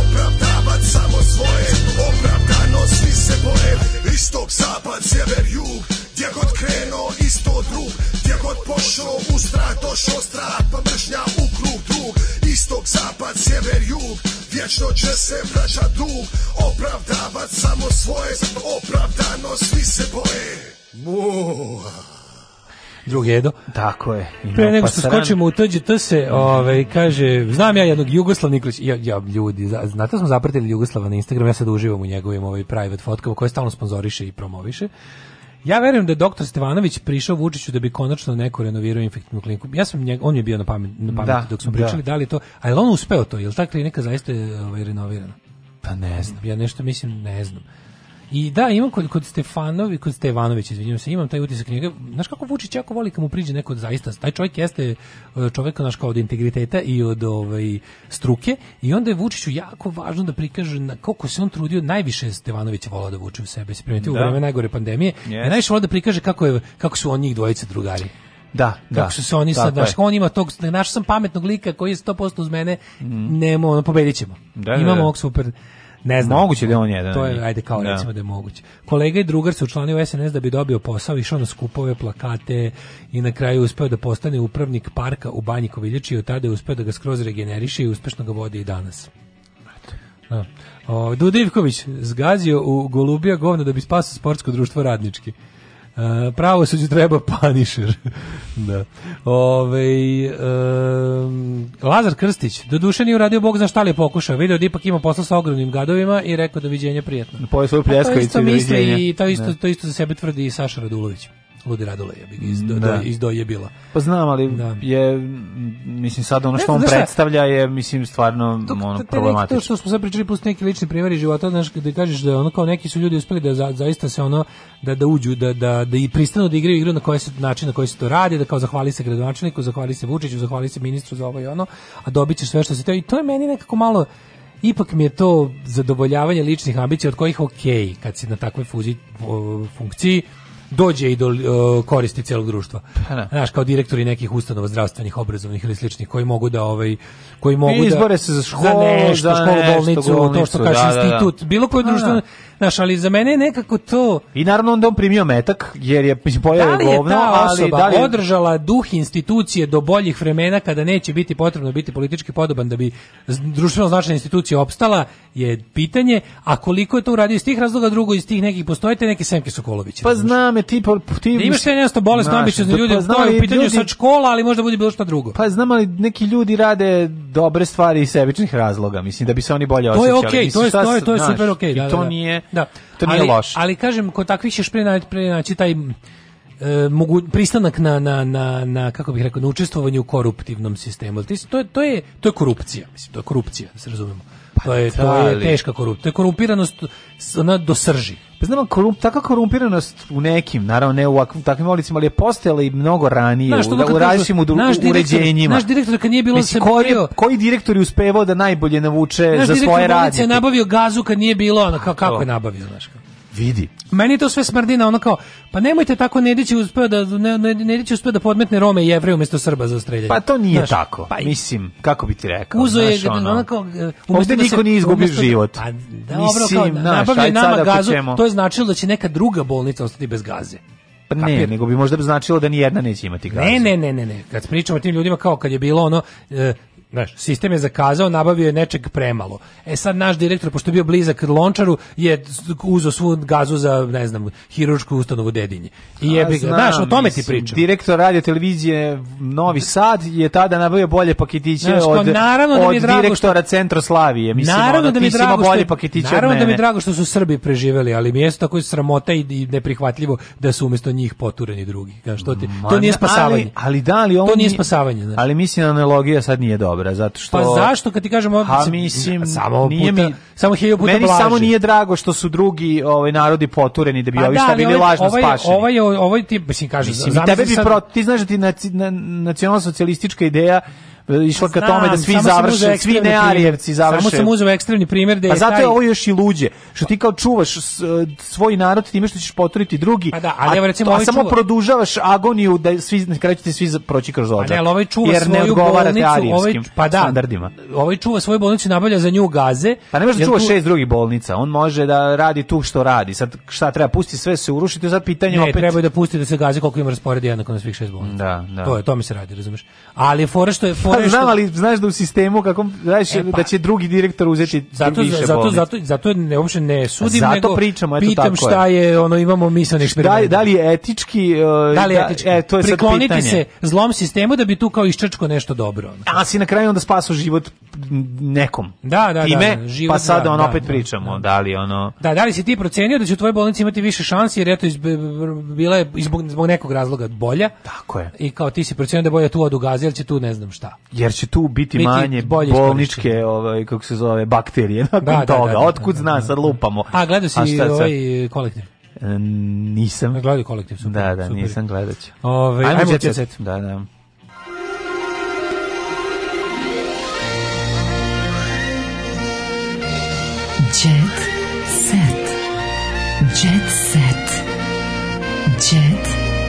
Opravdavat samo svoje Opravdano svi se boje Istok, zapad, sever, jug Gdje god krenuo isto drug Gdje god pošao u strah došao strah pa mržnja u krug drug Istok, zapad, sever jug Vječno će se vraćat dug Opravdavat samo svoje Opravdano svi se boje drugi Edo. Tako je. Pre nego pa što skočimo u tođe, to se, ovaj, kaže, znam ja jednog Jugoslav Nikolić, ja, ja, ljudi, znate smo zapratili Jugoslava na Instagram, ja sad uživam u njegovim ovaj, private fotkama koje stalno sponzoriše i promoviše. Ja verujem da je doktor Stevanović prišao Vučiću da bi konačno neko renovirao infektivnu kliniku. Ja sam njeg, on je bio na pamet, na pamet da, dok smo pričali, da. da li to, a je on uspeo to? Je li ta klinika zaista je ovaj, renovirana? Pa ne znam. Ja nešto mislim, ne znam. I da, imam kod, kod Stefanovi, kod Stevanović, izvinjavam se, imam taj utisak njega. Znaš kako Vučić jako voli kad mu priđe neko zaista, taj čovjek jeste e, čovjek naš kao od integriteta i od ovaj, struke i onda je Vučiću jako važno da prikaže na koliko se on trudio, najviše Stevanović volao da vuče u sebe, se primetio u da. vreme najgore pandemije, yes. najviše volao da prikaže kako, je, kako su on njih dvojica drugari. Da, da. Kako su se oni sad, naš, on ima tog, naš sam pametnog lika koji je 100% uz mene, mm. nemo, pobedit ćemo. Da, da Imamo da, da. ovog super Ne znam. Moguće da je on jedan. To je, ajde, kao da. recimo da je moguće. Kolega i drugar se učlanio u SNS da bi dobio posao, išao na skupove, plakate i na kraju uspeo da postane upravnik parka u Banji Koviljači i od tada je uspeo da ga skroz regeneriše i uspešno ga vodi i danas. Da. O, Duda Ivković zgazio u Golubija govno da bi spasao sportsko društvo radnički. Uh, eh, pravo suđe treba (laughs) panišer. da. Ove, um, Lazar Krstić, do duše nije uradio Bog zna šta li je pokušao. Video da ipak ima posla sa ogromnim gadovima i rekao da viđenje prijetno. Poje svoju pa pljeskavicu i viđenje. isto, misli, I to isto, da. to isto za sebe tvrdi i Saša Radulović. Ludi Radule je iz, da. iz do je bila. Pa znam, ali da. je mislim sad ono što on predstavlja je mislim stvarno to, ono problematično. To što smo sad pričali plus neki lični primjeri života, znaš, da kažeš da ono kao neki su ljudi uspeli da za, zaista se ono da da uđu da da da i pristanu da igraju igru na koji se način na koji se to radi, da kao zahvali se gradonačelniku, zahvali se Vučiću, zahvali se ministru za ovo i ono, a dobićeš sve što se te i to je meni nekako malo ipak mi je to zadovoljavanje ličnih ambicija od kojih ok, kad si na takvoj fuzi, funkciji dođe i do uh, koristi celog društva. Ne. Pa da. Znaš, kao direktori nekih ustanova zdravstvenih, obrazovnih ili sličnih koji mogu da ovaj koji mogu da izbore da se za školu, za nešto, za školu, nešto, bolnicu, bolnicu, to što kaže da, da institut, da. bilo koje pa društveno, znaš, ali za mene je nekako to I naravno onda on primio metak jer je pojavio da govno, ali da li je održala duh institucije do boljih vremena kada neće biti potrebno biti politički podoban da bi društveno značajna institucija opstala je pitanje, a koliko je to uradio iz tih razloga, drugo iz tih nekih postojite neke Semke Sokolovića. Pa znam tome ti ti da imaš sve nešto bolest ambiciozne da ljude pa, koji u pitanju ljudi, sad škola, ali možda bude bilo šta drugo. Pa znam ali neki ljudi rade dobre stvari iz sebičnih razloga, mislim da bi se oni bolje osećali. To je okej, okay, to je to je to je super okej, da, okay, da, da, da. To nije da. To nije ali, loše. Ali kažem ko takvi ćeš pre naći pre naći taj E, mogu pristanak na, na, na, na kako bih rekao na učestvovanje u koruptivnom sistemu. To je to je to je korupcija, mislim, to je korupcija, da se razumemo. Pa to je, to je teška korupcija. To je korumpiranost ona do srži. Pa znamo, korump, taka korumpiranost u nekim, naravno ne u ovakvim, takvim ulicima, ali je postojala i mnogo ranije, znaš, u, da, u različim u, uređenjima. Naš direktor kad nije bilo Mislim, koji, bio, koji direktor je uspevao da najbolje navuče za svoje radnike? Naš direktor je nabavio gazu kad nije bilo, ono, kako, kako je nabavio, znaš, Vidi. Meni to sve smrdi ono kao, pa nemojte tako Nedić je uspeo da ne, Nedić uspeo da podmetne Rome i Jevreje umjesto Srba za streljanje. Pa to nije znaš, tako. Pa, mislim, kako bi ti rekao? Uzo je ono, ono kao e, Ovde da se, nije izgubio da- život. Pa, da, mislim, da naš, nama gazu, to je značilo da će neka druga bolnica ostati bez gaze. Pa ne, Kapir. nego bi možda značilo da ni jedna neće imati gazu. Ne, ne, ne, ne, ne. Kad pričamo o tim ljudima kao kad je bilo ono e, Znaš, sistem je zakazao, nabavio je nečeg premalo. E sad naš direktor, pošto je bio blizak Lončaru, je uzeo svu gazu za, ne znam, hiručku ustanovu Dedinje. I je, znaš, o tome ti pričam. Direktor radio televizije Novi Sad je tada nabavio bolje paketiće znaš, od, naravno da mi je od drago direktora što, Centroslavije. Mislim, naravno ono, da mi je drago bolje što, naravno da mi drago što su Srbi preživeli, ali mi je tako sramota i neprihvatljivo da su umjesto njih potureni drugi. Znaš, to, ti, to nije spasavanje. Ali, ali da, ali on, to nije spasavanje. Znaš. Ali mislim, analogija sad nije dobra dobra, zato što... Pa zašto, kad ti kažem... Ha, mislim, samo puta, mi... Samo puta Meni blaži. samo nije drago što su drugi ovaj, narodi potureni da bi pa ovi da, šta bili ovaj, lažno ovaj, spašeni. Ovaj, ovaj, ovaj ti, mislim, kažem... Mislim, tebe bi sam... pro, ti znaš da ti nacionalno-socijalistička ideja išla ka tome da svi završe, svi nearijevci završe. Samo sam uzeo ekstremni primjer da pa je Pa zato je ovo još i luđe, što ti kao čuvaš e, svoj narod time što ćeš poturiti drugi, pa da, ali a, recimo, a, ovaj samo čuva... produžavaš agoniju da svi na kraju ćete svi proći kroz ođak. Pa ali ovaj čuva jer svoju ne odgovarate bolnicu, ovaj, pa da, standardima. Ovaj čuva svoju bolnicu nabavlja za nju gaze. Pa ne može da čuva tu... šest drugih bolnica, on može da radi tu što radi. Sad šta treba pusti sve se urušiti, sad pitanje ne, opet. Ne, da pusti da se gaze koliko ima rasporedi jednako na svih šest bolnica. Da, da. To je, to mi se radi, razumeš. Ali fora što je fora znam, nešto... znam, ali znaš da u sistemu kakom znaš e, pa. da će drugi direktor uzeti zato, više zato, bolnic. zato, zato ne uopšte ne sudim, zato nego pričamo, eto pitam tako šta je, ono, imamo misleni eksperiment. Da, da li je etički, uh, da li je da- etički? Da, e, to je Prikloniti sad pitanje. se zlom sistemu da bi tu kao iščačko nešto dobro. Ono. A si na kraju onda spaso život nekom. Da, da, da, time, da, da život, pa sad da, on da, opet da, pričamo, da, li ono... Da, da li si ti procenio da će u tvojoj bolnici imati više šansi jer eto iz, bila je zbog, zbog nekog razloga bolja. Tako je. I kao ti si procenio da bolje tu od ugazi, jer će tu ne znam šta. Jer će tu biti, biti manje bolničke, ovaj, kako se zove, bakterije (laughs) nakon toga. Otkud zna, sad lupamo. A, gledao si A ovaj kolektiv? Nisam. Gledao kolektiv, super. Da, da, super. nisam gledao ću. Ove, ovaj, ajmo, ajmo jet set. Da, da. Jet set. Jet set. Jet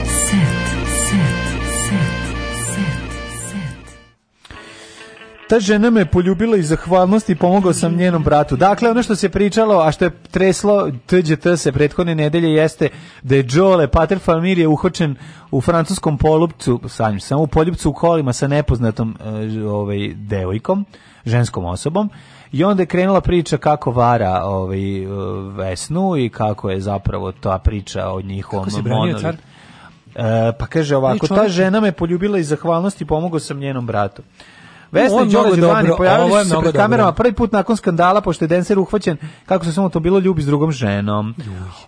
set. Set. Set. Set. Ta žena me poljubila i zahvalnosti i pomogao sam njenom bratu. Dakle, ono što se pričalo, a što je treslo TGT se prethodne nedelje jeste da je Jole Pater Famir uhočen u francuskom polupcu, sanjim sam, u poljupcu u kolima sa nepoznatom uh, ovaj, devojkom, ženskom osobom. I onda je krenula priča kako vara ovaj, Vesnu i kako je zapravo ta priča o njihovom monovi. E, pa kaže ovako, ta žena me poljubila iz zahvalnosti pomogao sam njenom bratu. Vesna i Đole Giovanni pojavili su se pred kamerama prvi put nakon skandala, pošto je Denser uhvaćen kako se samo to bilo ljubi s drugom ženom.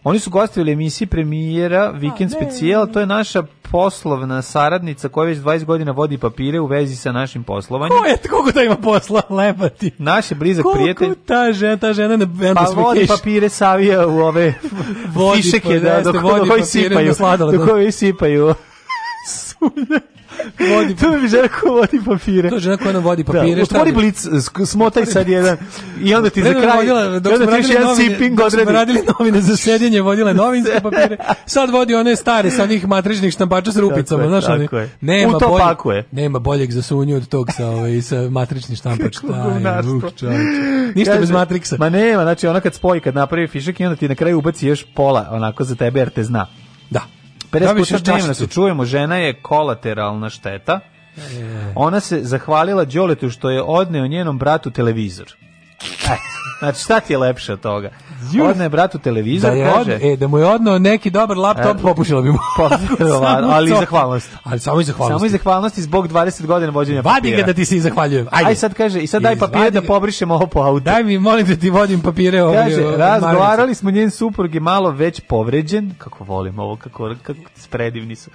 Oni su gostovili emisiji premijera Weekend Specijal, to je naša poslovna saradnica koja već 20 godina vodi papire u vezi sa našim poslovanjem. Ko je, kako da ima posla, lepati? Naš je blizak koliko prijatelj. ta žena, ta žena ne Pa vodi papire savija u ove (laughs) vodi, fišeke, da, pa, da, dok, vodi dok, papire sipaju, dok, dok, dok, dok, dok, vodi (laughs) to je žena koja vodi papire. To je žena koja nam vodi da, papire. Da, otvori blic, smotaj sad jedan. I onda ti za kraj, vodila, dok smo ti još jedan sipping radili novine za sedenje, vodila novinske (laughs) papire. Sad vodi one stare sa onih matričnih štampača s rupicama. Tako znaš, tako oni, nema, bolje, pakuje. nema boljeg za sunju od tog sa, ovaj, sa matričnih štampača. Ništa Kaži, bez matriksa. Ma nema, znači ona kad spoji, kad napravi fišak i onda ti na kraju ubaci još pola onako za tebe jer te zna. 50 da, puta dnevno se čujemo, žena je kolateralna šteta. E. Ona se zahvalila Đoletu što je odneo njenom bratu televizor. Znači, šta ti je lepše od toga? Odne bratu televizor, da je kaže... Od, e, da mu je odno neki dobar laptop, e, popušila bi mu. (laughs) (laughs) ali i zahvalnost. Ali samo i zahvalnost. Samo i zahvalnost zbog 20 godina vođenja papira. Vadi ga da ti se i zahvaljujem. Ajde. Aj sad kaže, i sad daj papire da pobrišemo ovo po auto. Daj mi, molim da ti vodim papire ovo. Kaže, razgovarali smo njen suprug je malo već povređen, kako volim ovo, kako, kako spredivni su.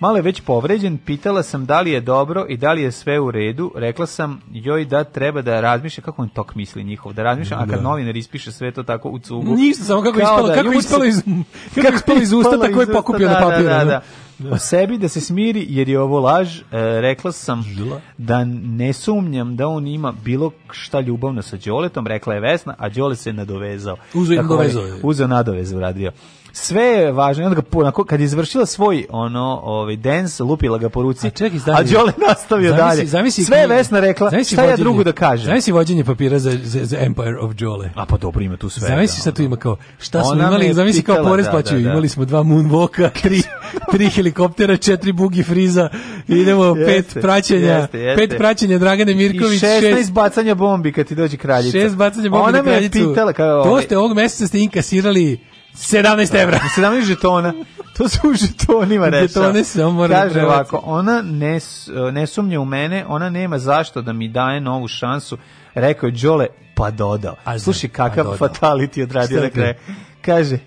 Malo je već povređen, pitala sam da li je dobro i da li je sve u redu. Rekla sam joj da treba da razmišlja, kako on tok misli njihov, da razmišlja pričam, a kad da. novinar ispiše sve to tako u cugu. Ništa, samo kako ispalo, da, kako ispalo iz (laughs) kako ispalo iz usta, tako je pokupio na papiru. Da, da da, da, da. O sebi da se smiri jer je ovo laž, e, rekla sam Žila. da ne sumnjam da on ima bilo šta ljubavno sa Đoletom, rekla je Vesna, a Đole se nadovezao. Uzeo nadovezao. Uzeo nadovezu uradio sve je važno. I onda ga, onako, kad je izvršila svoj ono, ovaj, dance, lupila ga po ruci, a, čekaj, a Đole nastavio zamisli, dalje. Zamisli, sve je Vesna rekla, zamisli šta vođenje, ja drugu da kažem? Zamisli vođenje papira za, za, za Empire of Đole. A pa dobro ima tu sve. Zamisli da, sad tu da. ima kao, šta smo imali, zamisli kao porez da, plaćaju, da, da, imali smo dva moonwalka, (laughs) tri, tri helikoptera, četiri bugi friza, idemo pet praćenja, jeste, jeste. pet praćenja Dragane Mirković. I 16 šest, bacanja bombi kad ti dođe kraljica. Šest bacanja bombi Ona me je pitala, kao, to ste ovaj- ovog meseca ste inkasirali 17 evra. 17 da, žetona. To su u žetonima rešava. Žetone se on mora Kaže ovako, ona ne, ne sumnje u mene, ona nema zašto da mi daje novu šansu. Rekao je Đole, pa dodao. A Slušaj kakav pa fatality odradio na kraju. Kaže,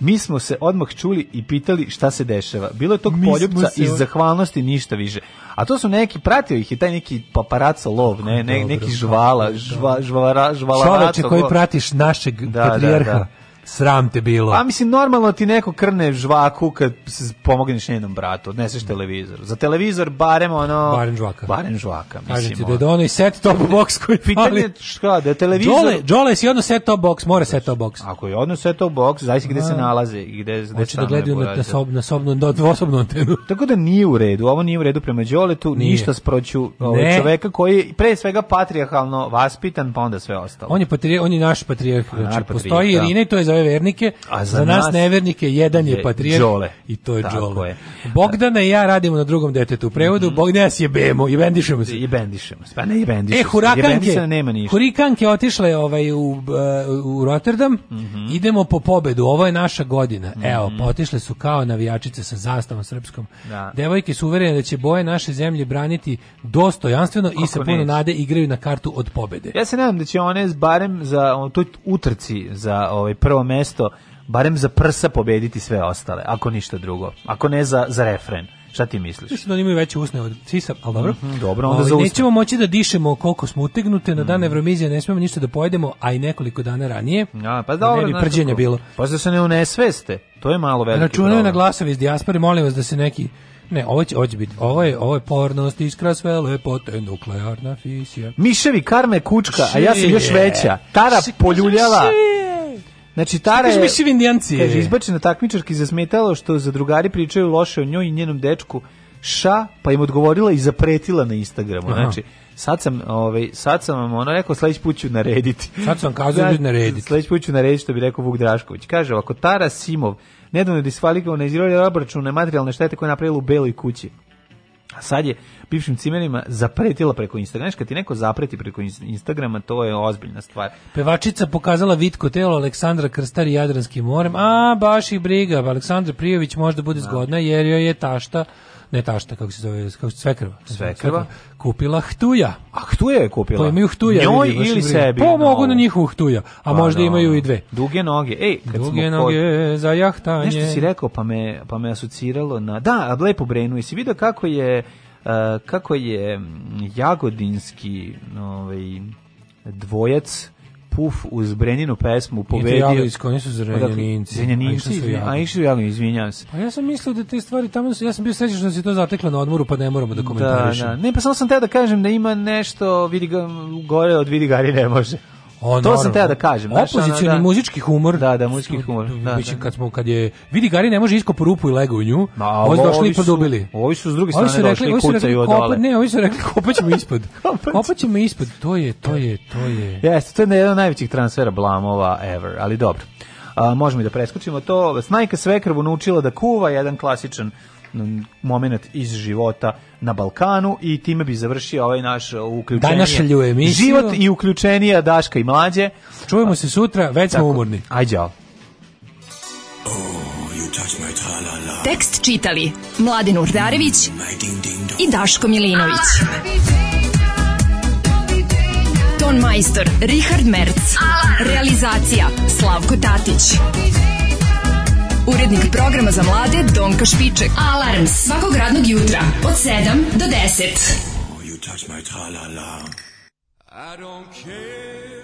mi smo se odmah čuli i pitali šta se dešava. Bilo je tog mi poljubca se... iz zahvalnosti ništa više. A to su neki, pratio ih i taj neki paparaco lov, ne, ne, neki žvala, žva, žvara, žvalaraco. Čoveče koji pratiš našeg da, da patrijarha. Da, da. Sram te bilo. A pa mislim, normalno ti neko krne žvaku kad se pomogneš njenom bratu, odneseš televizor. Za televizor barem ono... Barem žvaka. Barem žvaka, mislim. Kažem ti da je da onaj set top box koji Pitanje šta, da je televizor... Jole, Jole, si odno set top box, mora set top box. Ako je odno set top box, zavisi gde se nalaze i gde, gde Hoće da gledaju na, na, sob, na sobnu, na dvosobnu antenu. (laughs) Tako da nije u redu, ovo nije u redu prema Đoletu, nije. ništa sproću ovaj čoveka koji pre svega patrijarhalno vaspitan, pa onda sve ostalo. On je, patri, on je naš patrijarh, pa znači, postoji da. Irina i to je zove vernike, a za, za nas, nas nevernike jedan je, je patrijarh i to je Tako Je. Bogdana i ja radimo na drugom detetu u prevodu, mm -hmm. Bogdana se jebemo i bendišemo se. I bendišemo se, pa ne i bendišemo e, hurakanke, se, nema ništa. Hurikanke otišle ovaj, u, uh, u Rotterdam, mm -hmm. idemo po pobedu, ovo je naša godina. Mm -hmm. Evo, otišle su kao navijačice sa zastavom srpskom. Da. Devojke su uverene da će boje naše zemlje braniti dostojanstveno Kako i sa puno nade igraju na kartu od pobede. Ja se nadam da će one barem za to utrci za ovaj prvo mesto barem za prsa pobediti sve ostale, ako ništa drugo. Ako ne za, za refren. Šta ti misliš? Mislim da oni imaju veće usne od sisa, ali dobro. Mm -hmm, dobro, onda ovaj, za usne. Nećemo moći da dišemo koliko smo utegnute, na dan mm. Evromizije ne smemo ništa da pojedemo, a i nekoliko dana ranije. Ja, pa dobro, da ne bi prđenja bilo. Pa da se ne unesveste, to je malo veliki Računaju na glasove iz dijaspore, molim vas da se neki ne, ovo će, ovo će biti, ovo je, ovo je pornost, iskra sve lepote, nuklearna fisija. Miševi, karme, kučka, a ja sam još veća. Tara poljuljava. Znači, Tara je... Kaže, indijanci. Kaže, izbačena takmičarki zasmetalo što za drugari pričaju loše o njoj i njenom dečku ša, pa im odgovorila i zapretila na Instagramu. Aha. Znači, sad sam, ovaj, sad sam vam ono rekao, sledeći put ću narediti. Sad sam kazao da ću narediti. Sledeći put ću narediti, što bi rekao Vuk Drašković. Kaže, ako Tara Simov nedavno je disfalikovao na izirali obračun materijalne štete koje je napravila u Beloj kući. A sad je bivšim cimerima zapretila preko Instagrama. Znaš, kad ti neko zapreti preko Instagrama, to je ozbiljna stvar. Pevačica pokazala vitko telo Aleksandra Krstar i Jadranskim morem. A, baš ih briga. Aleksandra Prijović možda bude znači. zgodna jer joj je tašta ne tašta, kako se zove, kako se svekrva. Svekrva. Kupila htuja. A htuja je kupila? Pa imaju htuja. Njoj ili, ili sebi? Pa mogu na njihovu htuja, a pa možda no. imaju i dve. Duge noge. Ej, kad Duge smo noge pod... za jahtanje. Nešto si rekao pa me, pa me asociralo na... Da, a lepo brenu. I si vidio kako je, uh, kako je jagodinski ovaj, dvojac Puf uz Breninu pesmu pobedio. I to oni su pa dakle, Zrenjaninci. Zrenjaninci, a išli ja izvinjavam se. Pa ja sam mislio da te stvari tamo ja sam bio srećan što se to zateklo na odmoru, pa ne moramo da komentarišemo. Da, da. Ne, pa samo sam te da kažem da ima nešto, vidi gore od vidi gari ne može. Ono, to sam teo da kažem. Opozicioni da, muzički humor. Da, da, muzički humor. Da, mislim, da, kad, da. smo, kad je, vidi, Gari ne može iskopu rupu i legu u nju, Ma, ovi su došli i produbili. Ovi su s druge strane su rekli, došli i kucaju od Ne, ovi su rekli, kopaćemo ispod. (laughs) kopaćemo ispod, to je, to je, to je. Jeste, to je jedan od najvećih transfera blamova ever, ali dobro. A, možemo i da preskočimo to. Snajka Svekrvu naučila da kuva jedan klasičan moment iz života na Balkanu i time bi završio ovaj naš uh, uključenje. Danas šalju emisiju. Život i uključenija Daška i Mlađe. Čujemo se sutra, već smo umorni. Aj, al. Oh, Tekst čitali Mladin Urdarević i Daško Milinović. Ton majstor Richard Merc. Realizacija Slavko Tatić urednik programa za mlade Donka Špiček. Alarms svakog radnog jutra od 7 do 10. Oh, you touch my la la I don't care.